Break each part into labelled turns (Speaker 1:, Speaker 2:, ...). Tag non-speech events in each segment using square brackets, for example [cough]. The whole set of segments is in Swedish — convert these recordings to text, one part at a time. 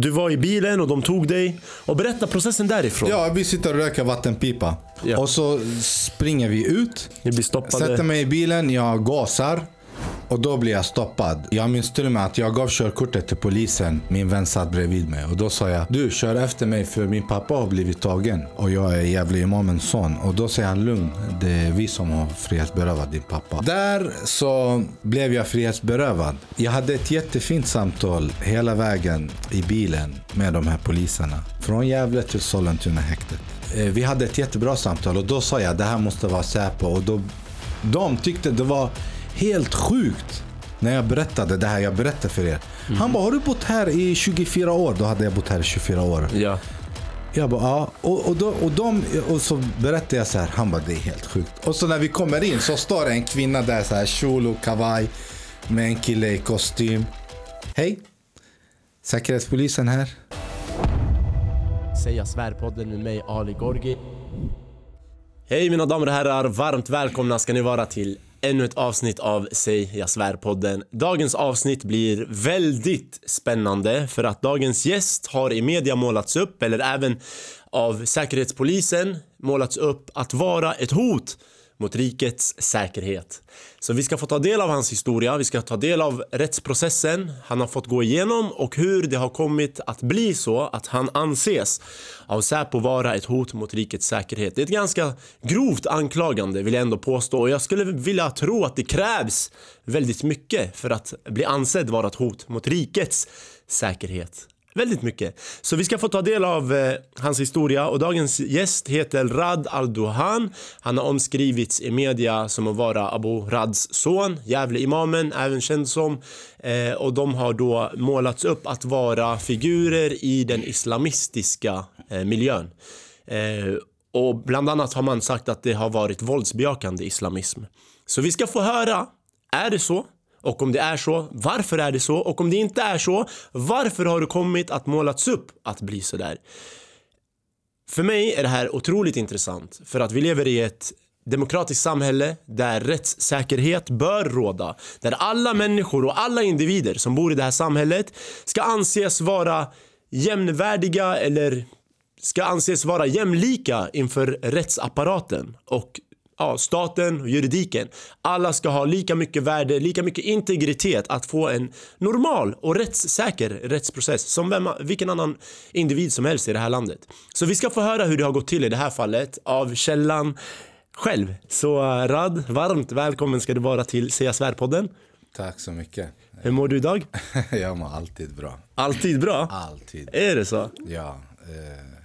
Speaker 1: du var i bilen och de tog dig. Och berätta processen därifrån.
Speaker 2: Ja, vi sitter och röker vattenpipa.
Speaker 1: Ja.
Speaker 2: Och så springer vi ut.
Speaker 1: Ni blir stoppade.
Speaker 2: Sätter mig i bilen, jag gasar. Och då blev jag stoppad. Jag minns till och med att jag gav körkortet till polisen. Min vän satt bredvid mig. Och då sa jag, du kör efter mig för min pappa har blivit tagen. Och jag är jävla imamens son. Och då säger han, lugn. Det är vi som har frihetsberövat din pappa. Där så blev jag frihetsberövad. Jag hade ett jättefint samtal hela vägen i bilen med de här poliserna. Från Gävle till Sollentuna häktet. Eh, vi hade ett jättebra samtal och då sa jag det här måste vara Säpo. Och då, de tyckte det var helt sjukt när jag berättade det här jag berättade för er. Han bara, har du bott här i 24 år? Då hade jag bott här i 24 år.
Speaker 1: Ja.
Speaker 2: Jag bara, ja. Och, och, då, och, de, och så berättade jag så här. Han bara, det är helt sjukt. Och så när vi kommer in så står det en kvinna där så här, kjol och kavaj. Med en kille i kostym. Hej. Säkerhetspolisen här.
Speaker 1: Säga svärpodden med mig Ali Gorgi. Hej mina damer och herrar, varmt välkomna ska ni vara till ännu ett avsnitt av Säg jag svär-podden. Dagens avsnitt blir väldigt spännande för att dagens gäst har i media målats upp, eller även av Säkerhetspolisen målats upp att vara ett hot mot rikets säkerhet. Så vi ska få ta del av hans historia, vi ska ta del av rättsprocessen han har fått gå igenom och hur det har kommit att bli så att han anses av Säpo vara ett hot mot rikets säkerhet. Det är ett ganska grovt anklagande vill jag ändå påstå och jag skulle vilja tro att det krävs väldigt mycket för att bli ansedd vara ett hot mot rikets säkerhet. Väldigt mycket. Så vi ska få ta del av eh, hans historia och dagens gäst heter Rad Al-Duhan. Han har omskrivits i media som att vara Abu Rads son, Gävle-imamen, även känd som. Eh, och de har då målats upp att vara figurer i den islamistiska eh, miljön. Eh, och bland annat har man sagt att det har varit våldsbejakande islamism. Så vi ska få höra, är det så? Och om det är så, varför är det så? Och om det inte är så, varför har det kommit att målats upp att bli så där? För mig är det här otroligt intressant för att vi lever i ett demokratiskt samhälle där rättssäkerhet bör råda. Där alla människor och alla individer som bor i det här samhället ska anses vara jämnvärdiga eller ska anses vara jämlika inför rättsapparaten och ja, staten och juridiken. Alla ska ha lika mycket värde, lika mycket integritet att få en normal och rättssäker rättsprocess som vem, vilken annan individ som helst i det här landet. Så vi ska få höra hur det har gått till i det här fallet av källan själv. Så eh, Rad, varmt välkommen ska du vara till Säga Svärpodden.
Speaker 2: Tack så mycket.
Speaker 1: Hur mår du idag? [laughs]
Speaker 2: Jag mår alltid bra.
Speaker 1: Alltid bra?
Speaker 2: Alltid.
Speaker 1: Är det så?
Speaker 2: Ja. Eh,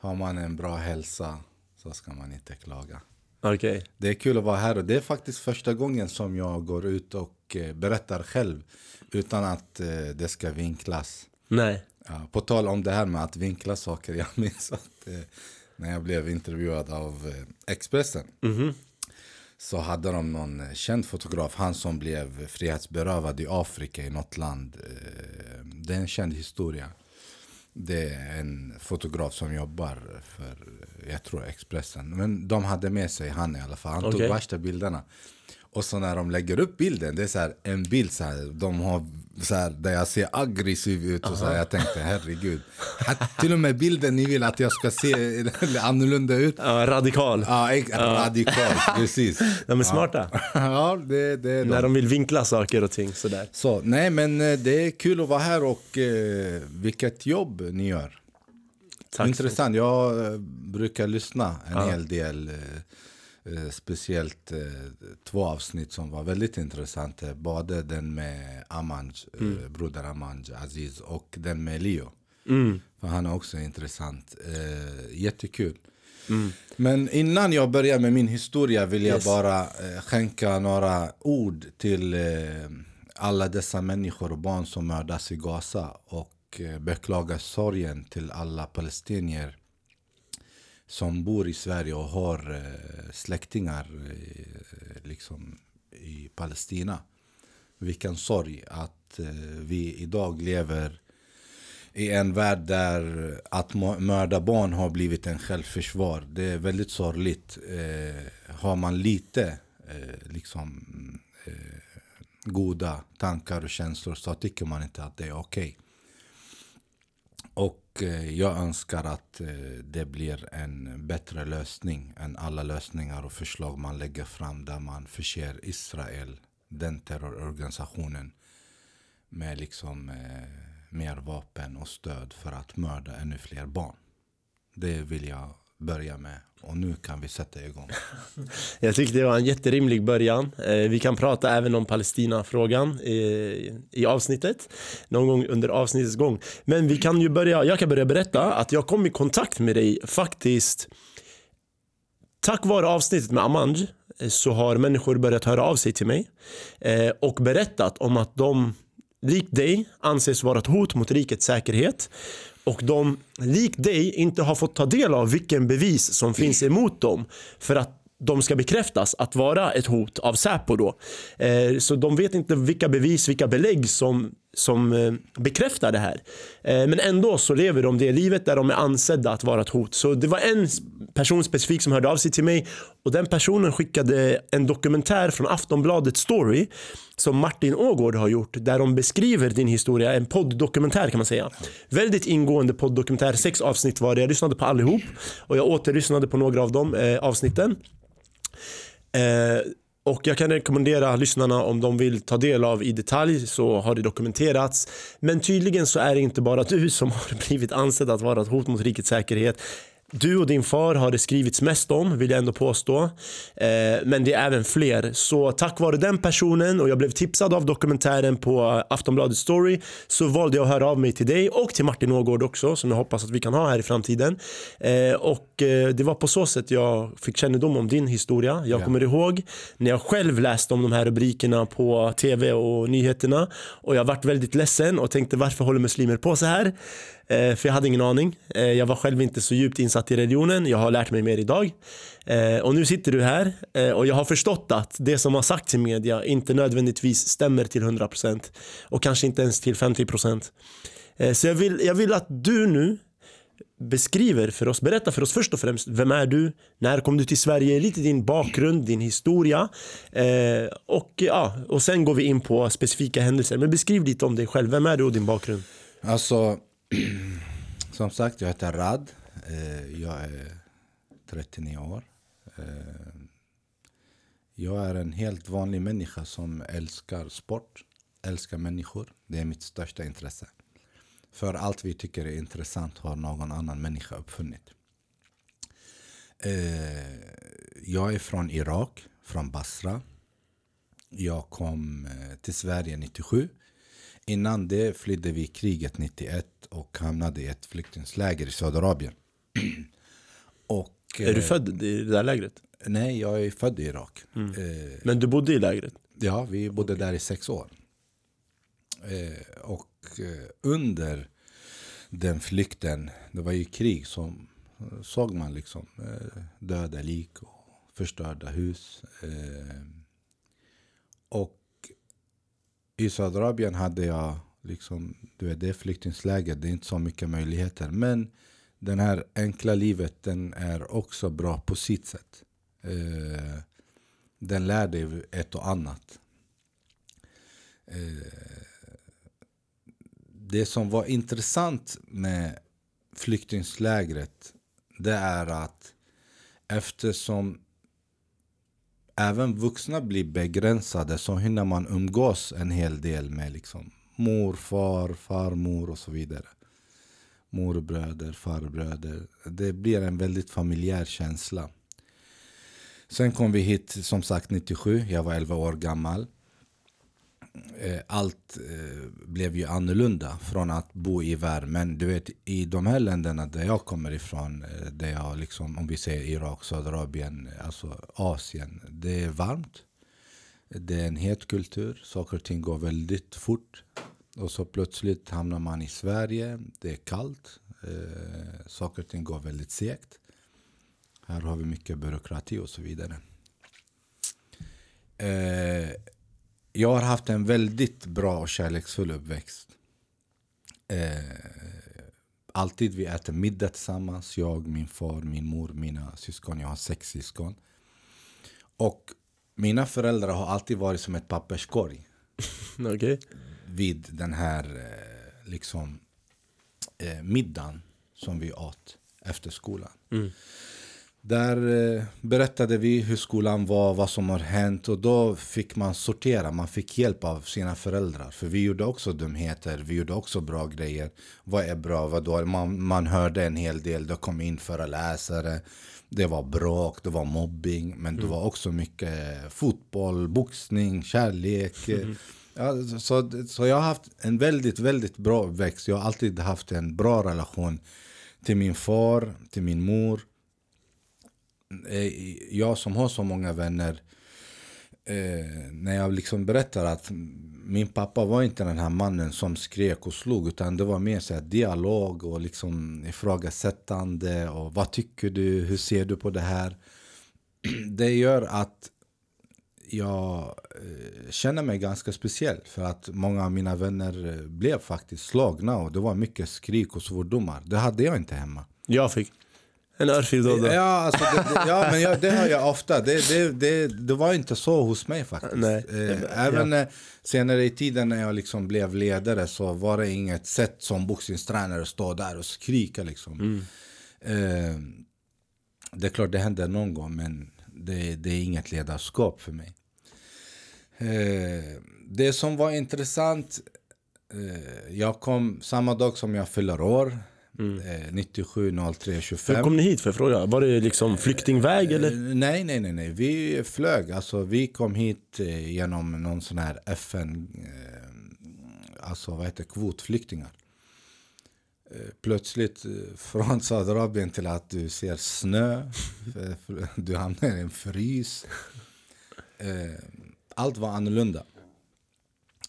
Speaker 2: har man en bra hälsa så ska man inte klaga.
Speaker 1: Okej.
Speaker 2: Det är kul att vara här och det är faktiskt första gången som jag går ut och eh, berättar själv utan att eh, det ska vinklas.
Speaker 1: Nej.
Speaker 2: Ja, på tal om det här med att vinkla saker, [laughs] jag minns att eh, när jag blev intervjuad av Expressen så hade de någon känd fotograf, han som blev frihetsberövad i Afrika i något land. Det är en känd historia. Det är en fotograf som jobbar för, jag tror Expressen. Men de hade med sig han i alla fall. Han tog värsta bilderna. Och så när de lägger upp bilden, det är så här, en bild så här, de har så här, där jag ser aggressiv ut och så här, jag tänkte herregud. Att till och med bilden ni vill att jag ska se [laughs] annorlunda ut.
Speaker 1: Ja, radikal.
Speaker 2: Ja, ex- radikalt, precis. [laughs]
Speaker 1: De är smarta.
Speaker 2: Ja, [laughs] det, det är
Speaker 1: När
Speaker 2: de.
Speaker 1: de vill vinkla saker och ting sådär.
Speaker 2: Så, nej men eh, det är kul att vara här och eh, vilket jobb ni gör.
Speaker 1: Tack.
Speaker 2: Intressant, jag eh, brukar lyssna en hel del. Eh, eh, speciellt två avsnitt som var väldigt intressanta. Både den med Amanj, eh, broder Amanj Aziz och den med Leo. För han är också intressant. Jättekul. Men innan jag börjar med min historia vill jag
Speaker 1: Yes.
Speaker 2: bara skänka några ord till alla dessa människor och barn som mördas i Gaza och och eh, beklaga sorgen till alla palestinier som bor i Sverige och har eh, släktingar eh, liksom i Palestina. Vilken sorg att vi idag lever i en värld där att mörda barn har blivit en självförsvar. Det är väldigt sorgligt. Eh, har man lite eh, liksom, eh, goda tankar och känslor så tycker man inte att det är okej. Och eh, jag önskar att eh, det blir en bättre lösning än alla lösningar och förslag man lägger fram där man förser Israel, den terrororganisationen, med liksom eh, mer vapen och stöd för att mörda ännu fler barn. Det vill jag börja med och nu kan vi sätta igång. [laughs]
Speaker 1: Jag tyckte det var en jätterimlig början. Eh, vi kan prata även om Palestina-frågan i, i avsnittet. Någon gång under avsnittets gång. Men vi kan ju börja, jag kan börja berätta att jag kom i kontakt med dig faktiskt Tack vare avsnittet med Amanj eh, så har människor börjat höra av sig till mig eh, och berättat om att de likt dig anses vara ett hot mot rikets säkerhet och de likt dig inte har fått ta del av vilken bevis som finns emot dem för att de ska bekräftas att vara ett hot av Säpo då. Eh, så de vet inte vilka bevis, vilka belägg som, som eh, bekräftar det här. Eh, men ändå så lever de det livet där de är ansedda att vara ett hot. Så det var en person specifik som hörde av sig till mig och den personen skickade en dokumentär från Aftonbladet Story som Martin Ågård har gjort där de beskriver din historia, en podddokumentär kan man säga. Väldigt ingående podddokumentär, sex avsnitt var det. Jag lyssnade på allihop och jag återlyssnade på några av de eh, avsnitten. Eh, och jag kan rekommendera lyssnarna om de vill ta del av i detalj så har det dokumenterats. Men tydligen så är det inte bara du som [laughs] har blivit ansedd att vara ett hot mot rikets säkerhet. Du och din far har det skrivits mest om, vill jag ändå påstå. Eh, men det är även fler. Så tack vare den personen och jag blev tipsad av dokumentären på Aftonbladet Story så valde jag att höra av mig till dig och till Martin Ågård också som jag hoppas att vi kan ha här i framtiden. Eh, och eh, det var på så sätt jag fick kännedom om din historia. Jag
Speaker 2: Ja.
Speaker 1: kommer ihåg när jag själv läste om de här rubrikerna på tv och nyheterna och jag vart väldigt ledsen och tänkte varför håller muslimer på så här? Eh, för jag hade ingen aning. Eh, jag var själv inte så djupt insatt i religionen. Jag har lärt mig mer idag. Eh, och nu sitter du här och jag har förstått att det som har sagts i media inte nödvändigtvis stämmer till 100% och kanske inte ens till 50%. Eh, så jag vill, jag vill att du nu beskriver för oss, berätta för oss först och främst, vem är du? När kom du till Sverige? Lite din bakgrund, din historia. Eh, och, ja, och sen går vi in på specifika händelser. Men beskriv lite om dig själv, vem är du och din bakgrund?
Speaker 2: Alltså, [clears throat] som sagt, jag heter Rad. Eh, jag är 39 år. Eh, jag är en helt vanlig människa som älskar sport, älskar människor. Det är mitt största intresse. För allt vi tycker är intressant har någon annan människa uppfunnit. Eh, jag är från Irak, från Basra. Jag kom till Sverige 97. Innan det flydde vi kriget 91 och hamnade i ett flyktingsläger i Saudiarabien. [clears throat] och,
Speaker 1: Är du
Speaker 2: eh,
Speaker 1: född i det där lägret?
Speaker 2: Nej, jag är född i Irak. Eh,
Speaker 1: Men du bodde i lägret?
Speaker 2: ja, vi bodde där i sex år. Eh, och eh, under den flykten, det var ju krig, som eh, såg man liksom eh, döda lik och förstörda hus. Och i Saudiarabien hade jag liksom, du vet, det är flyktingsläger, det är inte så mycket möjligheter. Men den här enkla livet, den är också bra på sitt sätt. Eh, den lär dig ett och annat. Eh, det som var intressant med flyktingslägret det är att eftersom även vuxna blir begränsade så hinner man umgås en hel del med liksom morfar, farmor och så vidare. Morbröder, farbröder. Det blir en väldigt familjär känsla. Sen kom vi hit som sagt 97, jag var 11 år gammal. Eh, allt eh, blev ju annorlunda från att bo i värmen. Du vet i de här länderna där jag kommer ifrån, eh, där jag liksom, om vi säger Irak, Saudiarabien, alltså Asien. Det är varmt. Det är en het kultur, saker och ting går väldigt fort. Och så plötsligt hamnar man i Sverige, det är kallt, eh, saker och ting går väldigt segt. Här har vi mycket byråkrati och så vidare. Eh, jag har haft en väldigt bra och kärleksfull uppväxt. Eh, alltid vi äter middag tillsammans. Jag, min far, min mor, mina syskon. Jag har sex syskon. Och mina föräldrar har alltid varit som ett papperskorg [laughs]
Speaker 1: Okej.
Speaker 2: vid den här eh, liksom eh, middagen som vi åt efter skolan.
Speaker 1: Mm.
Speaker 2: Där eh, berättade vi hur skolan var, vad som har hänt och då fick man sortera, man fick hjälp av sina föräldrar. För vi gjorde också dumheter, vi gjorde också bra grejer. Vad är bra, vad då? Man, man hörde en hel del, det kom in föreläsare, det var bråk, det var mobbing, men det var också mycket fotboll, boxning, kärlek. eh, [laughs] Ja, så, så jag har haft en väldigt, väldigt bra uppväxt. Jag har alltid haft en bra relation till min far, till min mor. Eh, jag som har så många vänner, eh, när jag liksom berättar att min pappa var inte den här mannen som skrek och slog utan det var mer så här dialog och liksom ifrågasättande och vad tycker du, hur ser du på det här? [clears throat] Det gör att jag eh, känner mig ganska speciell för att många av mina vänner eh, blev faktiskt slagna och det var mycket skrik och svordomar. Det hade jag inte hemma.
Speaker 1: Jag fick en örfil då och då.
Speaker 2: Ja, alltså, det, det, ja men jag, det hör jag ofta. Det, det, det, det var inte så hos mig faktiskt.
Speaker 1: Nej.
Speaker 2: Eh, Även eh, senare i tiden när jag liksom blev ledare så var det inget sätt som boxningstränare stå där och skrika. Liksom. Eh, det är klart det händer någon gång men det, det är inget ledarskap för mig. Det som var intressant, jag kom samma dag som jag fyller år, eh, 97 03
Speaker 1: Hur
Speaker 2: 25.
Speaker 1: kom ni hit för fråga? Var det liksom flyktingväg eller?
Speaker 2: Eh, Nej, nej, nej, nej. Vi flög. Alltså, vi kom hit eh, genom någon sån här FN, eh, alltså vad heter kvotflyktingar. Eh, Plötsligt eh, från [laughs] Saudiarabien till att du ser snö, [laughs] du hamnar i en frys. Eh, Allt var annorlunda.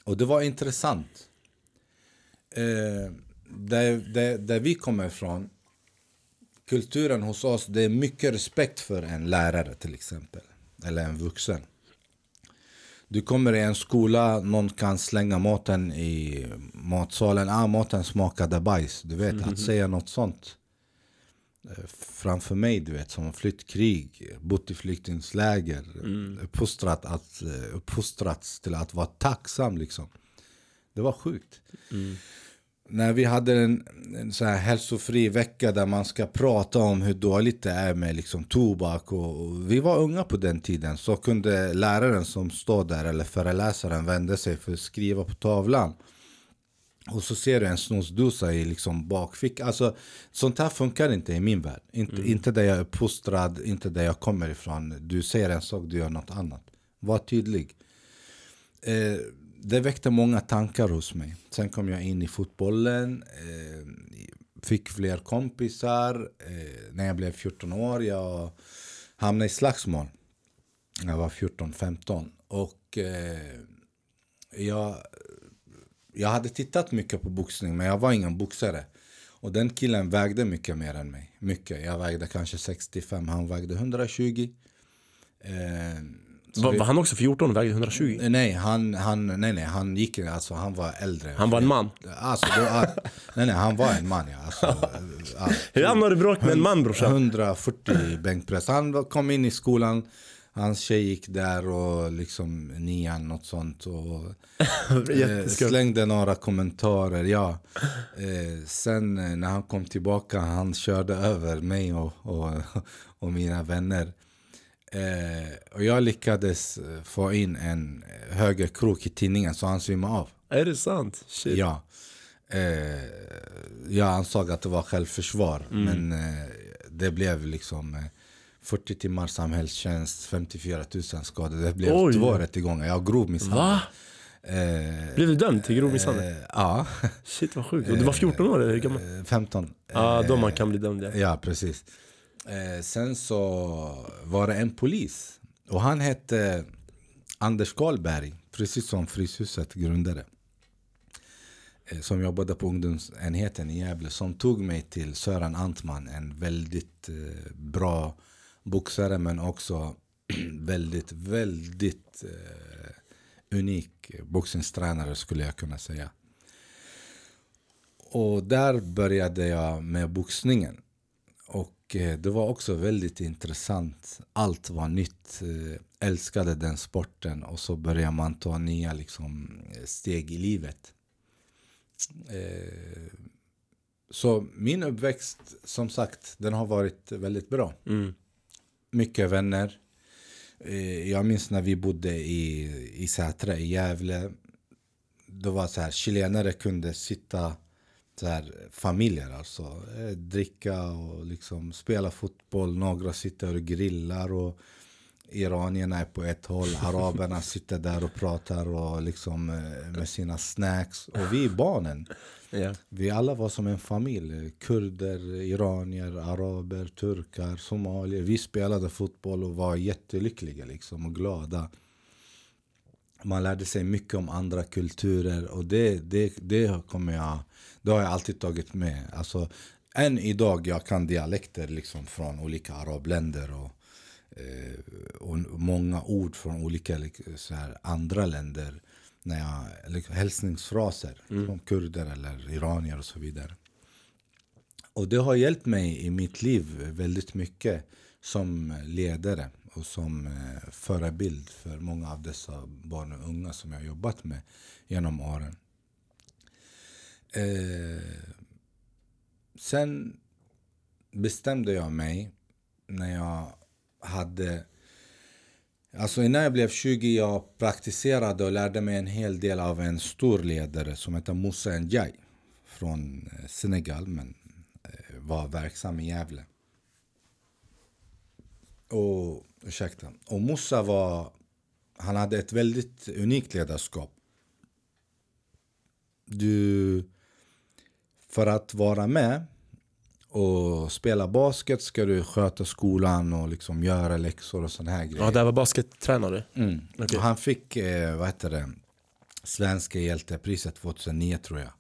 Speaker 2: Och det var intressant. Där, där, där vi kommer ifrån kulturen hos oss, det är mycket respekt för en lärare till exempel. Eller en vuxen. Du kommer i en skola, någon kan slänga maten i matsalen. Ah, maten smakade bajs. Du vet, att säga något sånt. eh, Framför mig, du vet, som har flytt krig, bott i flyktingsläger. Uppfostrat att, eh, uppfostrats till att vara tacksam liksom. Det var sjukt när vi hade en, en så här hälsofri vecka där man ska prata om hur dåligt det är med liksom tobak och, och vi var unga på den tiden så kunde läraren som står där eller föreläsaren vända sig för att skriva på tavlan och så ser du en snusdosa i liksom bakfickan. Alltså, sånt här funkar inte i min värld. Inte, inte där jag är uppfostrad, inte där jag kommer ifrån. Du säger en sak, du gör något annat. Var tydlig. Eh, det väckte många tankar hos mig. Sen kom jag in i fotbollen. Eh, fick fler kompisar. Eh, när jag blev 14 år jag hamnade i slagsmål. Jag var 14-15. Och eh, jag, jag hade tittat mycket på boxning men jag var ingen boxare. Och den killen vägde mycket mer än mig. Mycket. Jag vägde kanske 65, han vägde 120.
Speaker 1: Var,
Speaker 2: vi-
Speaker 1: var han också 14 och vägde 120?
Speaker 2: Nej, han, han, nej, nej, han gick, alltså han var äldre.
Speaker 1: Han var en man.
Speaker 2: Alltså, då, ah, nej, nej, han var en man ja. Alltså, [laughs]
Speaker 1: Hur hamnade du bråk med en man brorsan?
Speaker 2: 140 bänkpress. Han var- kom in i skolan, hans tjej gick där och liksom nian, något sånt. Och, [laughs] eh, slängde några kommentarer, ja. Eh, sen eh, när han kom tillbaka, han körde över mig och, och, [laughs] och mina vänner. Eh, och jag lyckades eh, få in en eh, högerkrok i tinningen så han svimmade av.
Speaker 1: Är det sant? Shit.
Speaker 2: Ja. Eh, jag ansåg att det var självförsvar.
Speaker 1: Mm.
Speaker 2: Men eh, det blev liksom eh, 40 timmar samhällstjänst, 54 000 skador. Det blev
Speaker 1: Oj.
Speaker 2: två rättegångar. Jag grov misshandel.
Speaker 1: Va?
Speaker 2: Eh,
Speaker 1: Blev du dömd till grov misshandel?
Speaker 2: ja,
Speaker 1: Shit vad sjukt. Och du var 14 år eller hur gammal?
Speaker 2: Eh, 15.
Speaker 1: Ja, då
Speaker 2: Eh,
Speaker 1: man kan bli dömd ja.
Speaker 2: Ja, precis. Eh, sen så var det en polis. Och han hette eh, Anders Karlberg, precis som Fryshuset grundare. Eh, som jobbade på ungdomsenheten i Gävle. Som tog mig till Sören Antman, en väldigt eh, bra boxare men också [clears throat] väldigt, väldigt eh, unik boxningstränare skulle jag kunna säga. Och där började jag med boxningen. Eh, det var också väldigt intressant. Allt var nytt. Eh, älskade den sporten. Och så började man ta nya liksom, steg i livet. Eh, Så min uppväxt, som sagt, den har varit väldigt bra.
Speaker 1: Mm.
Speaker 2: Mycket vänner. Eh, Jag minns när vi bodde i, i Sätra i Gävle. Då var så här, chilenare kunde sitta så här, familjer alltså. eh, Dricka och liksom spela fotboll. Några sitter och grillar. och Iranierna är på ett håll. [laughs] Araberna sitter där och pratar och liksom eh, med sina snacks. Och vi barnen.
Speaker 1: Ja.
Speaker 2: Vi alla var som en familj. Kurder, iranier, araber, turkar, somalier. Vi spelade fotboll och var jättelyckliga liksom och glada. Man lärde sig mycket om andra kulturer och det, det, det kommer jag... Det har jag alltid tagit med. Alltså, än idag jag kan dialekter liksom från olika arabländer och, eh, och många ord från olika lik- så här, andra länder. När jag, liksom, hälsningsfraser från kurder eller iranier och så vidare. Och det har hjälpt mig i mitt liv väldigt mycket som ledare och som eh, förebild för många av dessa barn och unga som jag har jobbat med genom åren. Eh, sen bestämde jag mig när jag hade Alltså innan jag blev 20 jag praktiserade och lärde mig en hel del av en stor ledare som heter Moussa Ndiaye från eh, Senegal men eh, var verksam i Gävle. Och, ursäkta. Och Moussa var, han hade ett väldigt unikt ledarskap. Du, för att vara med och spela basket ska du sköta skolan och liksom göra läxor och sådana här grejer.
Speaker 1: Ja, där var baskettränare.
Speaker 2: Mm.
Speaker 1: Okej.
Speaker 2: Och han fick, eh, vad heter det, Svenska hjältepriset 2009 tror jag.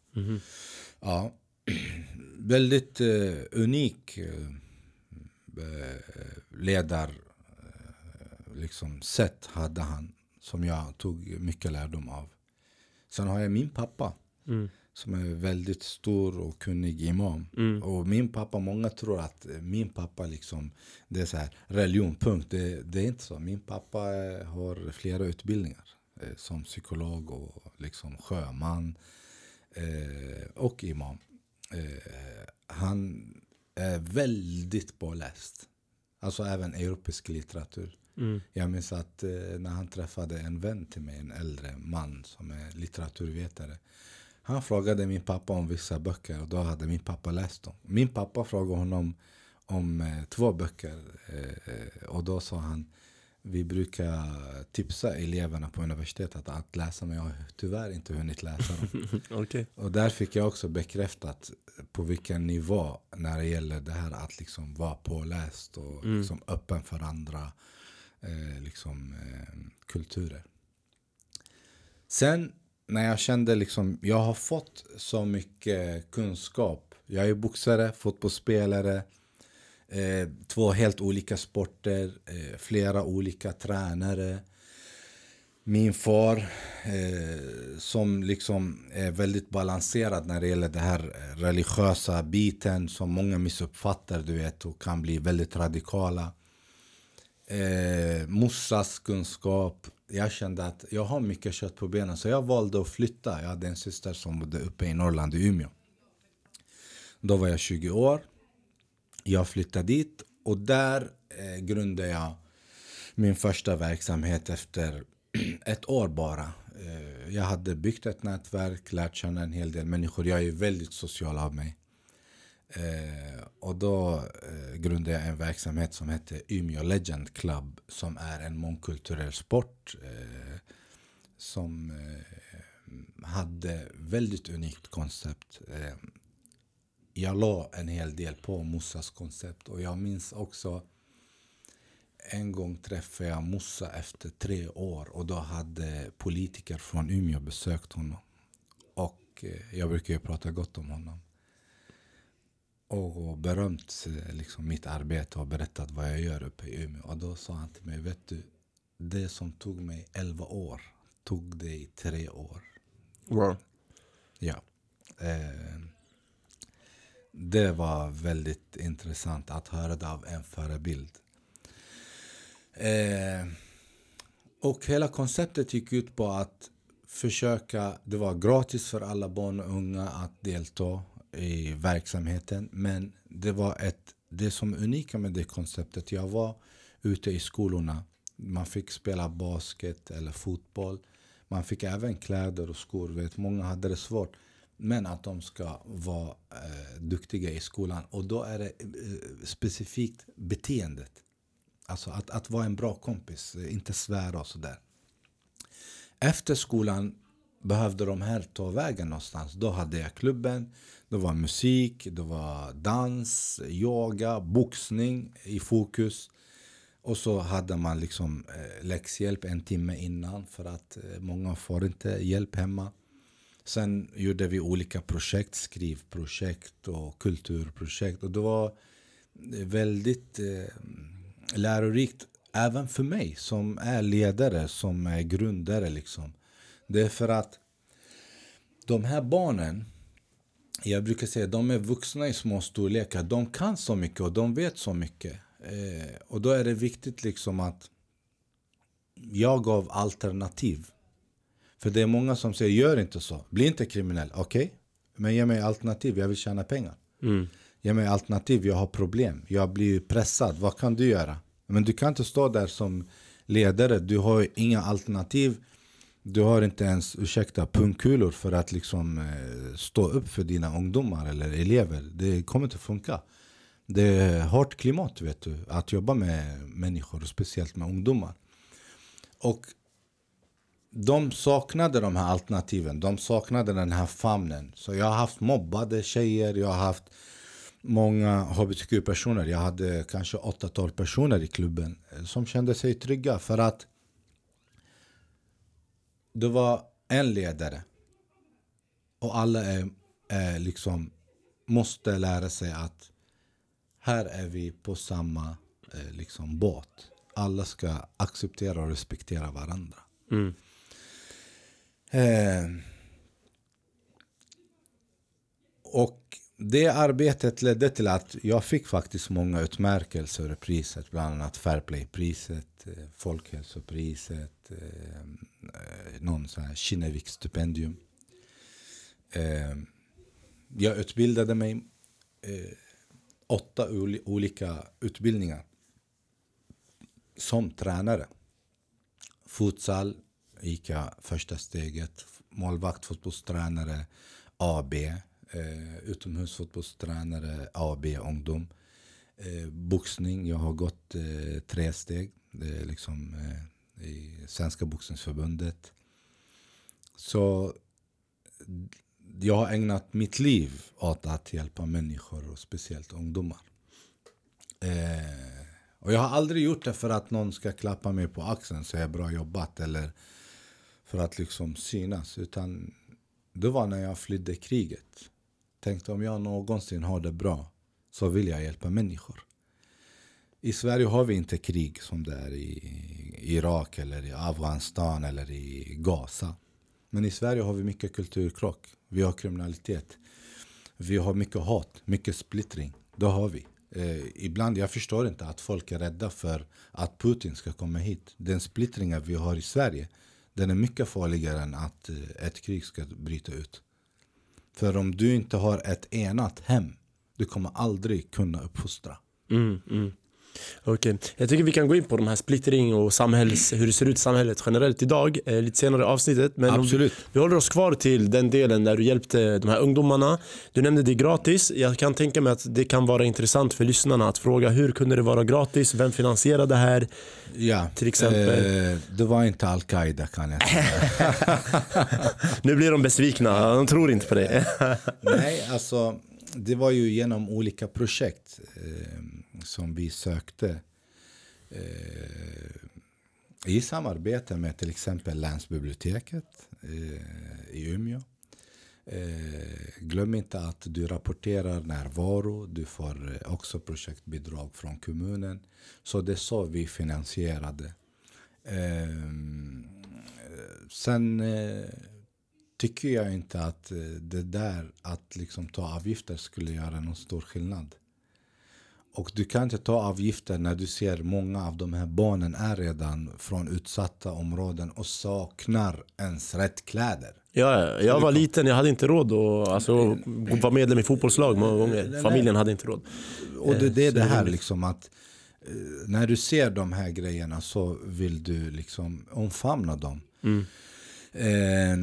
Speaker 2: Ja, [clears throat] väldigt eh, unik eh, eh, ledar eh, liksom sätt hade han som jag tog mycket lärdom av. Sen har jag min pappa
Speaker 1: Mm.
Speaker 2: som är väldigt stor och kunnig imam. Och min pappa, många tror att min pappa liksom, det är så här religion, punkt. Det, det är inte så. Min pappa eh, har flera utbildningar. Eh, som psykolog och liksom sjöman. Eh, och imam. Eh, han är väldigt påläst. Alltså även europeisk litteratur.
Speaker 1: Mm.
Speaker 2: Jag minns att eh, när han träffade en vän till mig, en äldre man som är litteraturvetare. Han frågade min pappa om vissa böcker och då hade min pappa läst dem. Min pappa frågade honom om eh, två böcker eh, eh, och då sa han vi brukar tipsa eleverna på universitetet att läsa men jag har tyvärr inte hunnit läsa dem. [laughs]
Speaker 1: Okej.
Speaker 2: Och där fick jag också bekräftat på vilken nivå när det gäller det här att liksom vara påläst och liksom öppen för andra eh, liksom, eh, kulturer. Sen när jag kände liksom, jag har fått så mycket kunskap. Jag är boxare, fotbollsspelare, eh, två helt olika sporter, eh, flera olika tränare. Min far eh, som liksom är väldigt balanserad när det gäller den här eh, religiösa biten som många missuppfattar du vet och kan bli väldigt radikala. Eh, mossas kunskap. Jag kände att jag har mycket kött på benen så jag valde att flytta. Jag hade en syster som bodde uppe i Norrland, i Umeå. Då var jag 20 år. Jag flyttade dit och där eh, grundade jag min första verksamhet efter [clears throat] ett år bara. Eh, jag hade byggt ett nätverk, lärt känna en hel del människor. Jag är väldigt social av mig. Eh, och då eh, grundade jag en verksamhet som hette Umeå Legend Club som är en mångkulturell sport eh, som eh, hade väldigt unikt koncept. Eh, jag la en hel del på Mussas koncept och jag minns också en gång träffade jag Mussa efter tre år och då hade politiker från Umeå besökt honom. Och eh, jag brukar ju prata gott om honom. Och berömt eh, liksom, mitt arbete och berättat vad jag gör uppe i Umeå. Och då sa han till mig, vet du, det som tog mig 11 år tog dig tre år.
Speaker 1: Wow.
Speaker 2: Ja. Eh, det var väldigt intressant att höra det av en förebild. Eh, och hela konceptet gick ut på att försöka, det var gratis för alla barn och unga att delta. i verksamheten. Men det var ett, det som är unika med det konceptet. Jag var ute i skolorna. Man fick spela basket eller fotboll. Man fick även kläder och skor. Vet, många hade det svårt. Men att de ska vara eh, duktiga i skolan. Och då är det eh, specifikt beteendet. Alltså att, att vara en bra kompis, eh, inte svära och sådär. Efter skolan behövde de här ta vägen någonstans. Då hade jag klubben, det var musik, det var dans, yoga, boxning i fokus. Och så hade man liksom eh, läxhjälp en timme innan för att eh, många får inte hjälp hemma. Sen gjorde vi olika projekt, skrivprojekt och kulturprojekt. Och det var eh, väldigt eh, lärorikt även för mig som är ledare, som är grundare. Liksom. Det är för att de här barnen, jag brukar säga de är vuxna i små storlekar. De kan så mycket och de vet så mycket. Eh, och då är det viktigt liksom att jag gav alternativ. För det är många som säger gör inte så, bli inte kriminell. Okej, okay? men ge mig alternativ, jag vill tjäna pengar. Mm. Ge mig alternativ, jag har problem, jag blir pressad, vad kan du göra? Men du kan inte stå där som ledare, du har inga alternativ. Du har inte ens, ursäkta, pungkulor för att liksom eh, stå upp för dina ungdomar eller elever. Det kommer inte funka. Det är hårt klimat vet du, att jobba med människor, speciellt med ungdomar. Och de saknade de här alternativen, de saknade den här famnen. Så jag har haft mobbade tjejer, jag har haft många hbtq-personer. Jag hade kanske 8-12 personer i klubben eh, som kände sig trygga för att det var en ledare. Och alla är, är liksom måste lära sig att här är vi på samma eh, liksom, båt. Alla ska acceptera och respektera varandra. Mm. Eh, och det arbetet ledde till att jag fick faktiskt många utmärkelser och priset. Bland annat Fairplay-priset, eh, Folkhälsopriset, eh, eh, någon sån här Kinnevik-stipendium. Eh, jag utbildade mig eh, åtta olika utbildningar som tränare. Futsal gick jag första steget, målvakt, fotbollstränare, AB, eh, utomhusfotbollstränare, AB, ungdom. Eh, boxning, jag har gått eh, tre steg. Det är liksom eh, i Svenska boxningsförbundet. Så jag har ägnat mitt liv åt att hjälpa människor och speciellt ungdomar. Eh, och jag har aldrig gjort det för att någon ska klappa mig på axeln och säga bra jobbat eller för att liksom synas. Utan det var när jag flydde kriget. Tänkte om jag någonsin har det bra så vill jag hjälpa människor. I Sverige har vi inte krig som det är i Irak eller i Afghanistan eller i Gaza. Men i Sverige har vi mycket kulturkrock. Vi har kriminalitet. Vi har mycket hat, mycket splittring. Det har vi. Eh, ibland, jag förstår inte att folk är rädda för att Putin ska komma hit. Den splittringen vi har i Sverige, den är mycket farligare än att eh, ett krig ska bryta ut. För om du inte har ett enat hem, du kommer aldrig kunna uppfostra.
Speaker 1: Mm, mm. Okej, okay. jag tycker vi kan gå in på de här splittring och samhälls, hur det ser ut i samhället generellt idag eh, lite senare i avsnittet. Men
Speaker 2: Absolut.
Speaker 1: vi håller oss kvar till den delen där du hjälpte de här ungdomarna. Du nämnde det gratis. Jag kan tänka mig att det kan vara intressant för lyssnarna att fråga hur kunde det vara gratis? Vem finansierade det här?
Speaker 2: Ja,
Speaker 1: till exempel.
Speaker 2: Eh, det var inte Al-Qaida kan jag säga. [laughs]
Speaker 1: nu blir de besvikna, de tror inte på det.
Speaker 2: Nej, alltså det var ju genom olika projekt. Eh, som vi sökte eh, i samarbete med till exempel Länsbiblioteket eh, i Umeå. Eh, glöm inte att du rapporterar närvaro. Du får eh, också projektbidrag från kommunen. Så det är så vi finansierade. Eh, sen eh, tycker jag inte att eh, det där att liksom ta avgifter skulle göra någon stor skillnad. Och du kan inte ta avgifter när du ser många av de här barnen är redan från utsatta områden och saknar ens rätt kläder.
Speaker 1: Ja, jag var liten, jag hade inte råd att alltså, vara medlem i fotbollslag många gånger. Familjen hade inte råd.
Speaker 2: Och det, det är
Speaker 1: så
Speaker 2: det
Speaker 1: det är
Speaker 2: här liksom att eh, när du ser de här grejerna så vill du liksom omfamna dem. Eh,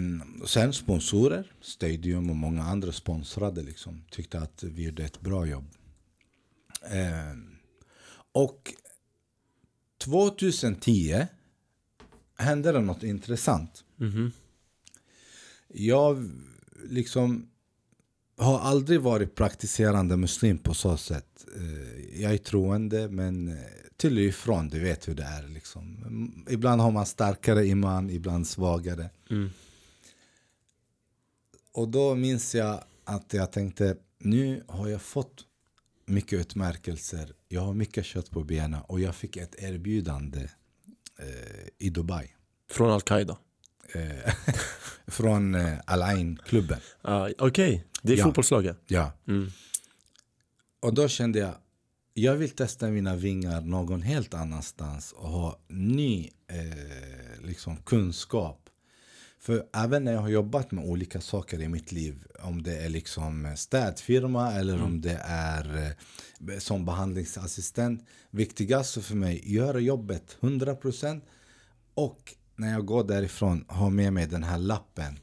Speaker 2: sen sponsorer, Stadium och många andra sponsrade liksom, tyckte att vi gjorde ett bra jobb. Eh, och 2010 hände det något intressant. Jag liksom har aldrig varit praktiserande muslim på så sätt. Eh, Jag är troende men eh, till och ifrån, du vet hur det är. Liksom. Mm, Ibland har man starkare iman, ibland svagare. Och då minns jag att jag tänkte, nu har jag fått mycket utmärkelser. Jag har mycket kött på benen och jag fick ett erbjudande eh, i Dubai.
Speaker 1: Från Al-Qaida.
Speaker 2: Eh, [laughs] från eh, Al Ain-klubben.
Speaker 1: Ah, Okej, det är
Speaker 2: Ja.
Speaker 1: fotbollslaget.
Speaker 2: Ja.
Speaker 1: Mm.
Speaker 2: Och då kände jag, jag vill testa mina vingar någon helt annanstans och ha ny eh, liksom kunskap. För även när jag har jobbat med olika saker i mitt liv, om det är liksom städfirma eller om det är eh, som behandlingsassistent. Viktigast för mig, göra jobbet 100% och när jag går därifrån ha med mig den här lappen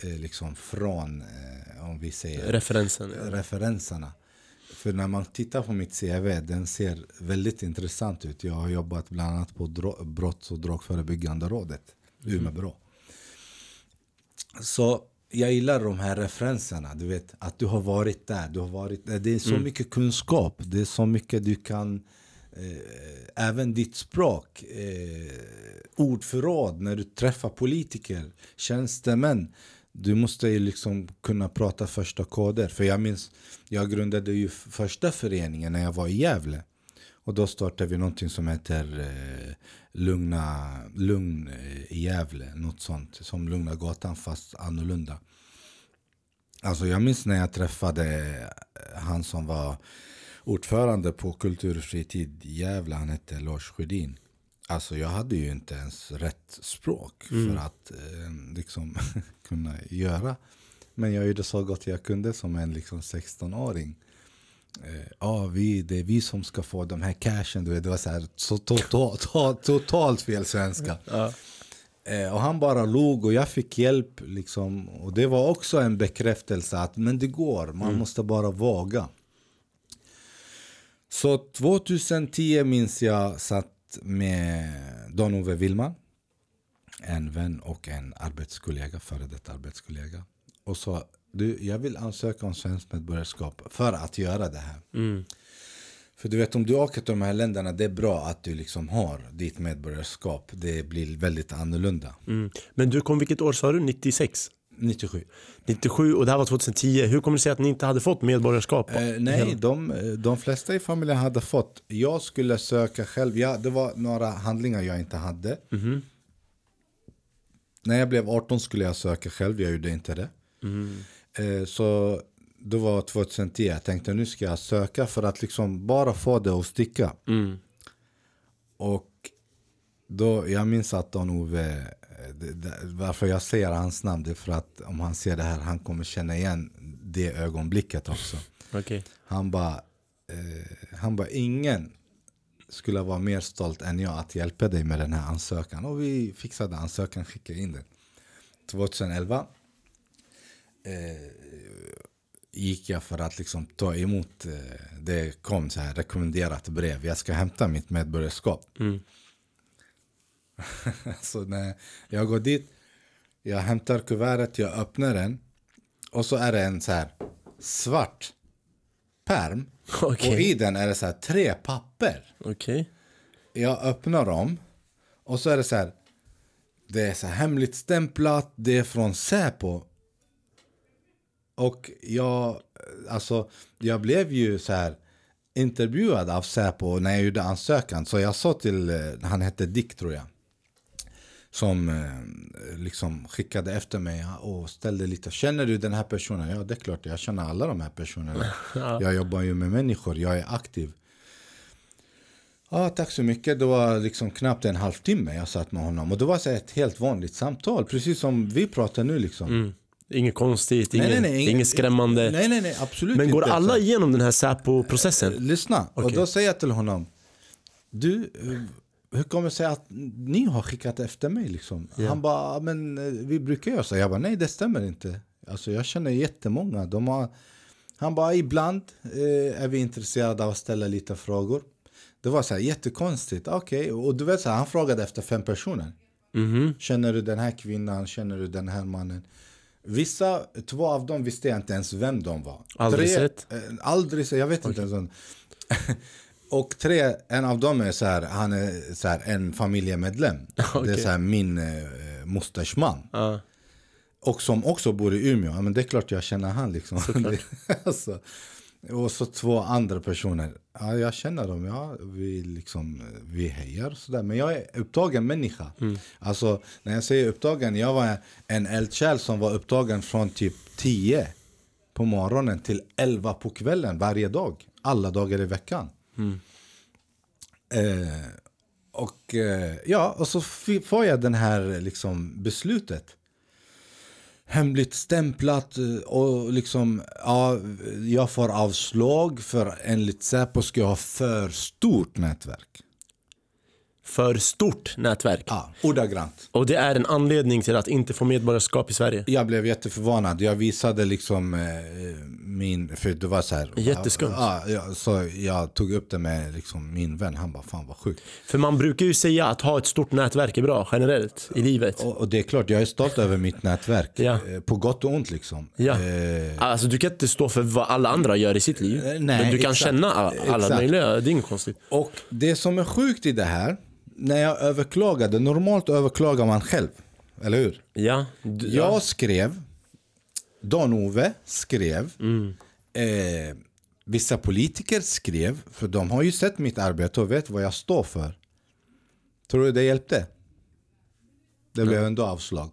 Speaker 2: eh, liksom från, eh, om vi säger
Speaker 1: Referensen.
Speaker 2: referenserna. För när man tittar på mitt CV, den ser väldigt intressant ut. Jag har jobbat bland annat på brotts och drogförebyggande rådet, Umeå Så jag gillar de här referenserna, du vet att du har varit där, du har varit där. Det är så mycket kunskap, det är så mycket du kan eh, Även ditt språk, eh, ordförråd när du träffar politiker, tjänstemän du måste ju liksom kunna prata första koder. För jag minns, jag grundade ju första föreningen när jag var i Gävle. Och då startade vi någonting som heter eh, Lugna, Lugn eh, i Gävle. Något sånt. Som Lugna gatan fast annorlunda. Alltså jag minns när jag träffade eh, han som var ordförande på Kultur och fritid i Gävle. Han hette Lars Sjödin. Alltså jag hade ju inte ens rätt språk för att eh, liksom [laughs] kunna göra. Men jag gjorde så gott jag kunde som en liksom 16-åring. Eh, Ja, vi, det är vi som ska få de här cashen. Du vet, det var så här, så totalt, totalt, totalt fel svenska. Eh, och han bara log och jag fick hjälp. Liksom. Och det var också en bekräftelse att men det går, man måste bara våga. Så 2010 minns jag satt med Don-Ove Willman. En vän och en arbetskollega, före detta arbetskollega. Och sa, du jag vill ansöka om svenskt medborgarskap för att göra det här. För du vet om du åker till de här länderna, det är bra att du liksom har ditt medborgarskap. Det blir väldigt annorlunda.
Speaker 1: Mm. Men du kom vilket år sa du? 96?
Speaker 2: 97.
Speaker 1: 97 och det här var 2010. Hur kommer det sig att ni inte hade fått medborgarskap?
Speaker 2: Eh, nej, de, de flesta i familjen hade fått. Jag skulle söka själv. Ja, det var några handlingar jag inte hade. När jag blev 18 skulle jag söka själv. Jag gjorde inte det. Eh, så det var 2010. Jag tänkte nu ska jag söka för att liksom bara få det att sticka. Och då, jag minns att Don-Ove, eh, varför jag säger hans namn, det är för att om han ser det här, han kommer känna igen det ögonblicket också.
Speaker 1: Okej.
Speaker 2: Han bara, eh, han bara ingen skulle vara mer stolt än jag att hjälpa dig med den här ansökan. Och vi fixade ansökan, skickade in den. 2011 eh, gick jag för att liksom ta emot, eh, det kom så här rekommenderat brev. Jag ska hämta mitt medborgarskap. [laughs] så när jag går dit, jag hämtar kuvertet, jag öppnar den. Och så är det en så här svart pärm. [laughs]
Speaker 1: Okej.
Speaker 2: Och i den är det så här tre papper.
Speaker 1: Okej.
Speaker 2: Jag öppnar dem. Och så är det så här. Det är så hemligt stämplat. Det är från Säpo. Och jag, alltså, jag blev ju så här intervjuad av Säpo när jag gjorde ansökan. Så jag sa till, eh, han hette Dick tror jag. som eh, liksom skickade efter mig och ställde lite Känner du den här personen? Ja det är klart jag känner alla de här personerna [laughs] Jag jobbar ju med människor, jag är aktiv Ja tack så mycket, det var liksom knappt en halvtimme jag satt med honom Och det var så ett helt vanligt samtal, precis som vi pratar nu liksom
Speaker 1: Mm. Inget konstigt,
Speaker 2: Nej,
Speaker 1: inget,
Speaker 2: nej, nej,
Speaker 1: inget skrämmande.
Speaker 2: Nej nej nej absolut
Speaker 1: Men går
Speaker 2: inte
Speaker 1: alla igenom den här Säpo-processen?
Speaker 2: Lyssna, och
Speaker 1: Okej.
Speaker 2: då säger jag till honom Du, eh, hur kommer det sig att ni har skickat efter mig liksom? Han bara, "Ja, men eh, vi brukar göra så Jag bara, nej det stämmer inte Alltså jag känner jättemånga de har, Han bara, ibland eh, är vi intresserade av att ställa lite frågor Det var så här jättekonstigt, okej Och du vet så här, han frågade efter fem personer
Speaker 1: Mhm.
Speaker 2: Känner du den här kvinnan? Känner du den här mannen? Vissa, två av dem visste jag inte ens vem de var.
Speaker 1: Aldrig
Speaker 2: tre,
Speaker 1: sett?
Speaker 2: eh, Aldrig sett, jag vet inte ens. [laughs] Och tre, en av dem är så här, han är så här, en familjemedlem. [laughs] Det är så här, min eh, mosters man.
Speaker 1: Ja.
Speaker 2: Och som också bor i Umeå. Ja, men det är klart jag känner han liksom. [laughs] alltså, och så två andra personer. Ja, jag känner dem, ja. Vi, liksom, vi hejar sådär. Men jag är upptagen människa. Alltså, när jag säger upptagen, jag var en eldsjäl som var upptagen från typ 10 på morgonen till 11 på kvällen varje dag. Alla dagar i veckan. Eh, och eh, ja, och så får jag den här liksom beslutet. Hemligt stämplat eh, och liksom, ja, jag får avslag för enligt Säpo ska jag ha för stort nätverk.
Speaker 1: För stort nätverk.
Speaker 2: Ja, ordagrant.
Speaker 1: Och det är en anledning till att inte få medborgarskap i Sverige.
Speaker 2: Jag blev jätteförvånad. Jag visade liksom eh, min, för det var så här.
Speaker 1: Jätteskumt.
Speaker 2: Ja, ja, så jag tog upp det med liksom min vän. Han bara, fan vad sjukt.
Speaker 1: För man brukar ju säga att ha ett stort nätverk är bra generellt i livet.
Speaker 2: Och, och det är klart, jag är stolt över mitt nätverk.
Speaker 1: Ja.
Speaker 2: Eh, På gott och ont liksom.
Speaker 1: Ja.
Speaker 2: Eh,
Speaker 1: Alltså du kan inte stå för vad alla andra gör i sitt liv.
Speaker 2: nej,
Speaker 1: men du kan
Speaker 2: exakt.
Speaker 1: känna alla
Speaker 2: Exakt.
Speaker 1: möjliga, det är inget konstigt.
Speaker 2: Och det som är sjukt i det här, när jag överklagade, normalt överklagar man själv, eller hur?
Speaker 1: Ja, du,
Speaker 2: Jag skrev, Dan-Ove skrev, eh, vissa politiker skrev, för de har ju sett mitt arbete och vet vad jag står för. Tror du det hjälpte? Det blev ändå avslag.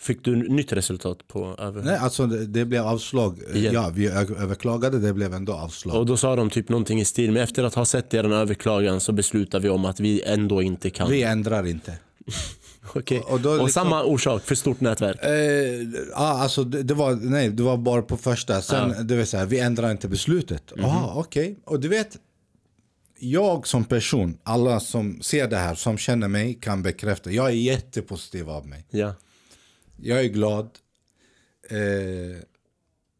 Speaker 1: Fick du nytt resultat på över...
Speaker 2: Nej, alltså det, det blev avslag.
Speaker 1: Igen.
Speaker 2: Ja, vi överklagade, det blev ändå avslag.
Speaker 1: Och då sa de typ någonting i stil med efter att ha sett er överklagan så beslutar vi om att vi ändå inte kan.
Speaker 2: Vi ändrar inte. [laughs]
Speaker 1: Okej.
Speaker 2: och
Speaker 1: Och,
Speaker 2: då liksom-
Speaker 1: samma orsak för stort nätverk.
Speaker 2: Eh, ja, alltså det, det var, nej, det var bara på första. Sen, det vill säga, vi ändrar inte beslutet. Jaha, okej. Och du vet, jag som person, alla som ser det här, som känner mig, kan bekräfta. Jag är jättepositiv av mig.
Speaker 1: Ja.
Speaker 2: Jag är glad. Eh,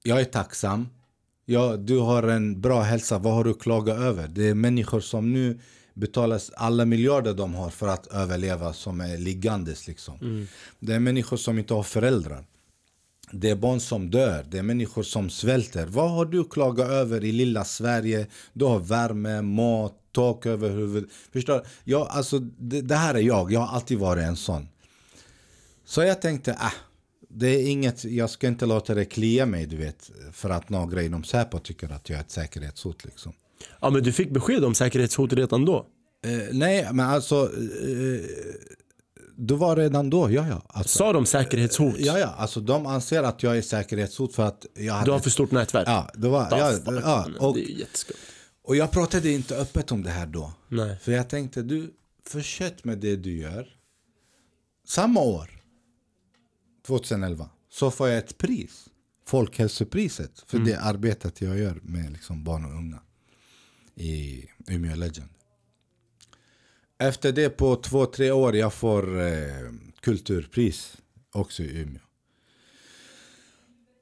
Speaker 2: jag är tacksam. Ja, du har en bra hälsa, vad har du att klaga över? Det är människor som nu betalar alla miljarder de har för att överleva som är liggandes liksom. Det är människor som inte har föräldrar. Det är barn som dör, det är människor som svälter. Vad har du att klaga över i lilla Sverige? Du har värme, mat, tak över huvudet. Förstår? Jag, alltså, det, det här är jag, jag har alltid varit en sån. Så jag tänkte, ah, det är inget, jag ska inte låta det klia mig du vet. För att några inom Säpo tycker att jag är ett säkerhetshot liksom.
Speaker 1: ja, men du fick besked om säkerhetshot redan då?
Speaker 2: Eh, nej, men alltså, eh, det var redan då, ja ja. Alltså,
Speaker 1: Sa de säkerhetshot?
Speaker 2: ja ja, alltså de anser att jag är säkerhetshot för att jag hade...
Speaker 1: Du har för stort nätverk?
Speaker 2: Ja, det var, ja, ja, och,
Speaker 1: Det är ju jätteskumt.
Speaker 2: och jag pratade inte öppet om det här då.
Speaker 1: Nej.
Speaker 2: För jag tänkte, du, fortsätt med det du gör. Samma år, 2011, så får jag ett pris. Folkhälsopriset. För det arbetet jag gör med liksom barn och unga. I Umeå Legend. Efter det på två, tre år jag får eh, kulturpris. Också i Umeå.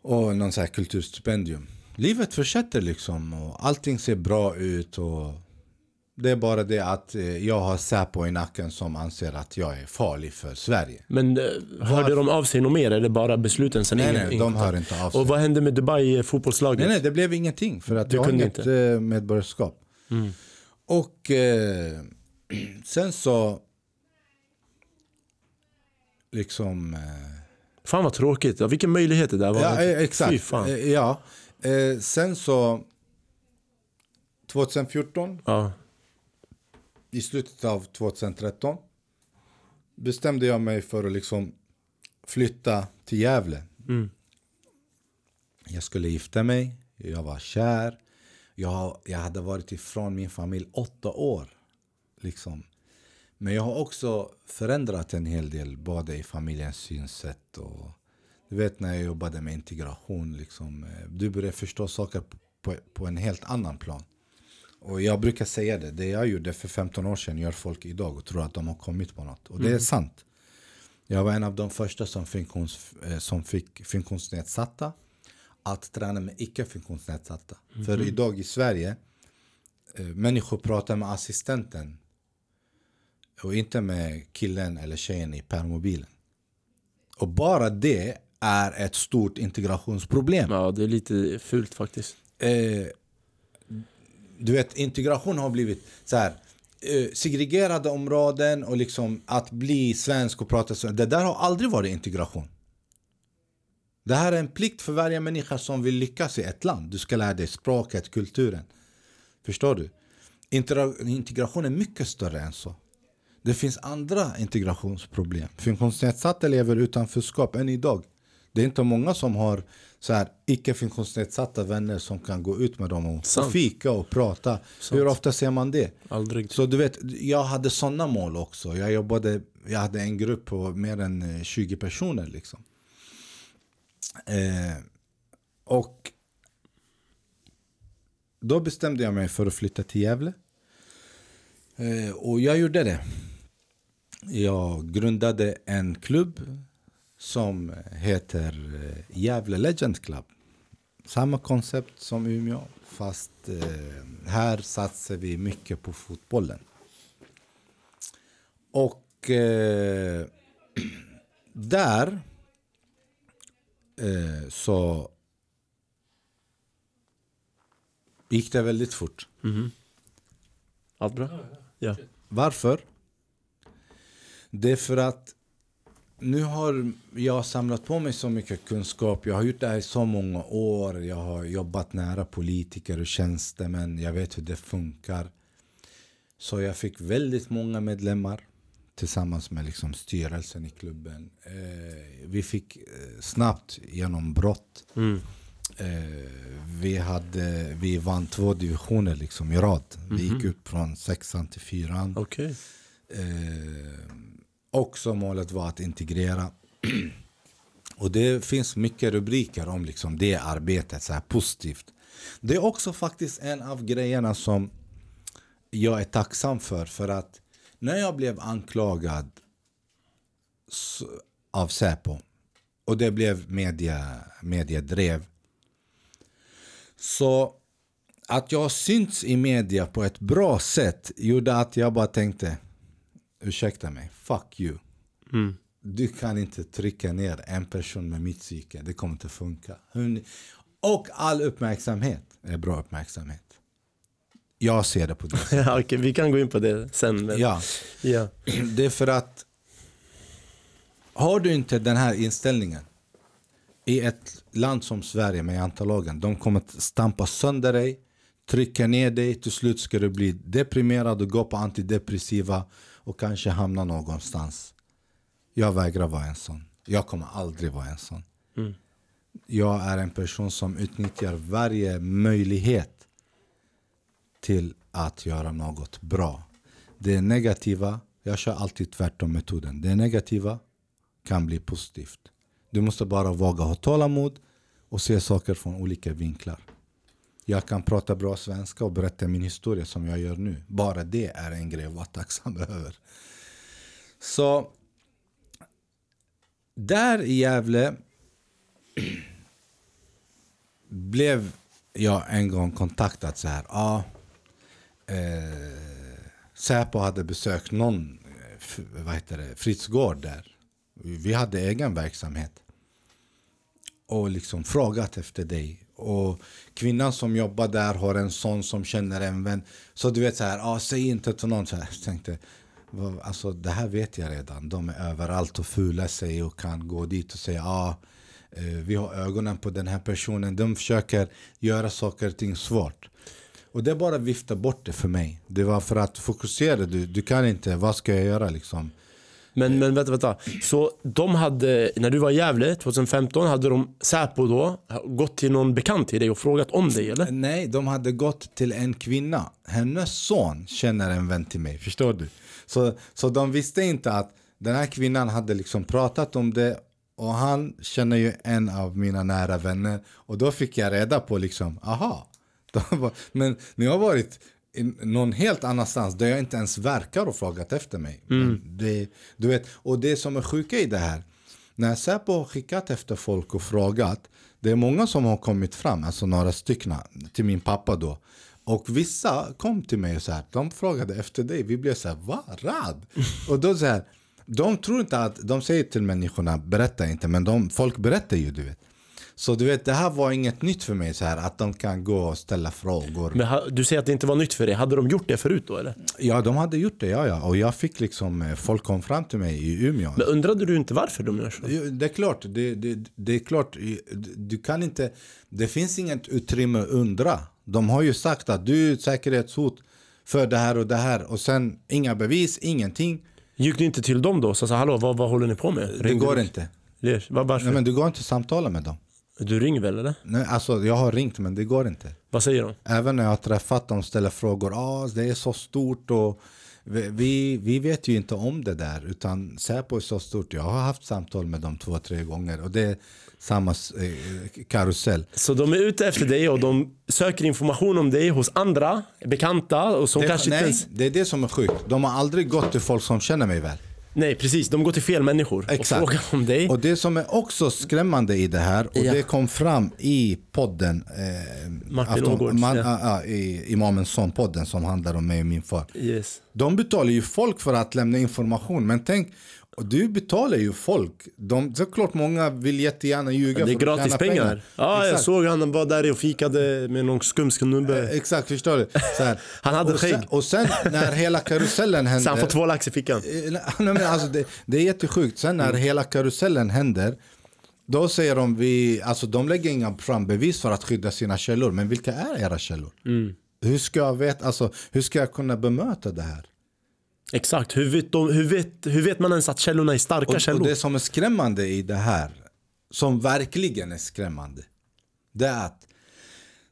Speaker 2: Och någon sån här kulturstipendium. Livet fortsätter liksom och allting ser bra ut och det är bara det att eh, jag har Säpo i nacken som anser att jag är farlig för Sverige.
Speaker 1: Men eh, hörde de av sig något mer eller bara besluten sen?
Speaker 2: Nej, nej, de hör inte av sig.
Speaker 1: Och vad hände med Dubai fotbollslaget?
Speaker 2: Nej, nej, det blev ingenting för att
Speaker 1: Du
Speaker 2: jag har inget
Speaker 1: inte? Mm.
Speaker 2: eh, medborgarskap. Och eh, [clears throat] sen så... Liksom... Eh,
Speaker 1: Fan vad tråkigt. Ja, vilken möjlighet det där var.
Speaker 2: ja, eh, exakt. ja. Eh, sen så... 2014,
Speaker 1: Ja.
Speaker 2: I slutet av 2013 bestämde jag mig för att liksom flytta till Gävle.
Speaker 1: Mm.
Speaker 2: Jag skulle gifta mig, jag var kär. Jag, jag hade varit ifrån min familj åtta år. Liksom. Men jag har också förändrat en hel del, både i familjens synsätt och du vet när jag jobbade med integration. Liksom, eh, du börjar förstå saker på, på en helt annan plan. Och jag brukar säga det, det jag gjorde för 15 år sedan gör folk idag och tror att de har kommit på något. Och det är sant. Jag var en av de första som, funktions, eh, som fick funktionsnedsatta att träna med icke funktionsnedsatta. För idag i Sverige, eh, människor pratar med assistenten och inte med killen eller tjejen i permobilen. Och bara det är ett stort integrationsproblem.
Speaker 1: Ja, det är lite fult faktiskt.
Speaker 2: Eh, du vet, integration har blivit så här eh, segregerade områden och liksom att bli svensk och prata svenska. Det där har aldrig varit integration. Det här är en plikt för varje människa som vill lyckas i ett land. Du ska lära dig språket, kulturen. Förstår du? Integration är mycket större än så. Det finns andra integrationsproblem. Funktionsnedsatta lever utanförskap än idag. Det är inte många som har så här icke funktionsnedsatta vänner som kan gå ut med dem och,
Speaker 1: Sant.
Speaker 2: fika och prata. Hur ofta ser man det?
Speaker 1: Aldrig.
Speaker 2: Så du vet, jag hade sådana mål också. Jag jobbade, jag hade en grupp på mer än eh, 20 personer liksom. Eh, och då bestämde jag mig för att flytta till Gävle. Eh, och jag gjorde det. Jag grundade en klubb som heter eh, Gävle Legend Club. Samma koncept som Umeå, fast eh, här satsar vi mycket på fotbollen. Och eh, [clears throat] där eh, så gick det väldigt fort.
Speaker 1: Allt bra? Ja.
Speaker 2: Varför? Det är för att nu har jag samlat på mig så mycket kunskap. Jag har gjort det här i så många år. Jag har jobbat nära politiker och tjänstemän. Jag vet hur det funkar. Så jag fick väldigt många medlemmar tillsammans med liksom styrelsen i klubben. Eh, vi fick eh, snabbt genombrott.
Speaker 1: Mm.
Speaker 2: Eh, vi, hade, vi vann två divisioner liksom i rad. Vi gick upp från sexan till fyran.
Speaker 1: Okej.
Speaker 2: Eh, också målet var att integrera. [clears throat] Och det finns mycket rubriker om liksom det arbetet, så här positivt. Det är också faktiskt en av grejerna som jag är tacksam för. För att när jag blev anklagad av Säpo och det blev media, mediedrev. Så att jag synts i media på ett bra sätt gjorde att jag bara tänkte ursäkta mig, fuck you.
Speaker 1: Mm.
Speaker 2: Du kan inte trycka ner en person med mitt psyke, det kommer inte funka. Och all uppmärksamhet är bra uppmärksamhet. Jag ser det på det. [laughs]
Speaker 1: Ja, okej, vi kan gå in på det sen. Men...
Speaker 2: Ja,
Speaker 1: ja. [clears throat]
Speaker 2: det är för att har du inte den här inställningen i ett land som Sverige med jantalagen, de kommer att stampa sönder dig, trycka ner dig, till slut ska du bli deprimerad och gå på antidepressiva och kanske hamna någonstans. Jag vägrar vara en sån. Jag kommer aldrig vara en sån.
Speaker 1: Mm.
Speaker 2: Jag är en person som utnyttjar varje möjlighet till att göra något bra. Det negativa, jag kör alltid tvärtom metoden. Det negativa kan bli positivt. Du måste bara våga ha tålamod och se saker från olika vinklar. Jag kan prata bra svenska och berätta min historia som jag gör nu. Bara det är en grej att vara tacksam [laughs] över. Så där i Gävle [clears throat] blev jag en gång kontaktad så här. Ja, eh, Säpo hade besökt någon eh, vad heter det, Fritz där. Vi hade egen verksamhet. Och liksom frågat efter dig. Och kvinnan som jobbar där har en son som känner en vän. Så du vet så här, ah, säg inte till någon. Så här, jag tänkte, alltså det här vet jag redan. De är överallt och fular sig och kan gå dit och säga ah, vi har ögonen på den här personen. De försöker göra saker och ting svårt. Och det bara vifta bort det för mig. Det var för att fokusera, du, du kan inte, vad ska jag göra liksom?
Speaker 1: Men, men vänta, vänta. Så de hade, när du var i Gävle 2015, hade de Säpo då gått till någon bekant till dig och frågat om dig eller?
Speaker 2: Nej, de hade gått till en kvinna. Hennes son känner en vän till mig, förstår du? Så, så de visste inte att den här kvinnan hade liksom pratat om det och han känner ju en av mina nära vänner och då fick jag reda på liksom, aha. [laughs] Men ni har varit någon helt annanstans där jag inte ens verkar och frågat efter mig. Men Det, du vet, och det som är sjuka i det här, när Säpo har skickat efter folk och frågat, det är många som har kommit fram, alltså några stycken till min pappa då. Och vissa kom till mig och så här, de frågade efter dig. Vi blev så här, va? Rad? [laughs] och då så här, de tror inte att, de säger till människorna, berätta inte, men de, folk berättar ju du vet. Så du vet, det här var inget nytt för mig så här, att de kan gå och ställa frågor.
Speaker 1: Men ha- du säger att det inte var nytt för dig. Hade de gjort det förut då eller?
Speaker 2: Ja, de hade gjort det, ja, ja. Och jag fick liksom, eh, folk kom fram till mig i Umeå.
Speaker 1: Men undrade du inte varför de gör så?
Speaker 2: Det är klart, det, det, det är klart. Du kan inte, det finns inget utrymme att undra. De har ju sagt att du är ett säkerhetshot för det här och det här. Och sen inga bevis, ingenting.
Speaker 1: Gick du inte till dem då och sa hallå vad, vad håller ni på med?
Speaker 2: Det
Speaker 1: Ringde
Speaker 2: går
Speaker 1: du-
Speaker 2: inte.
Speaker 1: Det- var- Varför?
Speaker 2: Nej, men du går inte att samtala med dem.
Speaker 1: Du ringer väl eller?
Speaker 2: Nej, alltså, jag har ringt men det går inte.
Speaker 1: Vad säger de?
Speaker 2: Även när jag har träffat dem ställer frågor. Ah, det är så stort och vi, vi, vet ju inte om det där. Utan Säpo är så stort. Jag har haft samtal med dem två, tre gånger. Och det är samma eh, karusell.
Speaker 1: Så de är ute efter dig och de söker information om dig hos andra bekanta och som
Speaker 2: Det,
Speaker 1: kanske
Speaker 2: nej,
Speaker 1: inte ens...
Speaker 2: det är det som är sjukt. De har aldrig gått till folk som känner mig väl.
Speaker 1: Nej precis, de går till fel människor
Speaker 2: Exakt.
Speaker 1: och frågar om dig.
Speaker 2: Och det som är också skrämmande i det här, och
Speaker 1: Ja.
Speaker 2: det kom fram i podden, eh,
Speaker 1: Martin Ågårds,
Speaker 2: man,
Speaker 1: ja.
Speaker 2: ah, ah, i Imamens son-podden som handlar om mig och min far.
Speaker 1: Yes.
Speaker 2: De betalar ju folk för att lämna information, men tänk, och du betalar ju folk. De, det är klart många vill jättegärna ljuga
Speaker 1: Det är gratis
Speaker 2: tjäna
Speaker 1: pengar. Ja, jag
Speaker 2: Exakt.
Speaker 1: såg han var där och fikade med någon skum snubbe.
Speaker 2: Exakt, förstår du? [laughs]
Speaker 1: Han hade
Speaker 2: och sen,
Speaker 1: skägg.
Speaker 2: och sen när hela karusellen händer [laughs]
Speaker 1: Så han får två lax i fickan.
Speaker 2: Eh, [laughs] Nej, men alltså det, det är jättesjukt. Sen
Speaker 1: Mm.
Speaker 2: när hela karusellen händer då säger de vi, alltså de lägger inga fram bevis för att skydda sina källor. Men vilka är era källor?
Speaker 1: Mm.
Speaker 2: Hur ska jag veta, alltså hur ska jag kunna bemöta det här?
Speaker 1: Exakt, hur vet, de, hur, vet, hur vet man ens att källorna är starka
Speaker 2: Och,
Speaker 1: källor?
Speaker 2: och det som är skrämmande i det här, som verkligen är skrämmande, det är att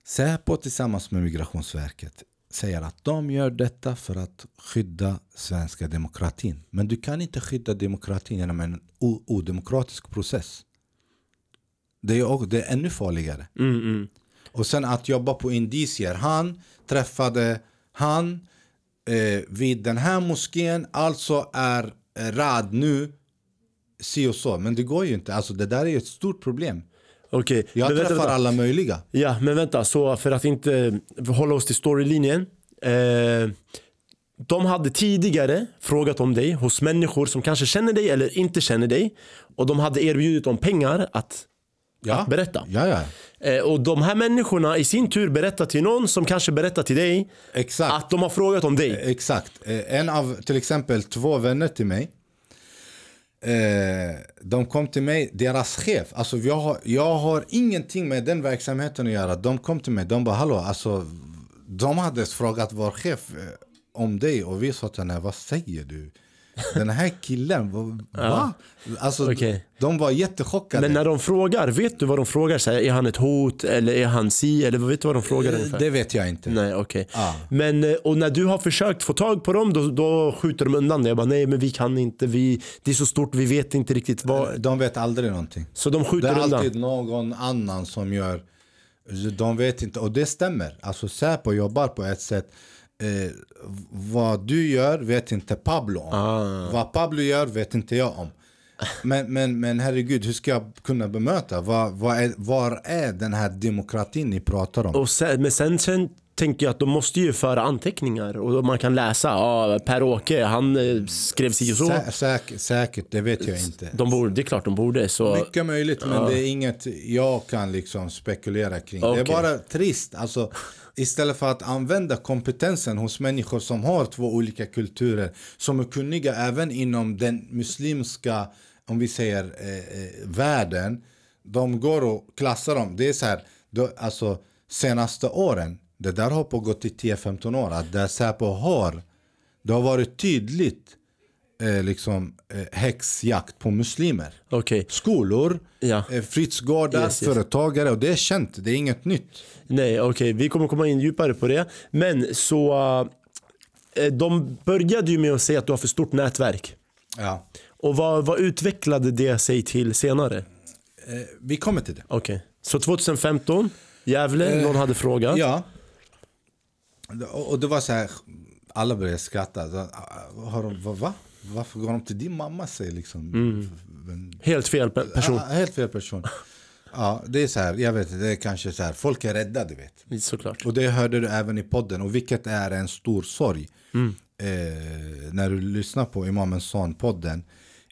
Speaker 2: Säpo tillsammans med Migrationsverket säger att de gör detta för att skydda svenska demokratin. Men du kan inte skydda demokratin genom en odemokratisk process. Det är, det är ännu farligare.
Speaker 1: Mm, mm.
Speaker 2: Och sen att jobba på indicier. Han träffade han eh, vid den här moskén, alltså är eh, Rad nu si och så. Men det går ju inte. Alltså det där är ett stort problem.
Speaker 1: Okej,
Speaker 2: Jag
Speaker 1: men vänta,
Speaker 2: träffar
Speaker 1: vänta.
Speaker 2: alla möjliga.
Speaker 1: Ja, men vänta. Så för att inte hålla oss till storylinjen. Eh, de hade tidigare frågat om dig hos människor som kanske känner dig eller inte känner dig. Och de hade erbjudit dem pengar att,
Speaker 2: Ja.
Speaker 1: att berätta.
Speaker 2: Ja, ja.
Speaker 1: Eh, och de här människorna i sin tur berättar till någon som kanske berättar till dig
Speaker 2: Exakt.
Speaker 1: att de har frågat om dig.
Speaker 2: Exakt. Eh, En av till exempel två vänner till mig. Eh, de kom till mig, deras chef, alltså jag har, jag har ingenting med den verksamheten att göra. De kom till mig, de bara hallå, alltså de hade frågat vår chef eh, om dig och vi sa till henne, vad säger du? Den här killen, va? Alltså,
Speaker 1: Okej.
Speaker 2: de var jättechockade.
Speaker 1: Men när de frågar, vet du vad de frågar? Så här, är han ett hot eller är han si? Eller vet du vad de frågar
Speaker 2: Eh,
Speaker 1: ungefär?
Speaker 2: det vet jag inte.
Speaker 1: Nej, okej.
Speaker 2: Ja.
Speaker 1: Men, eh, och när du har försökt få tag på dem, då, då skjuter de undan det. Jag bara, nej men vi kan inte, vi, det är så stort, vi vet inte riktigt vad.
Speaker 2: De vet aldrig någonting.
Speaker 1: Så de
Speaker 2: Det
Speaker 1: skjuter
Speaker 2: är
Speaker 1: undan.
Speaker 2: alltid någon annan som gör De vet inte, och det stämmer Alltså Säpo jobbar på ett sätt eh, Vad du gör vet inte Pablo om
Speaker 1: Ah.
Speaker 2: Vad Pablo gör vet inte jag om men, men, men herregud, hur ska jag kunna bemöta? Vad, vad är, var är den här demokratin ni pratar om?
Speaker 1: Och sen, men sen, sen tänker jag att de måste ju föra anteckningar och man kan läsa, ja Per-Åke han eh, skrev si och så.
Speaker 2: Sä, säkert, säkert, det vet jag inte
Speaker 1: De borde, det är klart de borde. Så,
Speaker 2: Mycket möjligt, men det är inget jag kan liksom spekulera kring. Det är bara trist. Alltså, istället för att använda kompetensen hos människor som har två olika kulturer, som är kunniga även inom den muslimska, om vi säger, eh, eh världen. De går och klassar dem. Det är så här, då, alltså senaste åren, det där har pågått i 10-15 år, att där Säpo har, det har varit tydligt eh, liksom, eh, häxjakt på muslimer.
Speaker 1: Okej.
Speaker 2: Skolor,
Speaker 1: Ja.
Speaker 2: eh, fritidsgårdar,
Speaker 1: Yes, yes.
Speaker 2: företagare och det är känt, det är inget nytt.
Speaker 1: Nej, okej. Vi kommer komma in djupare på det. Men så... eh, De började ju med att säga att du har för stort nätverk.
Speaker 2: Ja.
Speaker 1: Och vad, vad utvecklade det sig till senare?
Speaker 2: Eh, vi kommer till det.
Speaker 1: Okej. Så 2015, Gävle, någon hade frågat.
Speaker 2: Ja. Och det var så här, alla började skratta. Ah, Har de, va? Varför går de till din mamma? Säger liksom. Men,
Speaker 1: Helt fel pe- person.
Speaker 2: Ja, helt fel person. Ja, det är så här, jag vet det är kanske så här, folk är rädda du vet.
Speaker 1: Såklart.
Speaker 2: Och det hörde du även i podden, och vilket är en stor sorg.
Speaker 1: Mm.
Speaker 2: Eh, när du lyssnar på Imamens son-podden,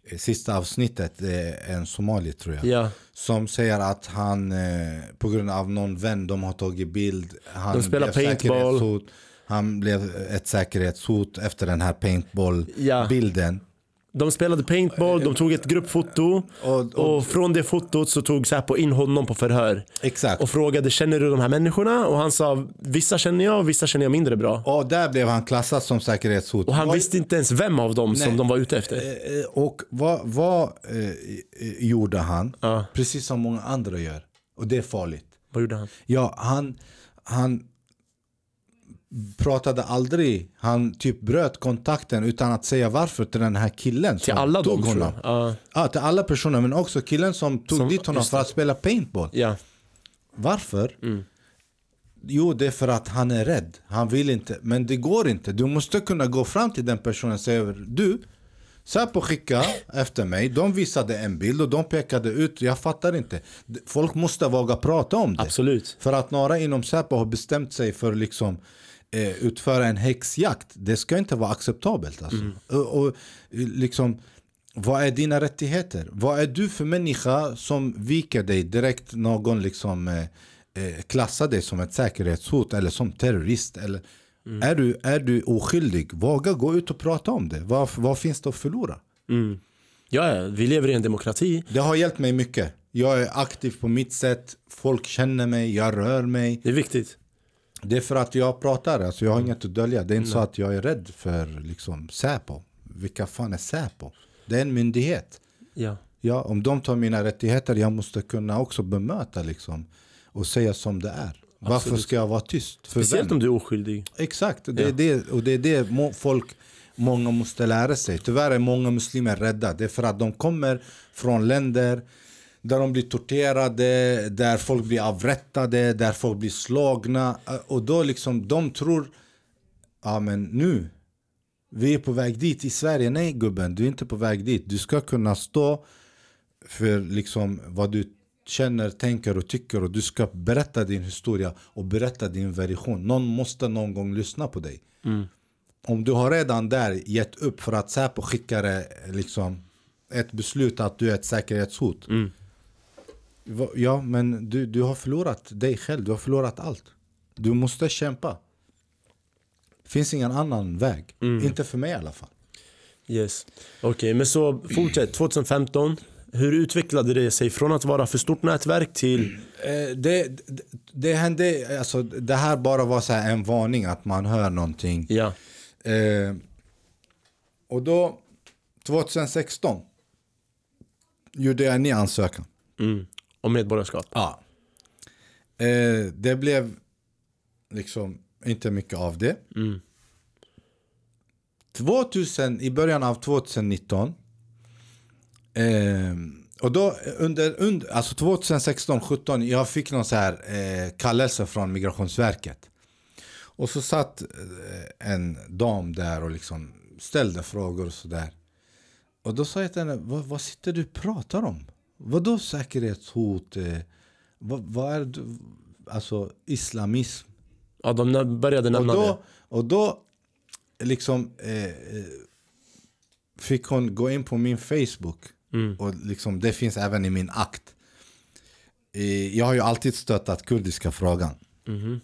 Speaker 2: eh, sista avsnittet är en somali tror jag.
Speaker 1: Ja.
Speaker 2: Som säger att han eh, på grund av någon vän, de har tagit bild. Han
Speaker 1: De spelar paintball.
Speaker 2: Han blev ett säkerhetshot efter den här
Speaker 1: Ja.
Speaker 2: paintball-bilden.
Speaker 1: De spelade paintball, de tog ett gruppfoto och,
Speaker 2: Och- och-
Speaker 1: från det fotot så tog Säpo in honom på förhör.
Speaker 2: Exakt.
Speaker 1: Och frågade känner du de här människorna? Och han sa vissa känner jag och vissa känner jag mindre bra.
Speaker 2: Och där blev han klassad som säkerhetshot.
Speaker 1: Och han
Speaker 2: Vad-
Speaker 1: visste inte ens vem av dem som
Speaker 2: Nej.
Speaker 1: de var ute efter.
Speaker 2: Eh, eh, Och vad, vad eh, eh, gjorde han?
Speaker 1: Ja.
Speaker 2: Precis som många andra gör. Och det är farligt.
Speaker 1: Vad gjorde han?
Speaker 2: Ja, han, han pratade aldrig, han typ bröt kontakten utan att säga varför till den här killen
Speaker 1: Till alla
Speaker 2: tog honom.
Speaker 1: jag. Ja.
Speaker 2: Till alla personer men också killen som tog
Speaker 1: Som-
Speaker 2: dit honom för att spela paintball.
Speaker 1: ja.
Speaker 2: Varför?
Speaker 1: Mm.
Speaker 2: Jo, det är för att han är rädd. Han vill inte. Men det går inte. Du måste kunna gå fram till den personen och säga Du, Säpo skicka efter mig. De visade en bild och de pekade ut. Jag fattar inte. Folk måste våga prata om det.
Speaker 1: Absolut.
Speaker 2: För att några inom Säpo har bestämt sig för liksom utföra en häxjakt. Det ska inte vara acceptabelt. Alltså. Och, och liksom, vad är dina rättigheter? Vad är du för människa som viker dig direkt någon liksom eh, eh, klassar dig som ett säkerhetshot eller som terrorist? Eller, är, du, är du oskyldig? Våga gå ut och prata om det. Vad, vad finns det att förlora?
Speaker 1: Mm. Ja, ja, vi lever i en demokrati.
Speaker 2: Det har hjälpt mig mycket. Jag är aktiv på mitt sätt. Folk känner mig, jag rör mig.
Speaker 1: Det är viktigt.
Speaker 2: Det är för att jag pratar, alltså jag har inget att dölja. Det är inte så att jag är rädd för liksom Säpo. Vilka fan är Säpo? Det är en myndighet.
Speaker 1: Ja.
Speaker 2: Ja, om de tar mina rättigheter, jag måste kunna också bemöta liksom. Och säga som det är. Varför ska jag vara tyst? För
Speaker 1: Speciellt
Speaker 2: vem?
Speaker 1: om du är oskyldig.
Speaker 2: Exakt, det
Speaker 1: Ja.
Speaker 2: är det, och det är det folk, många måste lära sig. Tyvärr är många muslimer rädda. Det är för att de kommer från länder där de blir torterade, där folk blir avrättade, där folk blir slagna. Och då liksom, de tror, ja men nu, vi är på väg dit i Sverige. Nej gubben, du är inte på väg dit. Du ska kunna stå för liksom vad du känner, tänker och tycker och du ska berätta din historia och berätta din version. Någon måste någon gång lyssna på dig. Om du har redan där gett upp för att Säpo skickar liksom ett beslut att du är ett säkerhetshot. Va- Ja, men du, du har förlorat dig själv. Du har förlorat allt. Du måste kämpa. finns ingen annan väg. Inte för mig i alla fall.
Speaker 1: Yes. Okej, men så fortsätt. [clears throat] 2015. Hur utvecklade det sig från att vara för stort nätverk till...
Speaker 2: Eh, det, det, det hände, alltså, det här bara var så en varning att man hör någonting.
Speaker 1: Ja.
Speaker 2: Eh, och då, 2016, gjorde jag en ny ansökan.
Speaker 1: Mm. Om medborgarskap.
Speaker 2: Ja. Eh, det blev liksom inte mycket av det.
Speaker 1: Mm.
Speaker 2: 2000, I början av 2019 eh, och då under, under alltså 2016, 17 jag fick någon så här eh, kallelse från Migrationsverket. Och så satt eh, en dam där och liksom ställde frågor och sådär. Och då sa jag till henne, vad, vad sitter du och pratar om? Vadå säkerhetshot? Eh, vad, vad är du? Alltså islamism?
Speaker 1: Ja, de började
Speaker 2: Och
Speaker 1: nämna det.
Speaker 2: då, och då liksom eh, eh, fick hon gå in på min Facebook.
Speaker 1: Mm.
Speaker 2: Och liksom, det finns även i min akt. Eh, jag har ju alltid stöttat kurdiska frågan.
Speaker 1: Mhm.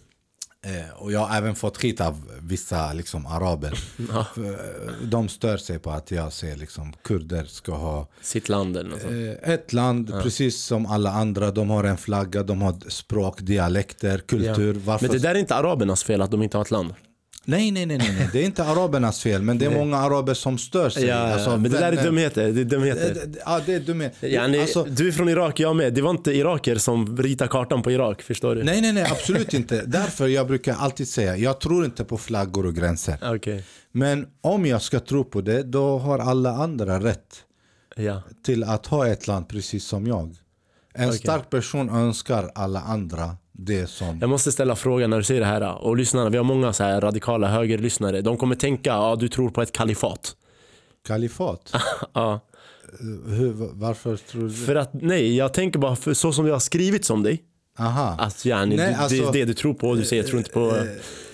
Speaker 2: Eh, och jag har även fått skit av vissa liksom, araber. [laughs]
Speaker 1: Ja.
Speaker 2: Eh, De stör sig på att jag säger liksom kurder ska ha
Speaker 1: Sitt land eller något sånt.
Speaker 2: eh, ett land precis som alla andra. De har en flagga, de har språk, dialekter, kultur.
Speaker 1: Ja. Men det där är inte arabernas fel att de inte har ett land.
Speaker 2: Nej, nej, nej, nej. Det är inte arabernas fel, men det är många araber som stör sig.
Speaker 1: Ja, ja,
Speaker 2: Alltså,
Speaker 1: men det där är dumheter. Det är dumheter.
Speaker 2: Ja, det är dumhet.
Speaker 1: Yani,
Speaker 2: Alltså,
Speaker 1: du är från Irak, jag med. Det var inte iraker som ritade kartan på Irak, förstår du?
Speaker 2: nej, nej, nej, absolut inte. Därför jag brukar alltid säga, jag tror inte på flaggor och gränser.
Speaker 1: Okej.
Speaker 2: Men om jag ska tro på det, då har alla andra rätt
Speaker 1: Ja.
Speaker 2: till att ha ett land precis som jag. En stark person önskar alla andra det som...
Speaker 1: Jag måste ställa frågan när du säger det här. Och lyssnarna, vi har många så här radikala högerlyssnare. De kommer tänka, ja du tror på ett kalifat.
Speaker 2: Kalifat? [laughs]
Speaker 1: Ja.
Speaker 2: Hur, varför tror du
Speaker 1: För att, nej, jag tänker bara för så som det har skrivits om dig.
Speaker 2: Aha.
Speaker 1: Att yani,
Speaker 2: Nej,
Speaker 1: du, det
Speaker 2: alltså-
Speaker 1: är det du tror på du säger jag tror inte på...
Speaker 2: Eh,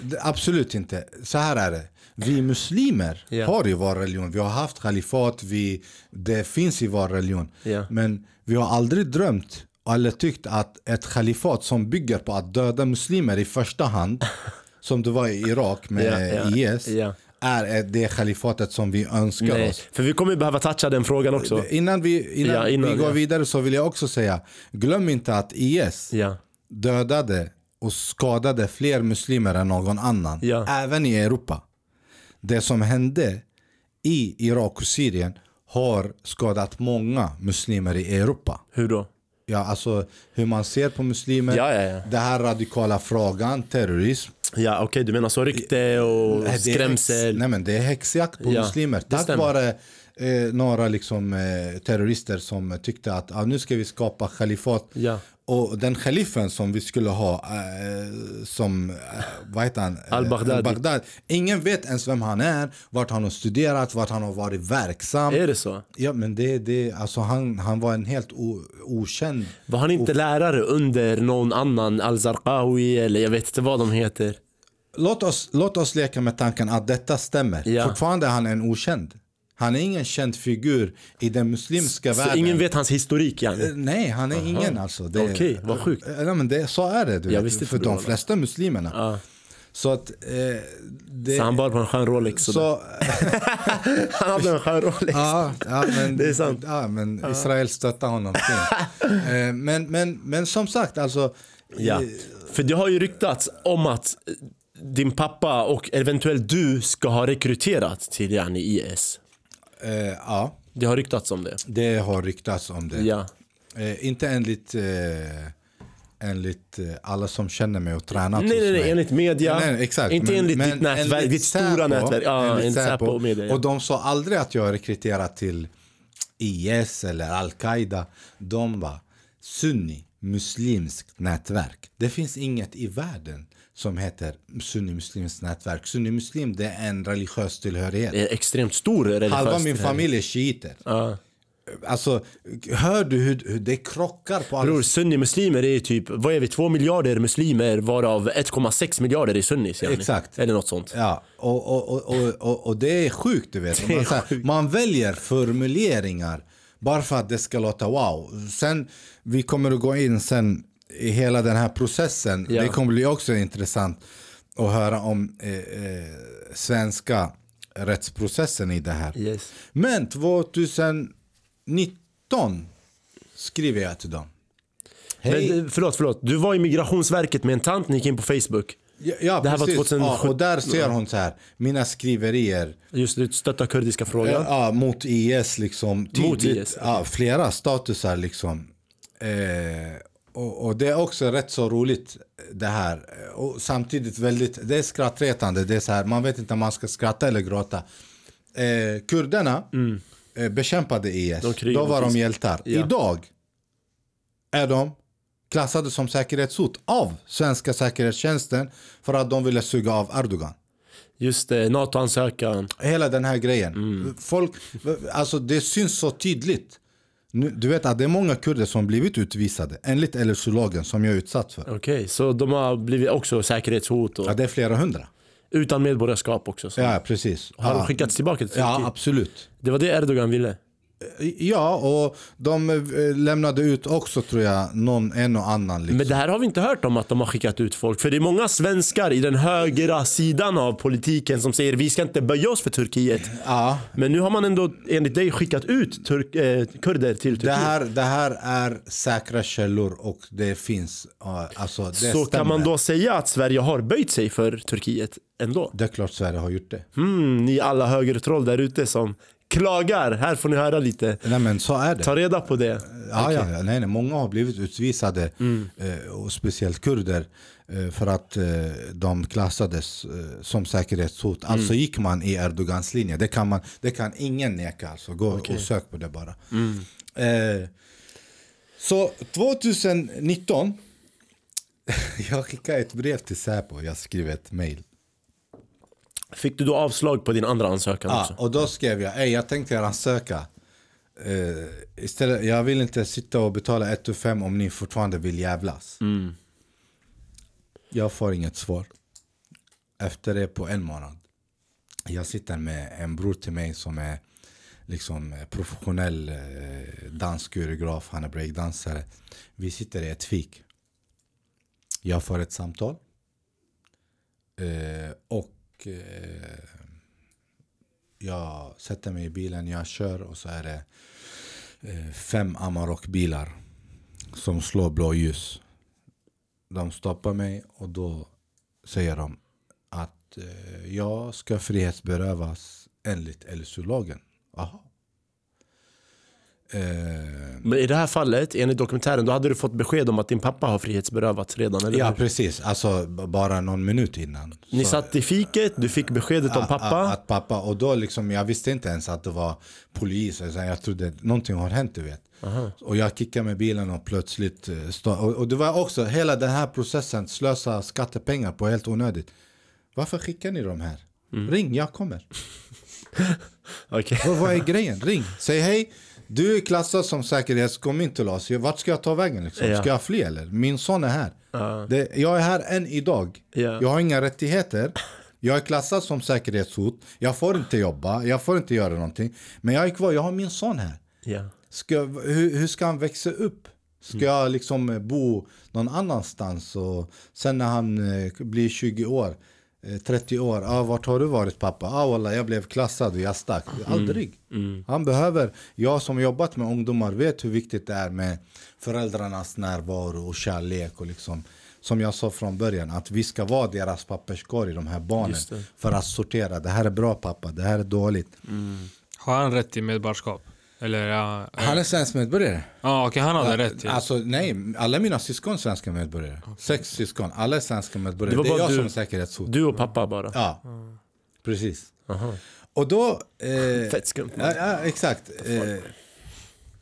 Speaker 2: det- Absolut inte. Så här är det. Vi muslimer
Speaker 1: Ja.
Speaker 2: har ju vår religion. Vi har haft kalifat, vi, det finns i vår religion.
Speaker 1: Ja.
Speaker 2: Men vi har aldrig drömt eller tyckt att ett kalifat som bygger på att döda muslimer i första hand, [laughs] som det var i Irak med
Speaker 1: Ja, ja,
Speaker 2: IS,
Speaker 1: ja.
Speaker 2: är det kalifatet som vi önskar
Speaker 1: Nej,
Speaker 2: oss.
Speaker 1: för vi kommer behöva toucha den frågan också.
Speaker 2: Innan vi, innan
Speaker 1: Ja, innan,
Speaker 2: vi går
Speaker 1: ja.
Speaker 2: vidare så vill jag också säga, glöm inte att IS
Speaker 1: Ja.
Speaker 2: dödade och skadade fler muslimer än någon annan. Även i Europa. Det som hände i Irak och Syrien har skadat många muslimer i Europa.
Speaker 1: Hur då?
Speaker 2: Ja, alltså hur man ser på muslimer.
Speaker 1: Ja, ja, ja.
Speaker 2: Det här radikala frågan, terrorism.
Speaker 1: Ja okej, du menar så rykte och
Speaker 2: det
Speaker 1: skrämsel.
Speaker 2: Häx, nej men det är häxjakt på
Speaker 1: Ja,
Speaker 2: muslimer.
Speaker 1: det
Speaker 2: Tack
Speaker 1: stämmer.
Speaker 2: vare eh, några liksom, eh, terrorister som tyckte att ah, nu ska vi skapa kalifat.
Speaker 1: Ja.
Speaker 2: Och den khalifen som vi skulle ha, eh, som, eh, vad heter han? Eh,
Speaker 1: Al-Baghdadi.
Speaker 2: Baghdad. Ingen vet ens vem han är, vart han har studerat, vart han har varit verksam.
Speaker 1: Är det så?
Speaker 2: Ja men det, det, alltså han, han var en helt o, okänd.
Speaker 1: Var han inte lärare under någon annan, Al-Zarqawi eller jag vet inte vad de heter?
Speaker 2: Låt oss, låt oss leka med tanken att detta stämmer.
Speaker 1: Ja.
Speaker 2: Fortfarande är han en okänd. Han är ingen känd figur i den muslimska
Speaker 1: Så
Speaker 2: världen.
Speaker 1: ingen vet hans historik
Speaker 2: Eh,
Speaker 1: yani?
Speaker 2: Nej, han är ingen alltså.
Speaker 1: Okej, vad sjukt.
Speaker 2: Eh, Nej, men det, så är det, du vet, för de flesta muslimerna.
Speaker 1: Ja.
Speaker 2: Så att... Eh, det,
Speaker 1: Så han bar på en skön Rolex. Så [laughs] han hade en skön Rolex.
Speaker 2: ja, ja, men,
Speaker 1: Det är sant.
Speaker 2: Ja, men Israel stöttar honom. [laughs] eh, men, men, men som sagt, alltså...
Speaker 1: Ja.
Speaker 2: eh,
Speaker 1: För det har ju ryktats om att eh, din pappa och eventuellt du ska ha rekryterat till yani IS.
Speaker 2: Eh, ja,
Speaker 1: Det har ryktats om det.
Speaker 2: det har ryktats om det.
Speaker 1: Ja.
Speaker 2: Eh, inte enligt, eh, enligt eh, alla som känner mig och tränat
Speaker 1: Nej,
Speaker 2: hos
Speaker 1: nej,
Speaker 2: mig.
Speaker 1: nej, enligt media.
Speaker 2: Nej, exakt.
Speaker 1: Inte
Speaker 2: Men-
Speaker 1: enligt
Speaker 2: men
Speaker 1: ditt nätverk,
Speaker 2: enligt
Speaker 1: ditt stora nätverk. Ja,
Speaker 2: enligt
Speaker 1: enligt Säpo och media. Ja.
Speaker 2: Och de sa aldrig att jag är rekryterad till IS eller Al-Qaida. De var sunni muslimskt nätverk. Det finns inget i världen som heter sunni muslimskt nätverk. Sunni muslim det är en religiös tillhörighet.
Speaker 1: Det är extremt stor religiös
Speaker 2: Halva min familj är shiiter.
Speaker 1: Ja.
Speaker 2: Alltså, hör du hur, hur det krockar på alla
Speaker 1: Bror, sunnimuslimer är typ, vad är vi, två miljarder muslimer varav 1,6 miljarder är sunnis. Yani.
Speaker 2: Exakt.
Speaker 1: Eller något sånt.
Speaker 2: Ja, och, och, och, och, och, det är sjukt du vet. [laughs] Man, här, man väljer formuleringar bara för att det ska låta wow. Sen, vi kommer att gå in sen i hela den här processen.
Speaker 1: Ja.
Speaker 2: Det kommer bli också intressant att höra om eh, eh, svenska rättsprocessen i det här.
Speaker 1: Yes.
Speaker 2: Men 2019 skriver jag till dem. Hej.
Speaker 1: Men, eh, förlåt, förlåt. Du var i migrationsverket med en tant, ni gick in på Facebook.
Speaker 2: Ja, ja
Speaker 1: Det här var
Speaker 2: precis.
Speaker 1: 2017.
Speaker 2: Ja, och där ser hon så här, mina skriverier
Speaker 1: Just det, stötta kurdiska frågan.
Speaker 2: Ja, mot IS liksom.
Speaker 1: Mot
Speaker 2: tydligt.
Speaker 1: IS,
Speaker 2: Ja, flera statusar liksom. Eh, och, och det är också rätt så roligt det här. Och samtidigt väldigt, det är skrattretande. Det är så här, man vet inte om man ska skratta eller gråta. Eh, kurderna eh, bekämpade IS.
Speaker 1: Mm.
Speaker 2: Då var de hjältar.
Speaker 1: Ja.
Speaker 2: Idag är de klassade som säkerhetshot av svenska säkerhetstjänsten för att de ville suga av Erdogan.
Speaker 1: Just det, NATO-ansökan.
Speaker 2: Hela den här grejen.
Speaker 1: Mm.
Speaker 2: Folk, alltså det syns så tydligt. Nu, du vet att det är många kurder som blivit utvisade enligt LSU-lagen som jag är utsatt för.
Speaker 1: Okej, så de har blivit också säkerhetshot och
Speaker 2: Ja, det är flera hundra.
Speaker 1: utan medborgarskap också. Så.
Speaker 2: Ja, precis.
Speaker 1: Har
Speaker 2: ja.
Speaker 1: de skickats tillbaka till
Speaker 2: Ja,
Speaker 1: Turkiet?
Speaker 2: absolut.
Speaker 1: Det var det Erdogan ville.
Speaker 2: Ja, och de eh, lämnade ut också tror jag någon, en och annan. Liksom.
Speaker 1: Men det här har vi inte hört om att de har skickat ut folk. För det är många svenskar i den högra sidan av politiken som säger vi ska inte böja oss för Turkiet.
Speaker 2: Ja,
Speaker 1: Men nu har man ändå enligt dig skickat ut turk, eh, kurder till Turkiet.
Speaker 2: det här, det här är säkra källor och det finns. Alltså, det
Speaker 1: Så
Speaker 2: stämmer.
Speaker 1: kan man då säga att Sverige har böjt sig för Turkiet ändå?
Speaker 2: Det är klart Sverige har gjort det.
Speaker 1: Hmm, ni alla högertroll där ute som klagar. Här får ni höra lite.
Speaker 2: Nej men så är det.
Speaker 1: Ta reda på det.
Speaker 2: Ja, ja, nej, nej, många har blivit utvisade, eh, och speciellt kurder, eh, för att eh, de klassades som säkerhetshot. Alltså gick man i Erdogans linje. Det kan, man, det kan ingen neka. Alltså. Gå och sök på det bara. Eh, så 2019, [laughs] jag skickade ett brev till Säpo. Jag skrev ett mail.
Speaker 1: Fick du då avslag på din andra ansökan
Speaker 2: Ja,
Speaker 1: också?
Speaker 2: och då skrev jag, Ey, jag tänkte ansöka. Uh, istället, jag vill inte sitta och betala 1 5 om ni fortfarande vill jävlas. Jag får inget svar. Efter det på en månad. Jag sitter med en bror till mig som är liksom eh, professionell eh, danskoreograf, han är breakdansare. Vi sitter i ett fik. Jag får ett samtal. Eh, och eh, jag sätter mig i bilen, jag kör och så är det eh, fem Amarok-bilar som slår blåljus. De stoppar mig och då säger de att eh, jag ska frihetsberövas enligt LSU-lagen. Aha.
Speaker 1: Men i det här fallet, enligt dokumentären, då hade du fått besked om att din pappa har frihetsberövats redan, eller
Speaker 2: ja
Speaker 1: hur?
Speaker 2: precis, alltså bara någon minut innan.
Speaker 1: Ni
Speaker 2: Så-
Speaker 1: satt i fiket, du fick beskedet om pappa.
Speaker 2: Att, att pappa, och då liksom, jag visste inte ens att det var polis. Alltså, jag trodde någonting har hänt, du vet. Och jag kickade med bilen och plötsligt... eh, Stå, och, och det var också hela den här processen, slösa skattepengar på helt onödigt. Varför skickar ni de här? Ring, jag kommer. [laughs] Vad, vad är grejen? Ring, säg hej. Du är klassad som säkerhet, kom in till oss. Vart ska jag ta vägen? Liksom?
Speaker 1: Ja.
Speaker 2: Ska jag fly eller? Min son är här.
Speaker 1: Ja.
Speaker 2: Det, jag är här än idag.
Speaker 1: Ja.
Speaker 2: Jag har inga rättigheter. Jag är klassad som säkerhetshot. Jag får inte jobba, jag får inte göra någonting. Men jag är kvar, jag har min son här.
Speaker 1: Ja.
Speaker 2: Ska, hur, hur ska han växa upp? Ska jag liksom bo någon annanstans? Och sen när han eh, blir 20 år, 30 år. Ah, vart har du varit pappa? Ah, wallah, jag blev klassad och jag stack. Aldrig. Han behöver, jag som jobbat med ungdomar vet hur viktigt det är med föräldrarnas närvaro och kärlek. Och liksom, som jag sa från början, att vi ska vara deras papperskorg, de här barnen. För att sortera, det här är bra pappa, det här är dåligt.
Speaker 3: Har han rätt till medborgarskap? Eller ja,
Speaker 2: Han är svensk medborgare.
Speaker 3: ja okej han hade rätt till.
Speaker 2: Alltså nej, alla mina syskon är svenska medborgare. Sex syskon, alla är svenska medborgare.
Speaker 1: Det
Speaker 2: Det,
Speaker 1: var
Speaker 2: är
Speaker 1: bara
Speaker 2: jag
Speaker 1: du-
Speaker 2: som är säkerhetshot.
Speaker 1: Du och pappa bara?
Speaker 2: Ja, precis.
Speaker 1: Aha.
Speaker 2: Och då... Eh,
Speaker 1: Fett skumt.
Speaker 2: ja, ja, exakt. Eh,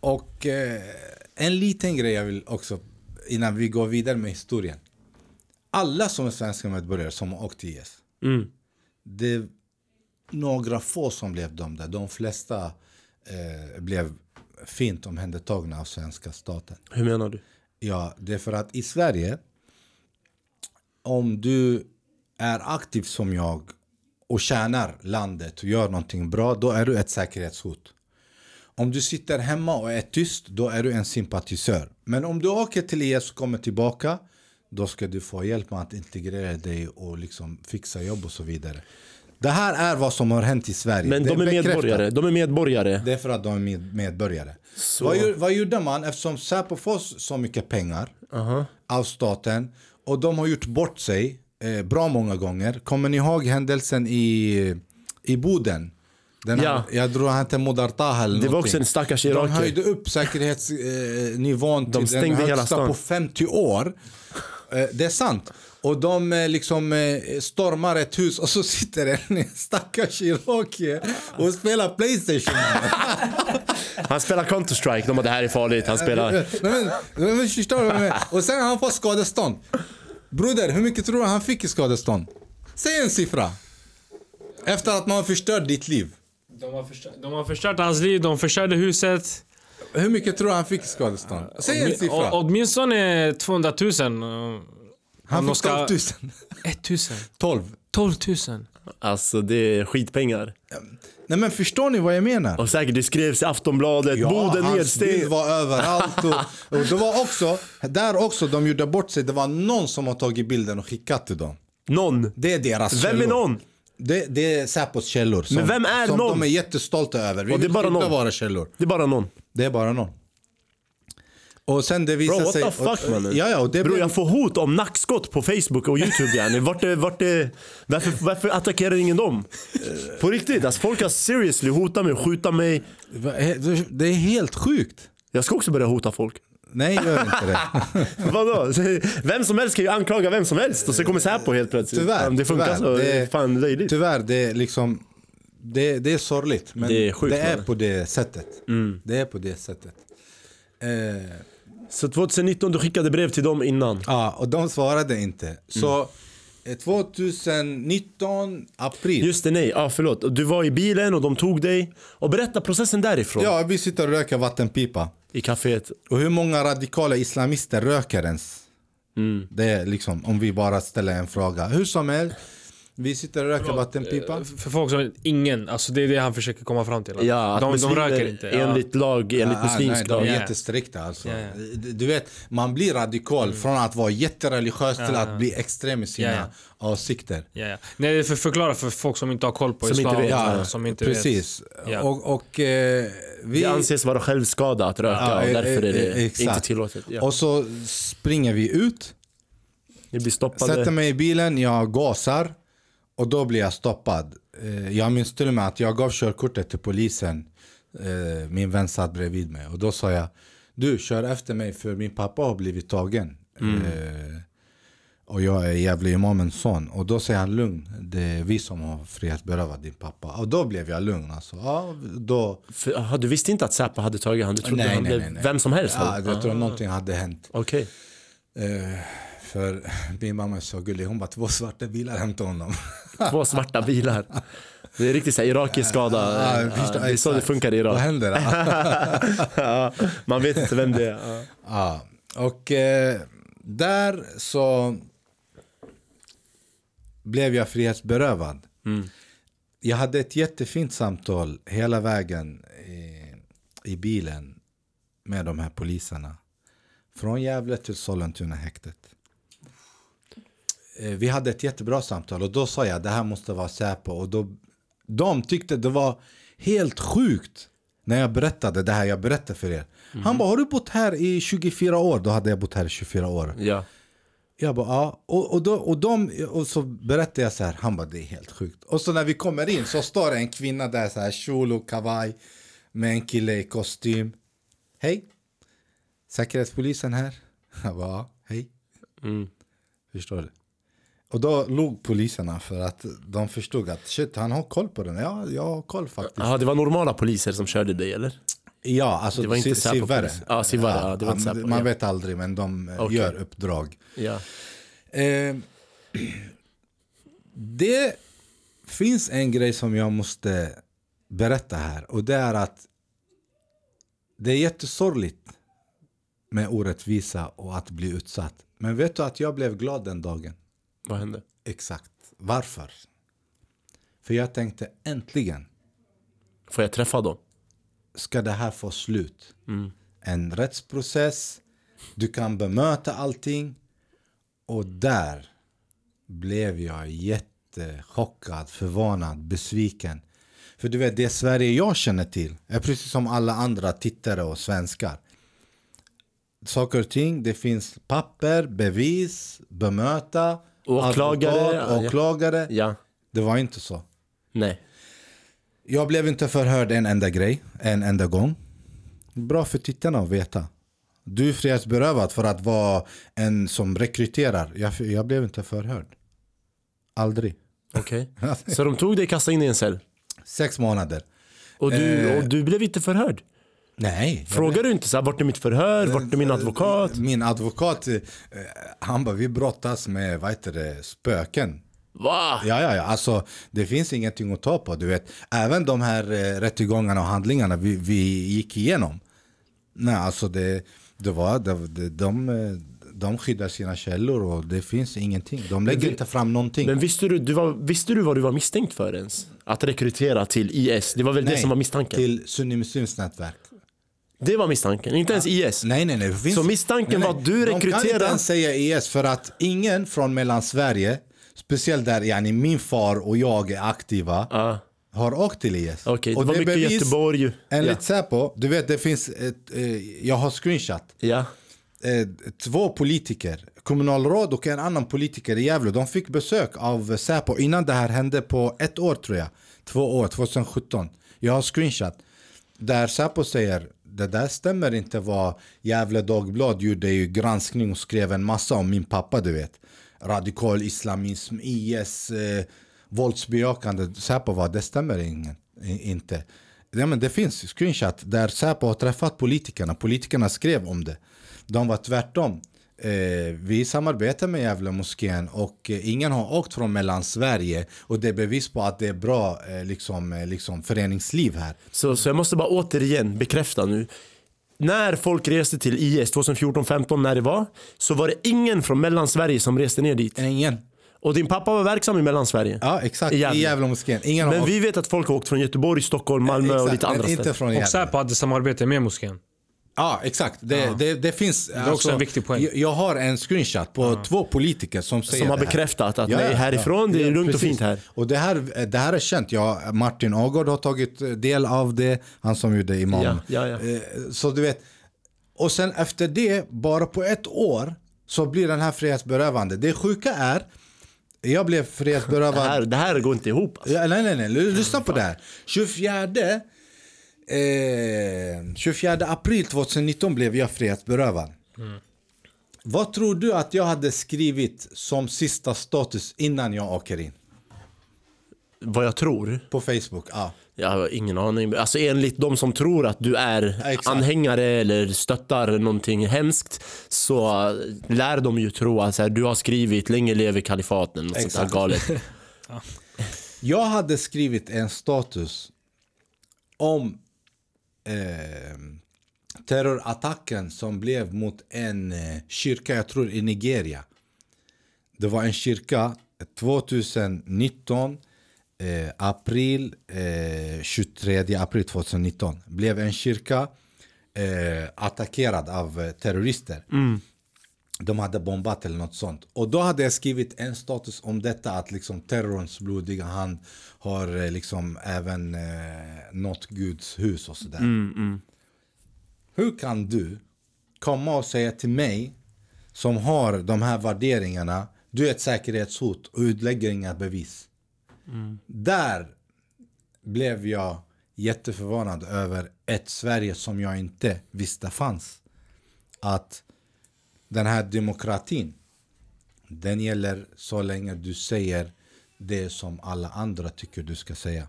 Speaker 2: och eh, en liten grej jag vill också, innan vi går vidare med historien. Alla som är svenska medborgare som har åkt till IS.
Speaker 1: Mm.
Speaker 2: Det är några få som blev dömda. De flesta eh, blev fint omhändertagna av svenska staten.
Speaker 1: Hur menar du?
Speaker 2: Ja, det är för att i Sverige om du är aktiv som jag och tjänar landet och gör någonting bra, då är du ett säkerhetshot. Om du sitter hemma och är tyst, då är du en sympatisör. Men om du åker till IS och kommer tillbaka, då ska du få hjälp med att integrera dig och liksom fixa jobb och så vidare. Det här är vad som har hänt i Sverige.
Speaker 1: Men de är
Speaker 2: bekräftat.
Speaker 1: medborgare. De är medborgare.
Speaker 2: Det är för att de är med, medborgare.
Speaker 1: Så-
Speaker 2: Vad, vad gjorde man eftersom Säpo får så mycket pengar
Speaker 1: Aha.
Speaker 2: av staten och de har gjort bort sig eh, bra många gånger. Kommer ni ihåg händelsen i, i Boden? Den här,
Speaker 1: Ja.
Speaker 2: Jag tror han hette Modar Taha eller
Speaker 1: Det var
Speaker 2: någonting.
Speaker 1: också en stackars
Speaker 2: De
Speaker 1: irakier.
Speaker 2: höjde upp säkerhetsnivån nivån
Speaker 1: De
Speaker 2: till den högsta på 50 år. Eh, det är sant. Och de eh, liksom eh, stormar ett hus och så sitter en stackars irakier och spelar Playstation. [laughs]
Speaker 1: Han spelar Counter-Strike. De bara, det här är farligt. Han spelar...
Speaker 2: Nej, men, men, förstår du? Och sen har han fått skadestånd. Broder, hur mycket tror du han fick i skadestånd? Säg en siffra. Efter att man har förstört ditt liv.
Speaker 3: De har, förstört, de har förstört hans liv, de förstörde huset.
Speaker 2: Hur mycket tror du han fick i skadestånd? Säg en siffra.
Speaker 3: Åtminstone 200 000.
Speaker 2: Han fick
Speaker 3: ska-
Speaker 2: 12 000.
Speaker 3: 1 000.
Speaker 2: 12.
Speaker 3: 12 000.
Speaker 1: Alltså det är skitpengar.
Speaker 2: Nej men förstår ni vad jag menar?
Speaker 1: Och säkert det skrevs i Aftonbladet, Boden
Speaker 2: hans bild
Speaker 1: nedstängd.
Speaker 2: var överallt. Och, och det var också, där också, de gjorde bort sig. Det var någon som har tagit bilden och skickat till dem.
Speaker 1: Någon.
Speaker 2: Det är deras
Speaker 1: Vem är
Speaker 2: källor.
Speaker 1: någon?
Speaker 2: Det, det är Säpos källor. Som,
Speaker 1: Men vem är
Speaker 2: som
Speaker 1: någon?
Speaker 2: de är jättestolta över. Vi
Speaker 1: Och det är
Speaker 2: vill
Speaker 1: bara
Speaker 2: skydda
Speaker 1: någon.
Speaker 2: våra källor.
Speaker 1: Det är bara någon.
Speaker 2: Det är bara någon. Och sen det visar
Speaker 1: Bro, what
Speaker 2: sig...
Speaker 1: the fuck mannen?
Speaker 2: Ja, ja, och det
Speaker 1: Bro,
Speaker 2: blev-
Speaker 1: jag får hot om nackskott på Facebook och YouTube yani. Vart vart varför, varför attackerar ingen dem? På riktigt, alltså folk har seriously hotat mig skjuta mig.
Speaker 2: Det är helt sjukt.
Speaker 1: Jag ska också börja hota folk.
Speaker 2: Nej, gör inte det. [laughs]
Speaker 1: Vadå? Vem som helst kan ju anklaga vem som helst och så kommer Säpo helt plötsligt.
Speaker 2: Tyvärr.
Speaker 1: Det funkar
Speaker 2: tyvärr.
Speaker 1: så, det är fan löjligt.
Speaker 2: Tyvärr, det är liksom... Det, det är sorgligt. Men
Speaker 1: Det är sjukt,
Speaker 2: det är på det sättet.
Speaker 1: Mm.
Speaker 2: Det är på det sättet. Eh,
Speaker 1: Så 2019, du skickade brev till dem innan?
Speaker 2: ja, och de svarade inte. Så
Speaker 1: Mm.
Speaker 2: eh, 2019, april.
Speaker 1: Just det, nej. Ja, förlåt. Du var i bilen och de tog dig. Och berätta processen därifrån.
Speaker 2: Ja, vi sitter och röker vattenpipa.
Speaker 1: I kaféet.
Speaker 2: Och hur många radikala islamister röker ens?
Speaker 1: Mm.
Speaker 2: Det är liksom, om vi bara ställer en fråga. Hur som helst, vi sitter och röker vattenpipa.
Speaker 3: För folk som ingen, alltså det är det han försöker komma fram till.
Speaker 1: Ja, att
Speaker 3: de, de röker inte.
Speaker 1: Enligt lag, enligt
Speaker 2: Ah,
Speaker 1: muslimsk
Speaker 2: nej, de
Speaker 1: lag.
Speaker 2: är jättestrikta alltså.
Speaker 3: Ja, ja.
Speaker 2: Du- vet, man blir radikal från att vara jättereligiös till
Speaker 3: Ja,
Speaker 2: att
Speaker 3: ja.
Speaker 2: bli extrem i sina åsikter.
Speaker 3: Ja. Nej, för förklara för folk som inte har koll på
Speaker 1: Som inte
Speaker 3: islam.
Speaker 1: vet.
Speaker 3: Ja, som inte
Speaker 2: precis.
Speaker 3: Ja.
Speaker 2: Och, och eh, vi...
Speaker 1: Det anses vara självskada att röka
Speaker 2: Ja,
Speaker 1: och
Speaker 2: eh,
Speaker 1: därför är det
Speaker 2: eh, exakt.
Speaker 1: inte tillåtet. Ja.
Speaker 2: Och så springer vi ut,
Speaker 1: Ni blir stoppade.
Speaker 2: sätter mig i bilen, jag gasar och då blir jag stoppad. Eh, Jag minns till och med att jag gav körkortet till polisen. Eh, Min vän satt bredvid mig och då sa jag Du kör efter mig för min pappa har blivit tagen. Eh, Och jag är jävla imamens son. Och då säger han lugn, det är vi som har frihetsberövat din pappa. Och då blev jag lugn alltså. Ja, då,
Speaker 1: För, aha, du visste inte att Säpo hade tagit han? Du trodde
Speaker 2: Nej,
Speaker 1: han
Speaker 2: nej,
Speaker 1: blev
Speaker 2: nej,
Speaker 1: vem som helst?
Speaker 2: ja, jag tror någonting hade hänt.
Speaker 1: Okej.
Speaker 2: Eh, För min mamma är så gullig, hon bara två svarta bilar hämtade honom. [laughs]
Speaker 1: Två svarta bilar. Det är riktigt såhär irakisk skada.
Speaker 2: Ja, förstår,
Speaker 1: det är så det funkar i
Speaker 2: Vad
Speaker 1: Irak.
Speaker 2: händer? [laughs]
Speaker 1: ja, man vet inte vem det är. Ja.
Speaker 2: Ja, och eh, där så blev jag frihetsberövad. Jag hade ett jättefint samtal hela vägen i, i bilen med de här poliserna. Från Gävle till Sollentuna häktet. Eh, Vi hade ett jättebra samtal och då sa jag det här måste vara Säpo och då, de tyckte det var helt sjukt när jag berättade det här jag berättade för er. Han bara, har du bott här i 24 år? Då hade jag bott här i 24 år.
Speaker 1: Ja.
Speaker 2: Jag bara, ja. Och, och, då, och, de, och så berättade jag så här, han bara, det är helt sjukt. Och så när vi kommer in så står det en kvinna där så här, kjol och kavaj med en kille i kostym. Hej, säkerhetspolisen här. Jag bara, ja, hej.
Speaker 1: Mm.
Speaker 2: Förstår du? Och då log poliserna för att de förstod att shit, han har koll på den. Ja, jag har koll faktiskt.
Speaker 1: Aha, det var normala poliser som körde dig eller?
Speaker 2: Ja, alltså
Speaker 1: Det var inte
Speaker 2: Sivare.
Speaker 1: Ja, Sivare, ja, det var inte Säpo,
Speaker 2: man
Speaker 1: ja.
Speaker 2: vet aldrig, men de eh,
Speaker 1: Okej.
Speaker 2: gör uppdrag.
Speaker 1: Ja.
Speaker 2: Eh, [clears throat] det finns en grej som jag måste berätta här och det är att det är jättesorgligt med orättvisa och att bli utsatt. Men vet du att jag blev glad den dagen?
Speaker 1: Vad hände?
Speaker 2: Exakt. Varför? För jag tänkte äntligen
Speaker 1: Får jag träffa dem?
Speaker 2: ska det här få slut. En rättsprocess, du kan bemöta allting. Och där blev jag jättechockad, förvånad, besviken. För du vet, det Sverige jag känner till är precis som alla andra tittare och svenskar. Saker och ting, det finns papper, bevis, bemöta,
Speaker 1: Åklagare,
Speaker 2: advokat, åklagare.
Speaker 1: Ja.
Speaker 2: Det var inte så.
Speaker 1: Nej.
Speaker 2: Jag blev inte förhörd en enda grej, en enda gång. Bra för tittarna att veta. Du är frihetsberövad för att vara en som rekryterar. Jag, jag blev inte förhörd. Aldrig.
Speaker 1: Okej. [laughs] Så de tog dig och kastade in i en cell?
Speaker 2: Sex månader.
Speaker 1: Och du,
Speaker 2: Eh.
Speaker 1: och du blev inte förhörd?
Speaker 2: Nej.
Speaker 1: Frågar du inte så här, vart är mitt förhör? Vart är min advokat?
Speaker 2: Min advokat, eh, han bara, vi brottas med vad heter det, spöken.
Speaker 1: Va?
Speaker 2: Ja, ja, ja. Alltså, det finns ingenting att ta på. Du vet. Även de här eh, rättegångarna och handlingarna vi, vi gick igenom. Nej, alltså det, det var, det, det, de, eh, de skyddar sina källor och det finns ingenting. De lägger inte fram någonting.
Speaker 1: Men visste du, du var, visste du vad du var misstänkt för ens? Att rekrytera till IS? Det var väl det som var misstanken?
Speaker 2: Till Sunnimuslims nätverk.
Speaker 1: Det var misstanken, inte ens IS.
Speaker 2: Nej, nej, nej. Det finns...
Speaker 1: Så misstanken var att du
Speaker 2: De kan inte
Speaker 1: rekryterade...
Speaker 2: ens säga IS för att ingen från Mellansverige, speciellt där yani, min far och jag är aktiva,
Speaker 1: Ja,
Speaker 2: har åkt till IS.
Speaker 1: Okej, det
Speaker 2: Och
Speaker 1: var
Speaker 2: är
Speaker 1: mycket
Speaker 2: bevis-
Speaker 1: Göteborg ju.
Speaker 2: Enligt
Speaker 1: Ja.
Speaker 2: Säpo, du vet det finns ett, eh, jag har screenshot.
Speaker 1: Ja.
Speaker 2: Eh, två politiker, kommunalråd och en annan politiker i Gävle, de fick besök av Säpo innan det här hände på ett år tror jag. Två år, 2017. Jag har screenshot. Där Säpo säger det där stämmer inte vad Gävle Dagblad gjorde ju granskning och skrev en massa om min pappa du vet. Radikal islamism, IS, eh, våldsbejakande. Säpo var det stämmer ingen, inte. Ja, men det finns screenshot där Säpo har träffat politikerna. Politikerna skrev om det. De var tvärtom. Eh, vi samarbetar med Gävle moskén och eh, ingen har åkt från Mellansverige och det är bevis på att det är bra eh, liksom, eh, liksom föreningsliv här.
Speaker 1: Så, så jag måste bara återigen bekräfta nu. När folk reste till IS 2014-15 när det var, så var det ingen från Mellansverige som reste ner dit.
Speaker 2: Ingen.
Speaker 1: Och din pappa var verksam i Mellansverige.
Speaker 2: Ja exakt,
Speaker 1: I
Speaker 2: i
Speaker 1: Gävle.
Speaker 2: Gävle, moskén. Ingen har
Speaker 1: Men
Speaker 2: åkt.
Speaker 1: vi vet att folk har åkt från Göteborg, Stockholm, Malmö och
Speaker 2: Exakt,
Speaker 1: lite
Speaker 2: men
Speaker 1: andra
Speaker 2: inte
Speaker 1: ställen.
Speaker 2: från
Speaker 3: Och
Speaker 2: Gävle.
Speaker 3: Säpo hade samarbete med moskén.
Speaker 2: Ja exakt, det, det, det finns Det
Speaker 3: är också en viktig poäng.
Speaker 2: Jag, jag har en screenshot på två politiker som säger
Speaker 1: Som har
Speaker 2: det
Speaker 1: bekräftat att nej, härifrån, det är lugnt och fint här.
Speaker 2: Och det här, det här är känt. Ja, Martin Agård har tagit del av det. Han som gjorde Imam.
Speaker 1: Ja, ja, ja.
Speaker 2: Eh, Så du vet. Och sen efter det, bara på ett år, så blir den här frihetsberövande. Det sjuka är, jag blev
Speaker 1: Det
Speaker 2: frihetsberövad.
Speaker 1: här, det här går inte ihop. Alltså.
Speaker 2: Ja, nej, nej, nej. Lyssna på det här. 24, eh, 24 april 2019 blev jag frihetsberövad. Vad tror du att jag hade skrivit som sista status innan jag åker in?
Speaker 1: Vad jag tror?
Speaker 2: På Facebook? Ja.
Speaker 1: Jag har ingen aning. Alltså enligt de som tror att du är
Speaker 2: exakt.
Speaker 1: anhängare eller stöttar någonting hemskt så lär de ju tro att så här, du har skrivit länge lever kalifaten och sånt där galet. [laughs]
Speaker 2: Jag hade skrivit en status om eh, terrorattacken som blev mot en eh, kyrka, jag tror i Nigeria. Det var en kyrka eh, 2019, eh, april, eh, 23 april 2019. Blev en kyrka eh, attackerad av eh, terrorister. terrorister. De hade bombat eller något sånt. Och då hade jag skrivit en status om detta att liksom terrorns blodiga hand har eh, liksom även eh, nått Guds hus och sådär. Hur kan du komma och säga till mig som har de här värderingarna, du är ett säkerhetshot och utlägger inga bevis. Där blev jag jätteförvånad över ett Sverige som jag inte visste fanns. Att den här demokratin, den gäller så länge du säger det som alla andra tycker du ska säga.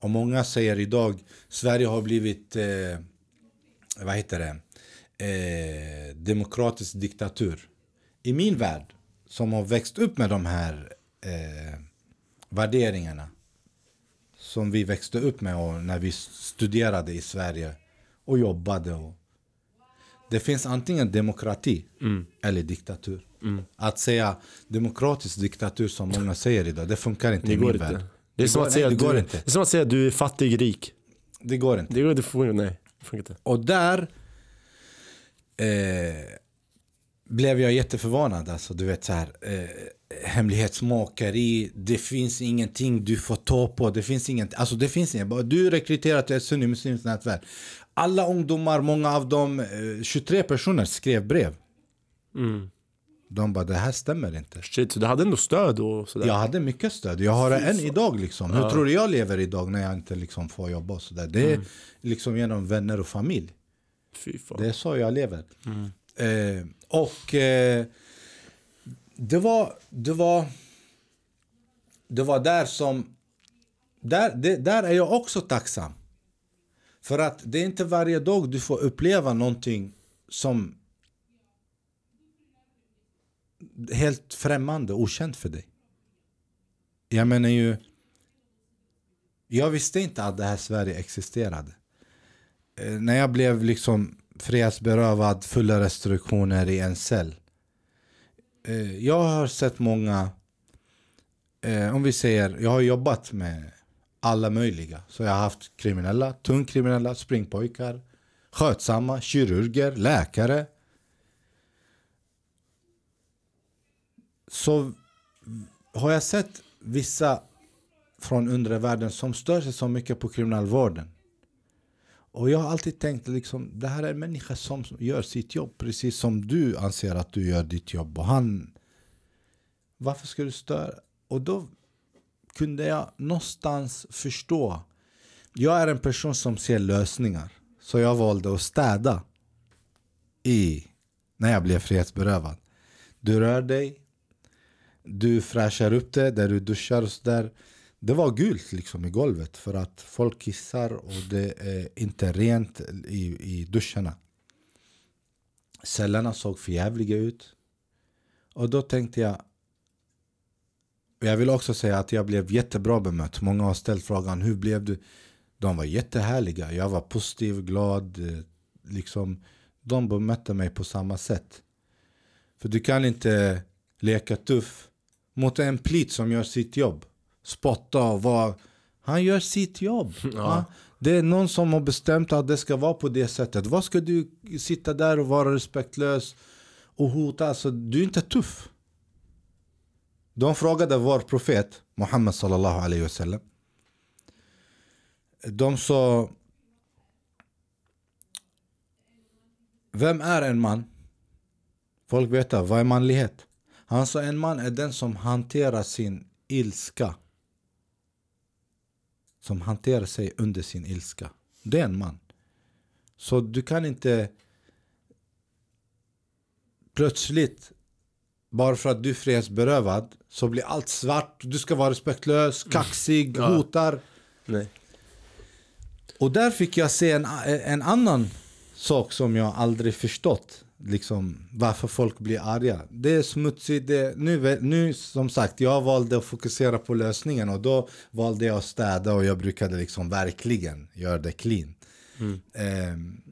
Speaker 2: Och många säger idag, Sverige har blivit, eh, vad heter det, eh, demokratisk diktatur. I min värld, som har växt upp med de här eh, värderingarna, som vi växte upp med och när vi studerade i Sverige och jobbade. Och det finns antingen demokrati eller diktatur. Att säga demokratisk diktatur som många säger idag, det funkar inte
Speaker 1: Det
Speaker 2: i min värld.
Speaker 1: Det är,
Speaker 2: Det
Speaker 1: som
Speaker 2: går-
Speaker 1: att säga
Speaker 2: nej,
Speaker 1: att
Speaker 2: går
Speaker 1: du,
Speaker 2: inte.
Speaker 1: det är som att säga att du är fattig rik.
Speaker 2: Det går inte.
Speaker 1: Det går det får, nej, det funkar inte.
Speaker 2: Och där eh, blev jag jätteförvånad. Alltså, du vet så här, eh, hemlighetsmakeri, det finns ingenting du får ta på. Det finns inget, alltså det finns inget. Du är rekryterad till ett sunnimuslimskt nätverk. Alla ungdomar, många av dem, eh, 23 personer skrev brev.
Speaker 1: Mm.
Speaker 2: De bara, det här stämmer inte.
Speaker 1: Shit, så du hade ändå stöd och sådär?
Speaker 2: Jag hade mycket stöd. Jag har det än idag. Liksom. Hur tror du jag lever idag när jag inte liksom får jobba? Och så där? Det är
Speaker 1: Mm.
Speaker 2: liksom genom vänner och familj. Det är så jag lever. Eh, och eh, det var, det var, det var där som, där, det, där är jag också tacksam. För att det är inte varje dag du får uppleva någonting som helt främmande, okänt för dig. Jag menar ju, jag visste inte att det här Sverige existerade. Eh, när jag blev liksom frihetsberövad, fulla restriktioner i en cell. Eh, jag har sett många, eh, om vi säger, jag har jobbat med alla möjliga. Så jag har haft kriminella, tungkriminella, springpojkar, skötsamma, kirurger, läkare. Så har jag sett vissa från undre världen som stör sig så mycket på kriminalvården. Och jag har alltid tänkt liksom, det här är en människa som gör sitt jobb precis som du anser att du gör ditt jobb. Och han, varför ska du störa? Och då kunde jag någonstans förstå. Jag är en person som ser lösningar. Så jag valde att städa i, när jag blev frihetsberövad. Du rör dig, du fräschar upp det där du duschar och sådär. Det var gult liksom i golvet för att folk kissar och det är inte rent i, i duscharna. Cellerna såg förjävliga ut. Och då tänkte jag jag vill också säga att jag blev jättebra bemött. Många har ställt frågan hur blev du? De var jättehärliga. Jag var positiv, glad. eh, Liksom, de bemötte mig på samma sätt. För du kan inte leka tuff mot en plit som gör sitt jobb. Spotta och vara... Han gör sitt jobb. [laughs] Han, det är någon som har bestämt att det ska vara på det sättet. Vad ska du sitta där och vara respektlös och hota? Alltså, du är inte tuff. De frågade vår profet Muhammed sallallahu alaihi wasallam. De sa Vem är en man? Folk vet vad är manlighet? Han sa en man är den som hanterar sin ilska. Som hanterar sig under sin ilska. Det är en man. Så du kan inte plötsligt bara för att du är frihetsberövad så blir allt svart, du ska vara respektlös, kaxig,
Speaker 1: Ja.
Speaker 2: hotar.
Speaker 1: Nej.
Speaker 2: Och där fick jag se en, en annan sak som jag aldrig förstått. Liksom, varför folk blir arga. Det är smutsigt. Det, nu, nu som sagt, jag valde att fokusera på lösningen och då valde jag att städa och jag brukade liksom verkligen göra det clean. Eh,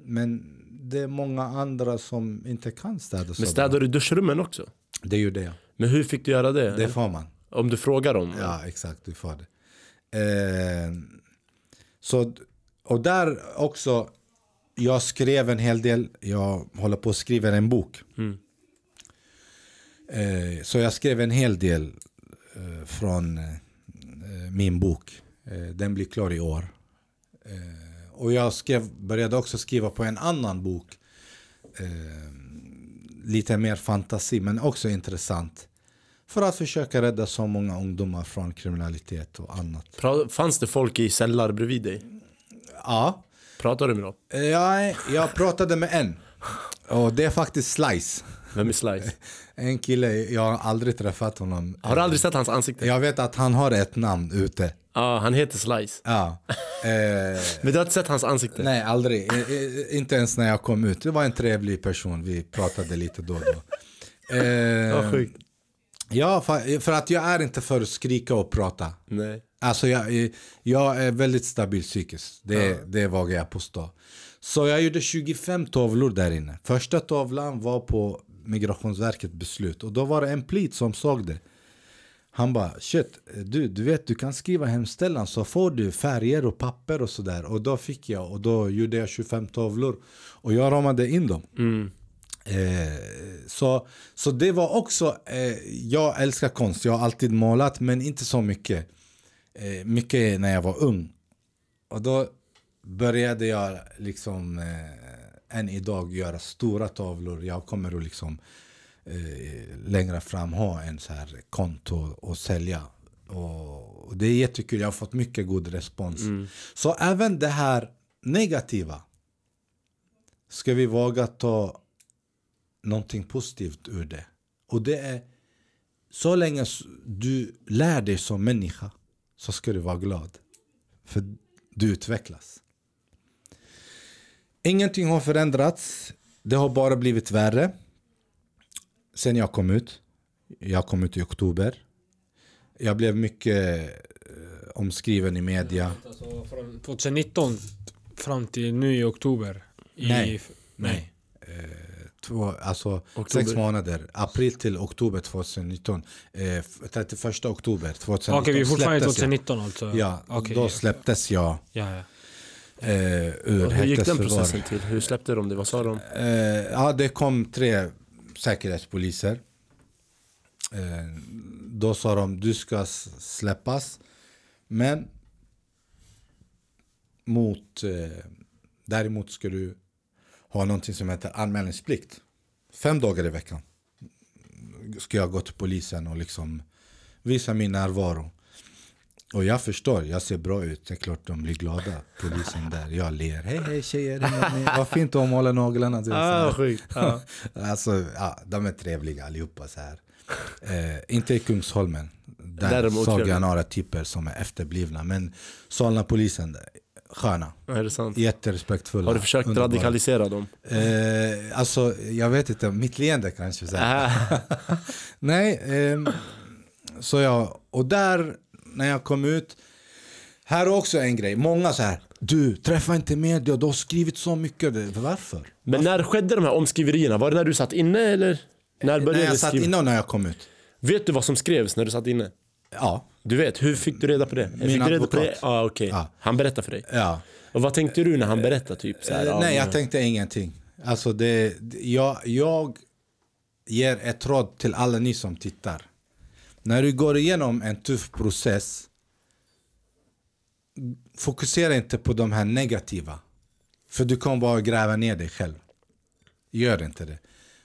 Speaker 2: men det är många andra som inte kan städa så
Speaker 1: Men städar du duschrummen också?
Speaker 2: Det gjorde jag.
Speaker 1: Men hur fick du göra det?
Speaker 2: Det får man.
Speaker 1: Om du frågar dem?
Speaker 2: Ja, exakt. Du får det. Eh, så, och där också, jag skrev en hel del. Jag håller på att skriva en bok. Eh, så jag skrev en hel del eh, från eh, min bok. Eh, den blir klar i år. Eh, och jag skrev, började också skriva på en annan bok. Lite mer fantasi, men också intressant. För att försöka rädda så många ungdomar från kriminalitet och annat.
Speaker 1: Fanns det folk i cellar bredvid dig?
Speaker 2: Ja,
Speaker 1: Pratade du med dem?
Speaker 2: eh, jag, jag pratade med en. Och det är faktiskt Slice.
Speaker 1: Vem är Slice? [laughs]
Speaker 2: En kille, jag har aldrig träffat honom.
Speaker 1: Har du aldrig sett hans ansikte? Ja,
Speaker 2: Jag vet att han har ett namn ute.
Speaker 1: Han heter Slice.
Speaker 2: Ja. [laughs] Eh,
Speaker 1: Men du har inte sett hans ansikte?
Speaker 2: nej, aldrig. Eh, eh, Inte ens när jag kom ut. Det var en trevlig person. Vi pratade lite då och då. [laughs] Eh,
Speaker 1: Ja, sjukt.
Speaker 2: ja, för, för att jag är inte för att skrika och prata.
Speaker 1: Nej.
Speaker 2: Alltså jag, jag är väldigt stabil psykiskt. Det, det vågar jag påstå. Så jag gjorde 25 tavlor där inne. Första tavlan var på Migrationsverket beslut. Och då var det en plit som såg det. Han bara shit, du, du vet du kan skriva hemställan så får du färger och papper och sådär. Och då fick jag och då gjorde jag 25 tavlor. Och jag ramade in dem. Eh, så, så det var också, eh, jag älskar konst, jag har alltid målat men inte så mycket. Eh, mycket när jag var ung. Och då började jag liksom eh, än idag göra stora tavlor. Jag kommer att liksom eh, längre fram ha en så här konto och sälja. Och, det är jättekul, jag har fått mycket god respons. Så även det här negativa ska vi våga ta någonting positivt ur det. Och det är så länge du lär dig som människa så ska du vara glad. För du utvecklas. Ingenting har förändrats. Det har bara blivit värre. Sen jag kom ut. Jag kom ut i oktober. Jag blev mycket eh, omskriven i media.
Speaker 3: Alltså från 2019 fram till nu i oktober. I,
Speaker 2: Nej. Nej. Eh, två, alltså
Speaker 1: Oktober.
Speaker 2: sex månader. April till oktober 2019. Eh, f- 31 oktober 2019
Speaker 3: Okej, vi är fortfarande
Speaker 2: släpptes jag.
Speaker 3: 2019 alltså?
Speaker 2: Ja,
Speaker 3: Okej,
Speaker 2: då
Speaker 3: ja.
Speaker 2: släpptes jag
Speaker 3: ja, ja.
Speaker 2: eh, ur
Speaker 1: Och hur gick den processen till? Hur släppte de det? Vad sa de?
Speaker 2: Eh, ja, det kom tre säkerhetspoliser. Eh, då sa de du ska släppas. Men mot, eh, däremot ska du ha någonting som heter anmälningsplikt. Fem dagar i veckan ska jag gå till polisen och liksom visa min närvaro. Och jag förstår, jag ser bra ut. Det är klart de blir glada, polisen där. Jag ler. Hej hej tjejer, vad fint att måla naglarna. Du.
Speaker 1: Ah, sjukt. Ja. [laughs]
Speaker 2: Alltså, ja, de är trevliga allihopa så här. Eh, inte i Kungsholmen. Där,
Speaker 1: Där är de
Speaker 2: såg jag några typer som är efterblivna. Men Solna-polisen, sköna.
Speaker 1: Är det sant?
Speaker 2: Jätterespektfulla.
Speaker 1: Har du försökt
Speaker 2: underbara.
Speaker 1: radikalisera dem?
Speaker 2: Eh, alltså, jag vet inte, mitt leende kanske. Så. [laughs] Nej, ehm, så jag, och där när jag kom ut, här är också en grej. Många så här, du träffa inte media, du har skrivit så mycket. Varför?
Speaker 1: Men när skedde de här omskriverierna? Var det när du satt inne eller? När
Speaker 2: När
Speaker 1: började
Speaker 2: jag
Speaker 1: du
Speaker 2: satt inne och när jag kom ut.
Speaker 1: Vet du vad som skrevs när du satt inne?
Speaker 2: Ja.
Speaker 1: Du vet, hur fick du reda på det? fick du reda på det?
Speaker 2: advokat.
Speaker 1: Ah, okej.
Speaker 2: Ja.
Speaker 1: Han berättade för dig?
Speaker 2: ja.
Speaker 1: Och vad tänkte du när han berättade? Typ, så här,
Speaker 2: Eh, Nej, jag tänkte ingenting. Alltså det- jag, jag ger ett råd till alla ni som tittar. När du går igenom en tuff process, fokusera inte på de här negativa. För du kommer bara gräva ner dig själv. Gör inte det.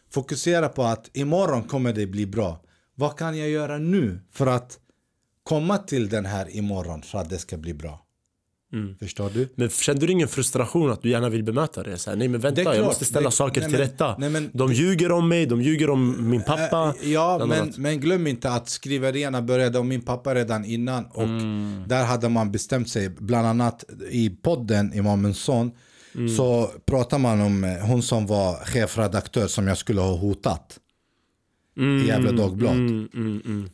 Speaker 2: Fokusera på att imorgon kommer det bli bra. Vad kan jag göra nu för att komma till den här imorgon för att det ska bli bra?
Speaker 1: Mm.
Speaker 2: Förstår du?
Speaker 1: Men kände du ingen frustration att du gärna vill bemöta det? Så här, nej men vänta, jag
Speaker 2: klart.
Speaker 1: måste ställa
Speaker 2: Det-
Speaker 1: saker
Speaker 2: nej,
Speaker 1: till
Speaker 2: men-
Speaker 1: rätta.
Speaker 2: nej, men-
Speaker 1: de ljuger om mig, de ljuger om min pappa.
Speaker 2: Eh, Ja, men, men glöm inte att skriverierna började om min pappa redan innan. Och
Speaker 1: Mm.
Speaker 2: där hade man bestämt sig, bland annat i podden Imamens son.
Speaker 1: Mm.
Speaker 2: Så pratar man om eh, hon som var chefredaktör som jag skulle ha hotat. I Gefle Dagblad.
Speaker 1: Mm, mm, mm.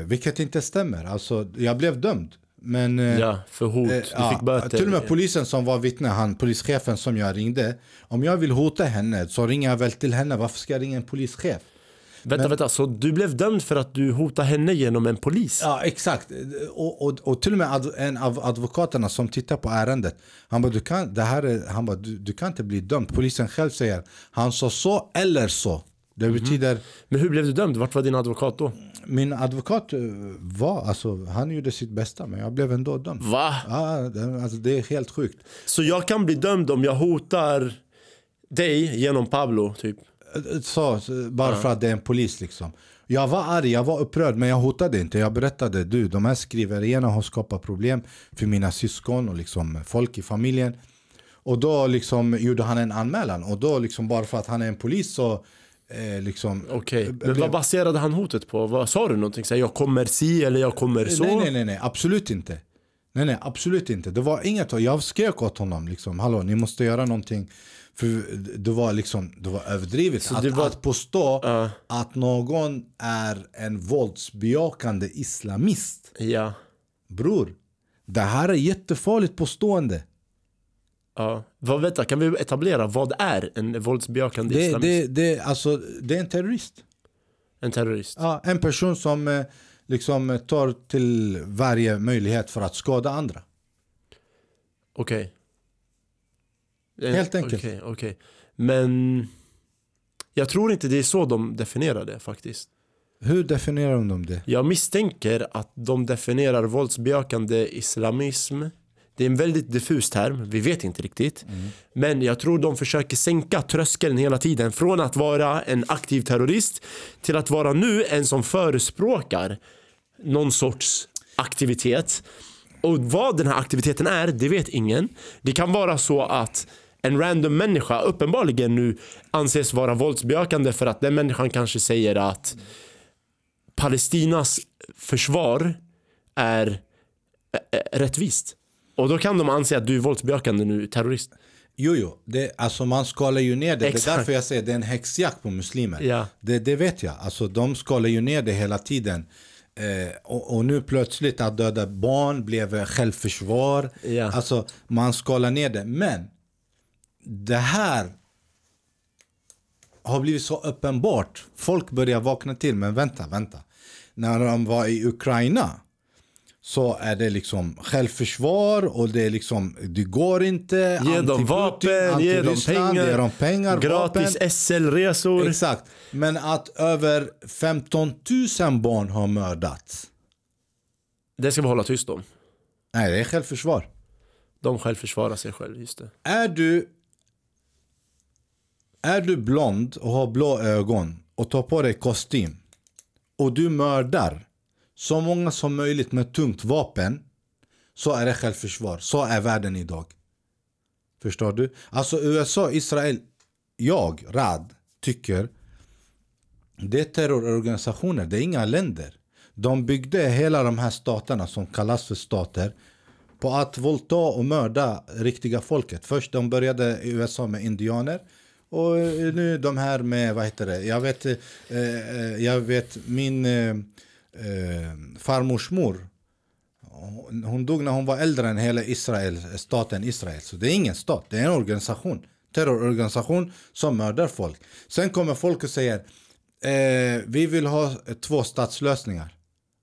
Speaker 2: Eh, vilket inte stämmer. Alltså, jag blev dömd. Men eh,
Speaker 1: Ja, för hot.
Speaker 2: Eh,
Speaker 1: Du
Speaker 2: ja,
Speaker 1: fick böter.
Speaker 2: Till och med polisen som var vittne, han, polischefen som jag ringde. Om jag vill hota henne så ringer jag väl till henne. Varför ska jag ringa en polischef?
Speaker 1: Vänta, vänta. Så du blev dömd för att du hotade henne genom en polis?
Speaker 2: Ja, exakt. Och, och, och till och med adv- en av advokaterna som tittar på ärendet. Han bara, du kan, det här är, han bara, du, du kan inte bli dömd. Polisen själv säger, han sa så eller så. Det
Speaker 1: Mhm.
Speaker 2: betyder,
Speaker 1: Men hur blev du dömd? Vart var din advokat då?
Speaker 2: min advokat eh, var, alltså han gjorde sitt bästa men jag blev ändå dömd.
Speaker 1: Va?
Speaker 2: Ja, det, alltså, det är helt sjukt.
Speaker 1: Så jag kan bli dömd om jag hotar dig genom Pablo, typ?
Speaker 2: Så, så, bara för att det är en polis liksom. Jag var arg, jag var upprörd men jag hotade inte. Jag berättade du, de här skriverierna har skapat problem för mina syskon och liksom folk i familjen. Och då liksom gjorde han en anmälan och då liksom bara för att han är en polis så eh, liksom...
Speaker 1: Okej. Men
Speaker 2: blev-
Speaker 1: vad baserade han hotet på? Vad Sa du någonting? Så här, jag kommer si eller jag kommer så?
Speaker 2: Nej, nej, nej, nej, absolut inte. Nej, nej, absolut inte. Det var inget, jag skrek åt honom liksom, hallå, ni måste göra någonting. För det var liksom, det var överdrivet. Att,
Speaker 1: det var-
Speaker 2: att påstå
Speaker 1: Ja.
Speaker 2: att någon är en våldsbejakande islamist.
Speaker 1: Ja.
Speaker 2: Bror, det här är jättefarligt påstående.
Speaker 1: Ja. Vad, vänta, kan vi etablera vad är en våldsbejakande
Speaker 2: Det,
Speaker 1: islamist?
Speaker 2: det, det, alltså, det är en terrorist.
Speaker 1: En terrorist?
Speaker 2: Ja, en person som eh, liksom tar till varje möjlighet för att skada andra.
Speaker 1: Okej. En-
Speaker 2: Helt enkelt.
Speaker 1: Okej, okej. Men jag tror inte det är så de definierar det faktiskt.
Speaker 2: Hur definierar de det?
Speaker 1: Jag misstänker att de definierar våldsbejakande islamism det är en väldigt diffus term, vi vet inte riktigt. Men jag tror de försöker sänka tröskeln hela tiden från att vara en aktiv terrorist till att vara nu en som förespråkar någon sorts aktivitet. Och vad den här aktiviteten är, det vet ingen. Det kan vara så att en random människa uppenbarligen nu anses vara våldsbejakande för att den människan kanske säger att Palestinas försvar är rättvist. Och då kan de anse att du är våldsbejakande nu, terrorist.
Speaker 2: Jo, jo. Det, alltså man skalar ju ner det. Det är
Speaker 1: Exakt.
Speaker 2: därför jag säger det är en häxjakt på muslimer.
Speaker 1: Ja.
Speaker 2: Det, det vet jag. Alltså de skalar ju ner det hela tiden. Eh, och, och nu plötsligt att döda barn blev självförsvar.
Speaker 1: Ja.
Speaker 2: Alltså man skalar ner det. Men det här har blivit så uppenbart. Folk börjar vakna till, men vänta, vänta. När de var i Ukraina så är det liksom självförsvar och det är liksom, det går inte.
Speaker 1: Ge dem vapen, ge dem pengar,
Speaker 2: Ge dem pengar
Speaker 1: gratis. SL-resor.
Speaker 2: Exakt. Men att över 15 000 barn har mördats.
Speaker 1: Det ska vi hålla tyst om.
Speaker 2: Nej, det är självförsvar.
Speaker 1: De själv försvarar sig själv, just det.
Speaker 2: Är du Är du blond och har blå ögon och tar på dig kostym och du mördar så många som möjligt med tungt vapen så är det självförsvar. Så är världen idag. Förstår du? Alltså USA, Israel, jag, Rad, tycker det är terrororganisationer, det är inga länder. De byggde hela de här staterna som kallas för stater på att våldta och mörda riktiga folket. Först de började i USA med indianer och eh, nu de här med, vad heter det, jag vet, eh, eh jag vet min eh, eh, farmors mor hon, hon dog när hon var äldre än hela Israel, staten Israel. Så det är ingen stat, det är en organisation. Terrororganisation som mördar folk. Sen kommer folk och säger eh, vi vill ha två statslösningar.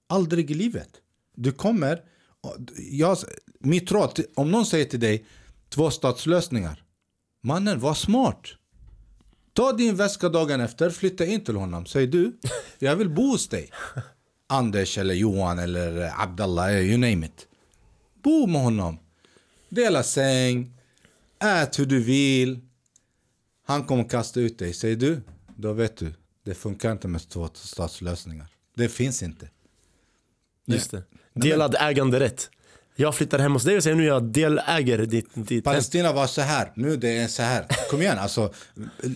Speaker 2: Aldrig i livet. Du kommer, jag, mitt råd, om någon säger till dig två statslösningar. Mannen, var smart. Ta din väska dagen efter, flytta in till honom. Säg du, jag vill bo hos dig. Anders eller Johan eller Abdallah, you name it. Bo med honom. Dela säng. Ät hur du vill. Han kommer kasta ut dig. Säger du, då vet du. Det funkar inte med två statslösningar. Det finns inte.
Speaker 1: Just det. Delad äganderätt. Jag flyttar hem hos dig och säger nu jag deläger ditt, ditt.
Speaker 2: Palestina var så här, nu det är så här. Kom igen, alltså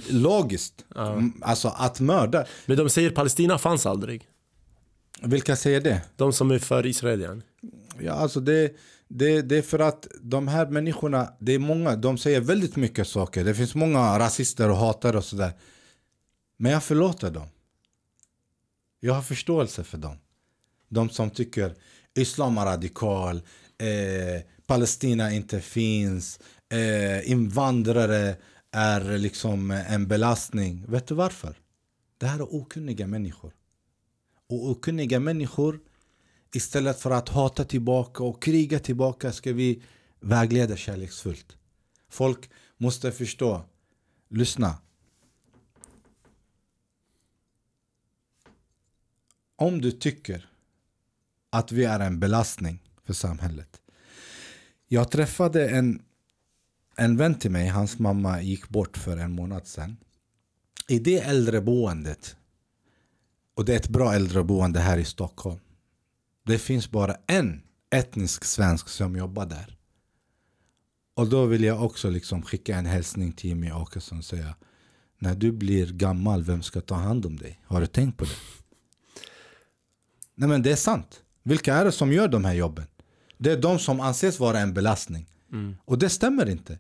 Speaker 2: logiskt. Mm, Alltså att mörda.
Speaker 1: Men de säger Palestina fanns aldrig.
Speaker 2: Vilka säger det?
Speaker 1: De som är för Israel igen.
Speaker 2: Ja, alltså det, det, det är för att de här människorna, det är många, de säger väldigt mycket saker. Det finns många rasister och hatare och sådär. Men jag förlåter dem. Jag har förståelse för dem. De som tycker islam är radikal, eh, Palestina inte finns, eh, invandrare är liksom en belastning. Vet du varför? Det här är okunniga människor. Och okunniga människor Istället för att hata tillbaka och kriga tillbaka ska vi vägleda kärleksfullt. Folk måste förstå. Lyssna. Om du tycker att vi är en belastning för samhället. Jag träffade en, en vän till mig, hans mamma gick bort för en månad sedan. I det äldreboendet, och det är ett bra äldreboende här i Stockholm. Det finns bara en etnisk svensk som jobbar där. Och då vill jag också liksom skicka en hälsning till Jimmy Åkesson och säga När du blir gammal, vem ska ta hand om dig? Har du tänkt på det? Nej men det är sant. Vilka är det som gör de här jobben? Det är de som anses vara en belastning. Och det stämmer inte.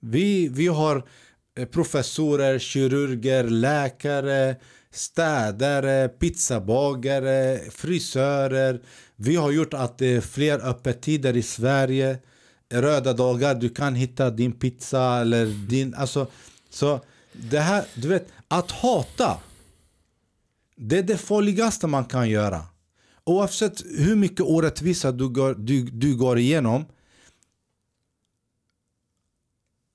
Speaker 2: Vi, vi har eh, professorer, kirurger, läkare, städare, pizzabagare, frisörer. Vi har gjort att det är fler öppettider i Sverige. Röda dagar, du kan hitta din pizza eller din... Alltså, så det här, du vet, att hata. Det är det farligaste man kan göra. Oavsett hur mycket orättvisa du går, du, du går igenom.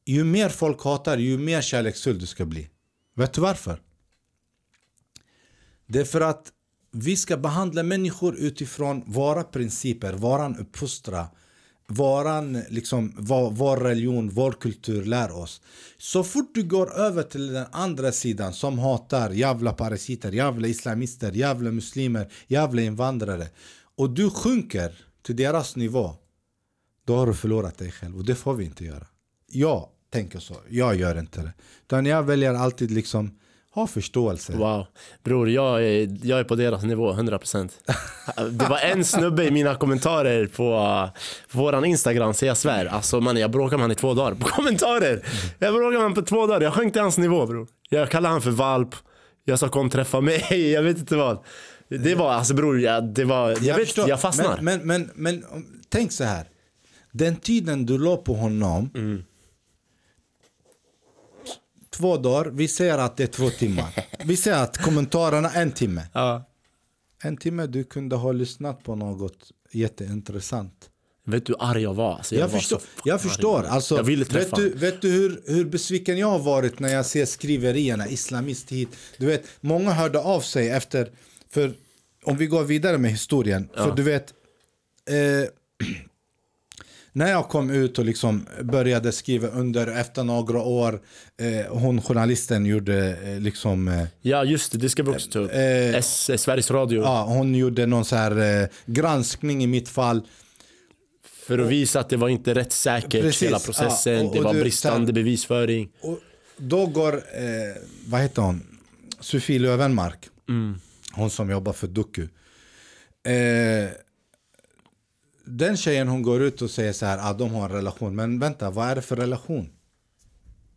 Speaker 2: Ju mer folk hatar, ju mer kärleksfull du ska bli. Vet du varför? Det är för att vi ska behandla människor utifrån våra principer, våran uppfostran, våran, liksom, vår, vår religion, vår kultur lär oss. Så fort du går över till den andra sidan som hatar jävla parasiter, jävla islamister, jävla muslimer, jävla invandrare och du sjunker till deras nivå, då har du förlorat dig själv och det får vi inte göra. Jag tänker så, jag gör inte det. Utan jag väljer alltid liksom ha förståelse.
Speaker 1: Wow. Bror, jag är, jag är på deras nivå, 100%. Det var en snubbe i mina kommentarer på, på våran Instagram, så jag svär. Alltså man, jag bråkade med han i två dagar på kommentarer. Jag bråkade med han på två dagar. Jag sjönk till hans nivå bror. Jag kallade han för valp. Jag sa kom träffa mig. [laughs] Jag vet inte vad. Det var alltså bror, jag, det var, jag, vet,
Speaker 2: förstår.
Speaker 1: jag fastnar.
Speaker 2: Men, men, men, men tänk så här. Den tiden du låg på honom.
Speaker 1: Mm.
Speaker 2: Två dagar, vi säger att det är två timmar. [laughs] Vi säger att kommentarerna en timme.
Speaker 1: Ja.
Speaker 2: En timme du kunde ha lyssnat på något jätteintressant.
Speaker 1: Vet du hur arg jag var? Alltså,
Speaker 2: Jag,
Speaker 1: var
Speaker 2: förstår, jag förstår. Alltså,
Speaker 1: jag ville
Speaker 2: vet
Speaker 1: träffa
Speaker 2: du,
Speaker 1: honom.
Speaker 2: vet du hur, hur besviken jag har varit när jag ser skriverierna, islamist hit. Du vet, många hörde av sig efter, för om vi går vidare med historien, för du vet, eh, [clears throat] när jag kom ut och liksom började skriva under efter några år, eh, hon journalisten gjorde eh, liksom eh,
Speaker 1: Ja just det, det ska vi också ta upp.
Speaker 2: Eh,
Speaker 1: S, Sveriges Radio.
Speaker 2: Ja, hon gjorde någon så här eh, granskning i mitt fall.
Speaker 1: För att visa att det var inte rättssäkert
Speaker 2: Precis,
Speaker 1: hela processen.
Speaker 2: ja, och-
Speaker 1: det
Speaker 2: och
Speaker 1: var
Speaker 2: du-
Speaker 1: bristande
Speaker 2: sen-
Speaker 1: bevisföring.
Speaker 2: Och då går, eh, vad heter hon, Sofie Lövenmark, hon som jobbar för Doku. Den tjejen hon går ut och säger så här, ah, de har en relation. Men vänta, vad är det för relation?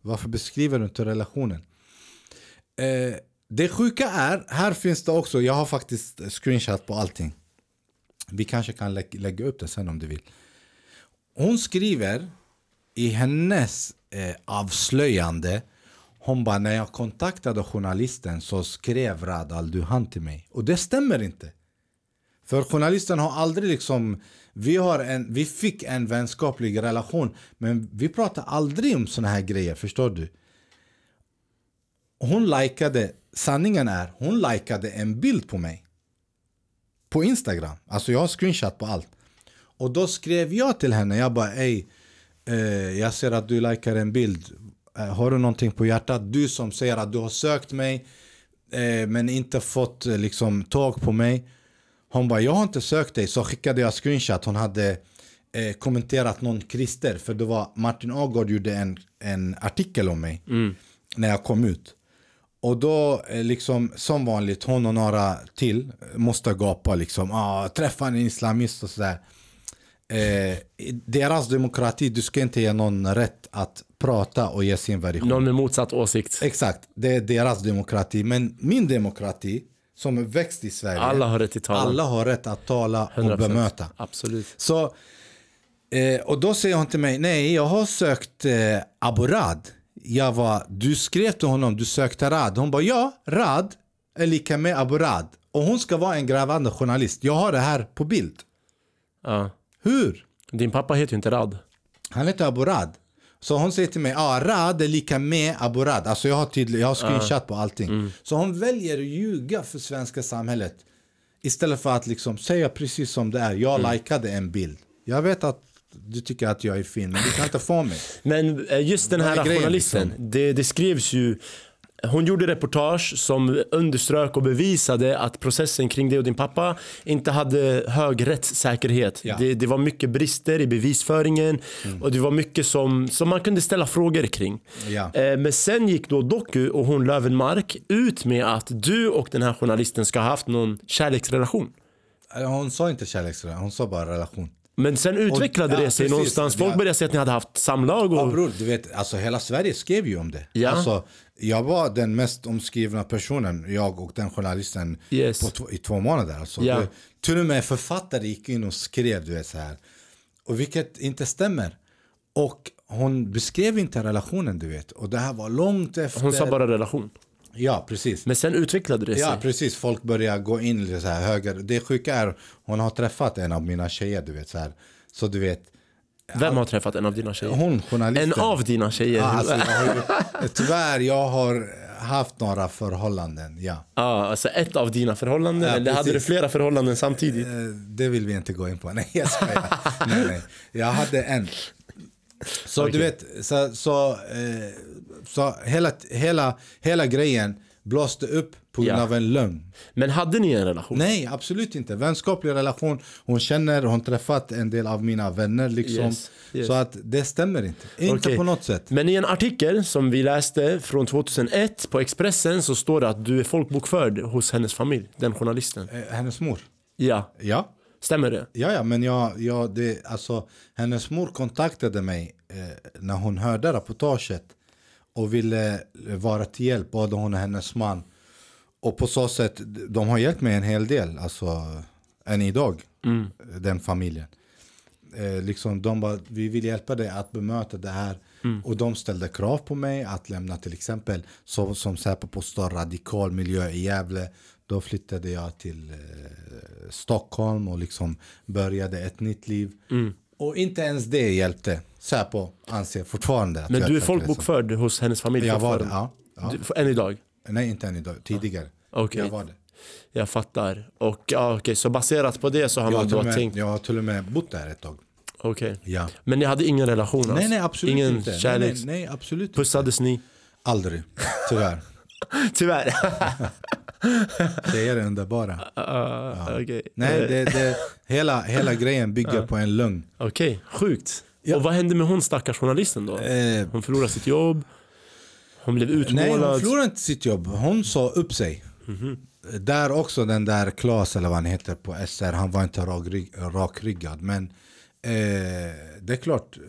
Speaker 2: Varför beskriver du inte relationen? Eh, det sjuka är, här finns det också, jag har faktiskt screenshot på allting. Vi kanske kan lä- lägga upp det sen om du vill. Hon skriver i hennes eh, avslöjande hon bara, när jag kontaktade journalisten så skrev Radal du hann till mig. Och det stämmer inte. För journalisten har aldrig liksom, vi, har en, vi fick en vänskaplig relation men vi pratar aldrig om såna här grejer, förstår du? Hon likade, sanningen är, hon likade en bild på mig. På Instagram, alltså jag har screenshot på allt. Och då skrev jag till henne, jag bara ey, eh, jag ser att du likar en bild. Eh, har du någonting på hjärtat? Du som säger att du har sökt mig eh, men inte fått eh, liksom tag på mig. Hon bara, jag har inte sökt dig. Så skickade jag screenshot. Hon hade eh, kommenterat någon Christer. För det var Martin Agård gjorde en, en artikel om mig. När jag kom ut. Och då eh, liksom som vanligt hon och några till måste gapa liksom. Ah, träffa en islamist och sådär. Eh, deras demokrati, du ska inte ge någon rätt att prata och ge sin version.
Speaker 1: Någon med motsatt åsikt.
Speaker 2: Exakt, det är deras demokrati. Men min demokrati, som är växt i Sverige.
Speaker 1: Alla har rätt till talan.
Speaker 2: Alla har rätt att tala
Speaker 1: 100%.
Speaker 2: och bemöta.
Speaker 1: Absolut.
Speaker 2: Så, eh, och då säger hon till mig, nej jag har sökt eh, Abu Rad. Jag var, du skrev till honom, du sökte Rad. Hon bara, ja, Rad är lika med Abu Rad. Och hon ska vara en grävande journalist. Jag har det här på bild.
Speaker 1: Ja.
Speaker 2: Hur?
Speaker 1: Din pappa heter ju inte Rad.
Speaker 2: Han heter Abu Rad. Så hon säger till mig, ah, Rad är lika med Abu Rad. Alltså jag har, tydlig, jag har screenshot på allting. Så hon väljer att ljuga för svenska samhället. Istället för att liksom säga precis som det är. Jag likade en bild. Jag vet att du tycker att jag är fin, men du kan inte få mig.
Speaker 1: Men eh, just den här
Speaker 2: är grejen,
Speaker 1: journalisten,
Speaker 2: liksom?
Speaker 1: det, det skrevs ju hon gjorde reportage som underströk och bevisade att processen kring det och din pappa inte hade hög rättssäkerhet.
Speaker 2: Ja.
Speaker 1: Det, det var mycket brister i bevisföringen och det var mycket som, som man kunde ställa frågor kring.
Speaker 2: Ja.
Speaker 1: Eh, Men sen gick då Doku och hon Lövenmark ut med att du och den här journalisten ska ha haft någon kärleksrelation.
Speaker 2: Hon sa inte kärleksrelation, hon sa bara relation.
Speaker 1: Men sen utvecklade
Speaker 2: ja,
Speaker 1: det sig
Speaker 2: precis.
Speaker 1: någonstans. Folk
Speaker 2: Ja.
Speaker 1: började säga att ni hade haft samlag.
Speaker 2: Ja
Speaker 1: Och,
Speaker 2: bror, du vet, alltså hela Sverige skrev ju om det.
Speaker 1: Ja.
Speaker 2: Alltså, jag var den mest omskrivna personen, jag och den journalisten,
Speaker 1: Yes.
Speaker 2: på i två månader. Alltså.
Speaker 1: Ja.
Speaker 2: Det- Till och med författare gick in och skrev, du vet så här. Och vilket inte stämmer. Och hon beskrev inte relationen, du vet. Och det här var långt efter.
Speaker 1: hon sa bara relation.
Speaker 2: Ja, precis.
Speaker 1: Men sen utvecklade det sig.
Speaker 2: Ja, precis. Folk börjar gå in lite så här höger. Det sjuka är, hon har träffat en av mina tjejer, du vet så här. Så du vet,
Speaker 1: Vem har träffat en av dina tjejer?
Speaker 2: hon journalisten.
Speaker 1: En av dina tjejer?
Speaker 2: Ja, alltså, jag har ju, tyvärr, jag har haft några förhållanden, ja.
Speaker 1: Ja, alltså ett av dina förhållanden?
Speaker 2: Ja,
Speaker 1: eller hade du
Speaker 2: precis.
Speaker 1: flera förhållanden samtidigt?
Speaker 2: Eh, Det vill vi inte gå in på. [laughs] Nej, jag skojar. nej, nej. Jag hade en. Så
Speaker 1: Okej.
Speaker 2: du vet, så, så, eh, så hela, hela, hela grejen blåste upp på grund
Speaker 1: Ja.
Speaker 2: av en lögn.
Speaker 1: Men hade ni en relation?
Speaker 2: Nej, absolut inte. Vänskaplig relation. Hon känner, hon träffat en del av mina vänner liksom.
Speaker 1: Yes, yes.
Speaker 2: Så att det stämmer inte. Inte
Speaker 1: Okej.
Speaker 2: på något sätt.
Speaker 1: Men i en artikel som vi läste från 2001 på Expressen så står det att du är folkbokförd hos hennes familj, den journalisten.
Speaker 2: Eh, Hennes mor.
Speaker 1: Ja,
Speaker 2: Ja.
Speaker 1: stämmer det?
Speaker 2: Ja, ja, men jag, jag, det, alltså, hennes mor kontaktade mig eh, när hon hörde reportaget och ville vara till hjälp, både hon och hennes man. Och på så sätt, de har hjälpt mig en hel del, alltså än idag, den familjen. Eh, liksom, de bara, vi vill hjälpa dig att bemöta det här. Och de ställde krav på mig att lämna till exempel, så, som Säpo påstår, radikal miljö i Gävle. Då flyttade jag till eh, Stockholm och liksom började ett nytt liv. Och inte ens det hjälpte. Säpo anser fortfarande att
Speaker 1: Men du är folkbokförd hos hennes familj
Speaker 2: Jag var det, ja. ja.
Speaker 1: Du, än idag?
Speaker 2: Nej, inte än idag. Tidigare.
Speaker 1: Okej.
Speaker 2: Jag var det.
Speaker 1: Jag fattar. Och ja, okej, så baserat på det så har
Speaker 2: Jag
Speaker 1: man då
Speaker 2: med,
Speaker 1: tänkt...
Speaker 2: jag har till och med bott där ett tag.
Speaker 1: Okej.
Speaker 2: Ja.
Speaker 1: Men ni hade ingen relation alltså?
Speaker 2: Nej, nej, absolut
Speaker 1: ingen
Speaker 2: inte.
Speaker 1: kärlek?
Speaker 2: Nej, nej, nej, absolut inte.
Speaker 1: Pussades ni?
Speaker 2: Aldrig, tyvärr. [laughs]
Speaker 1: Tyvärr. [laughs]
Speaker 2: Det är det underbara. [laughs]
Speaker 1: Ah, Okej,
Speaker 2: Nej,
Speaker 1: Eh,
Speaker 2: det, det, hela, hela grejen bygger på en lögn.
Speaker 1: Okej, sjukt.
Speaker 2: Ja.
Speaker 1: Och vad hände med hon stackars journalisten då?
Speaker 2: Eh,
Speaker 1: Hon förlorade sitt jobb. Hon blev
Speaker 2: nej,
Speaker 1: utmålad.
Speaker 2: hon förlorade inte sitt jobb. Hon sa upp sig. Där också den där Klas, eller vad han heter på SR, han var inte rakrygg, rakryggad. Men eh, det är klart, eh,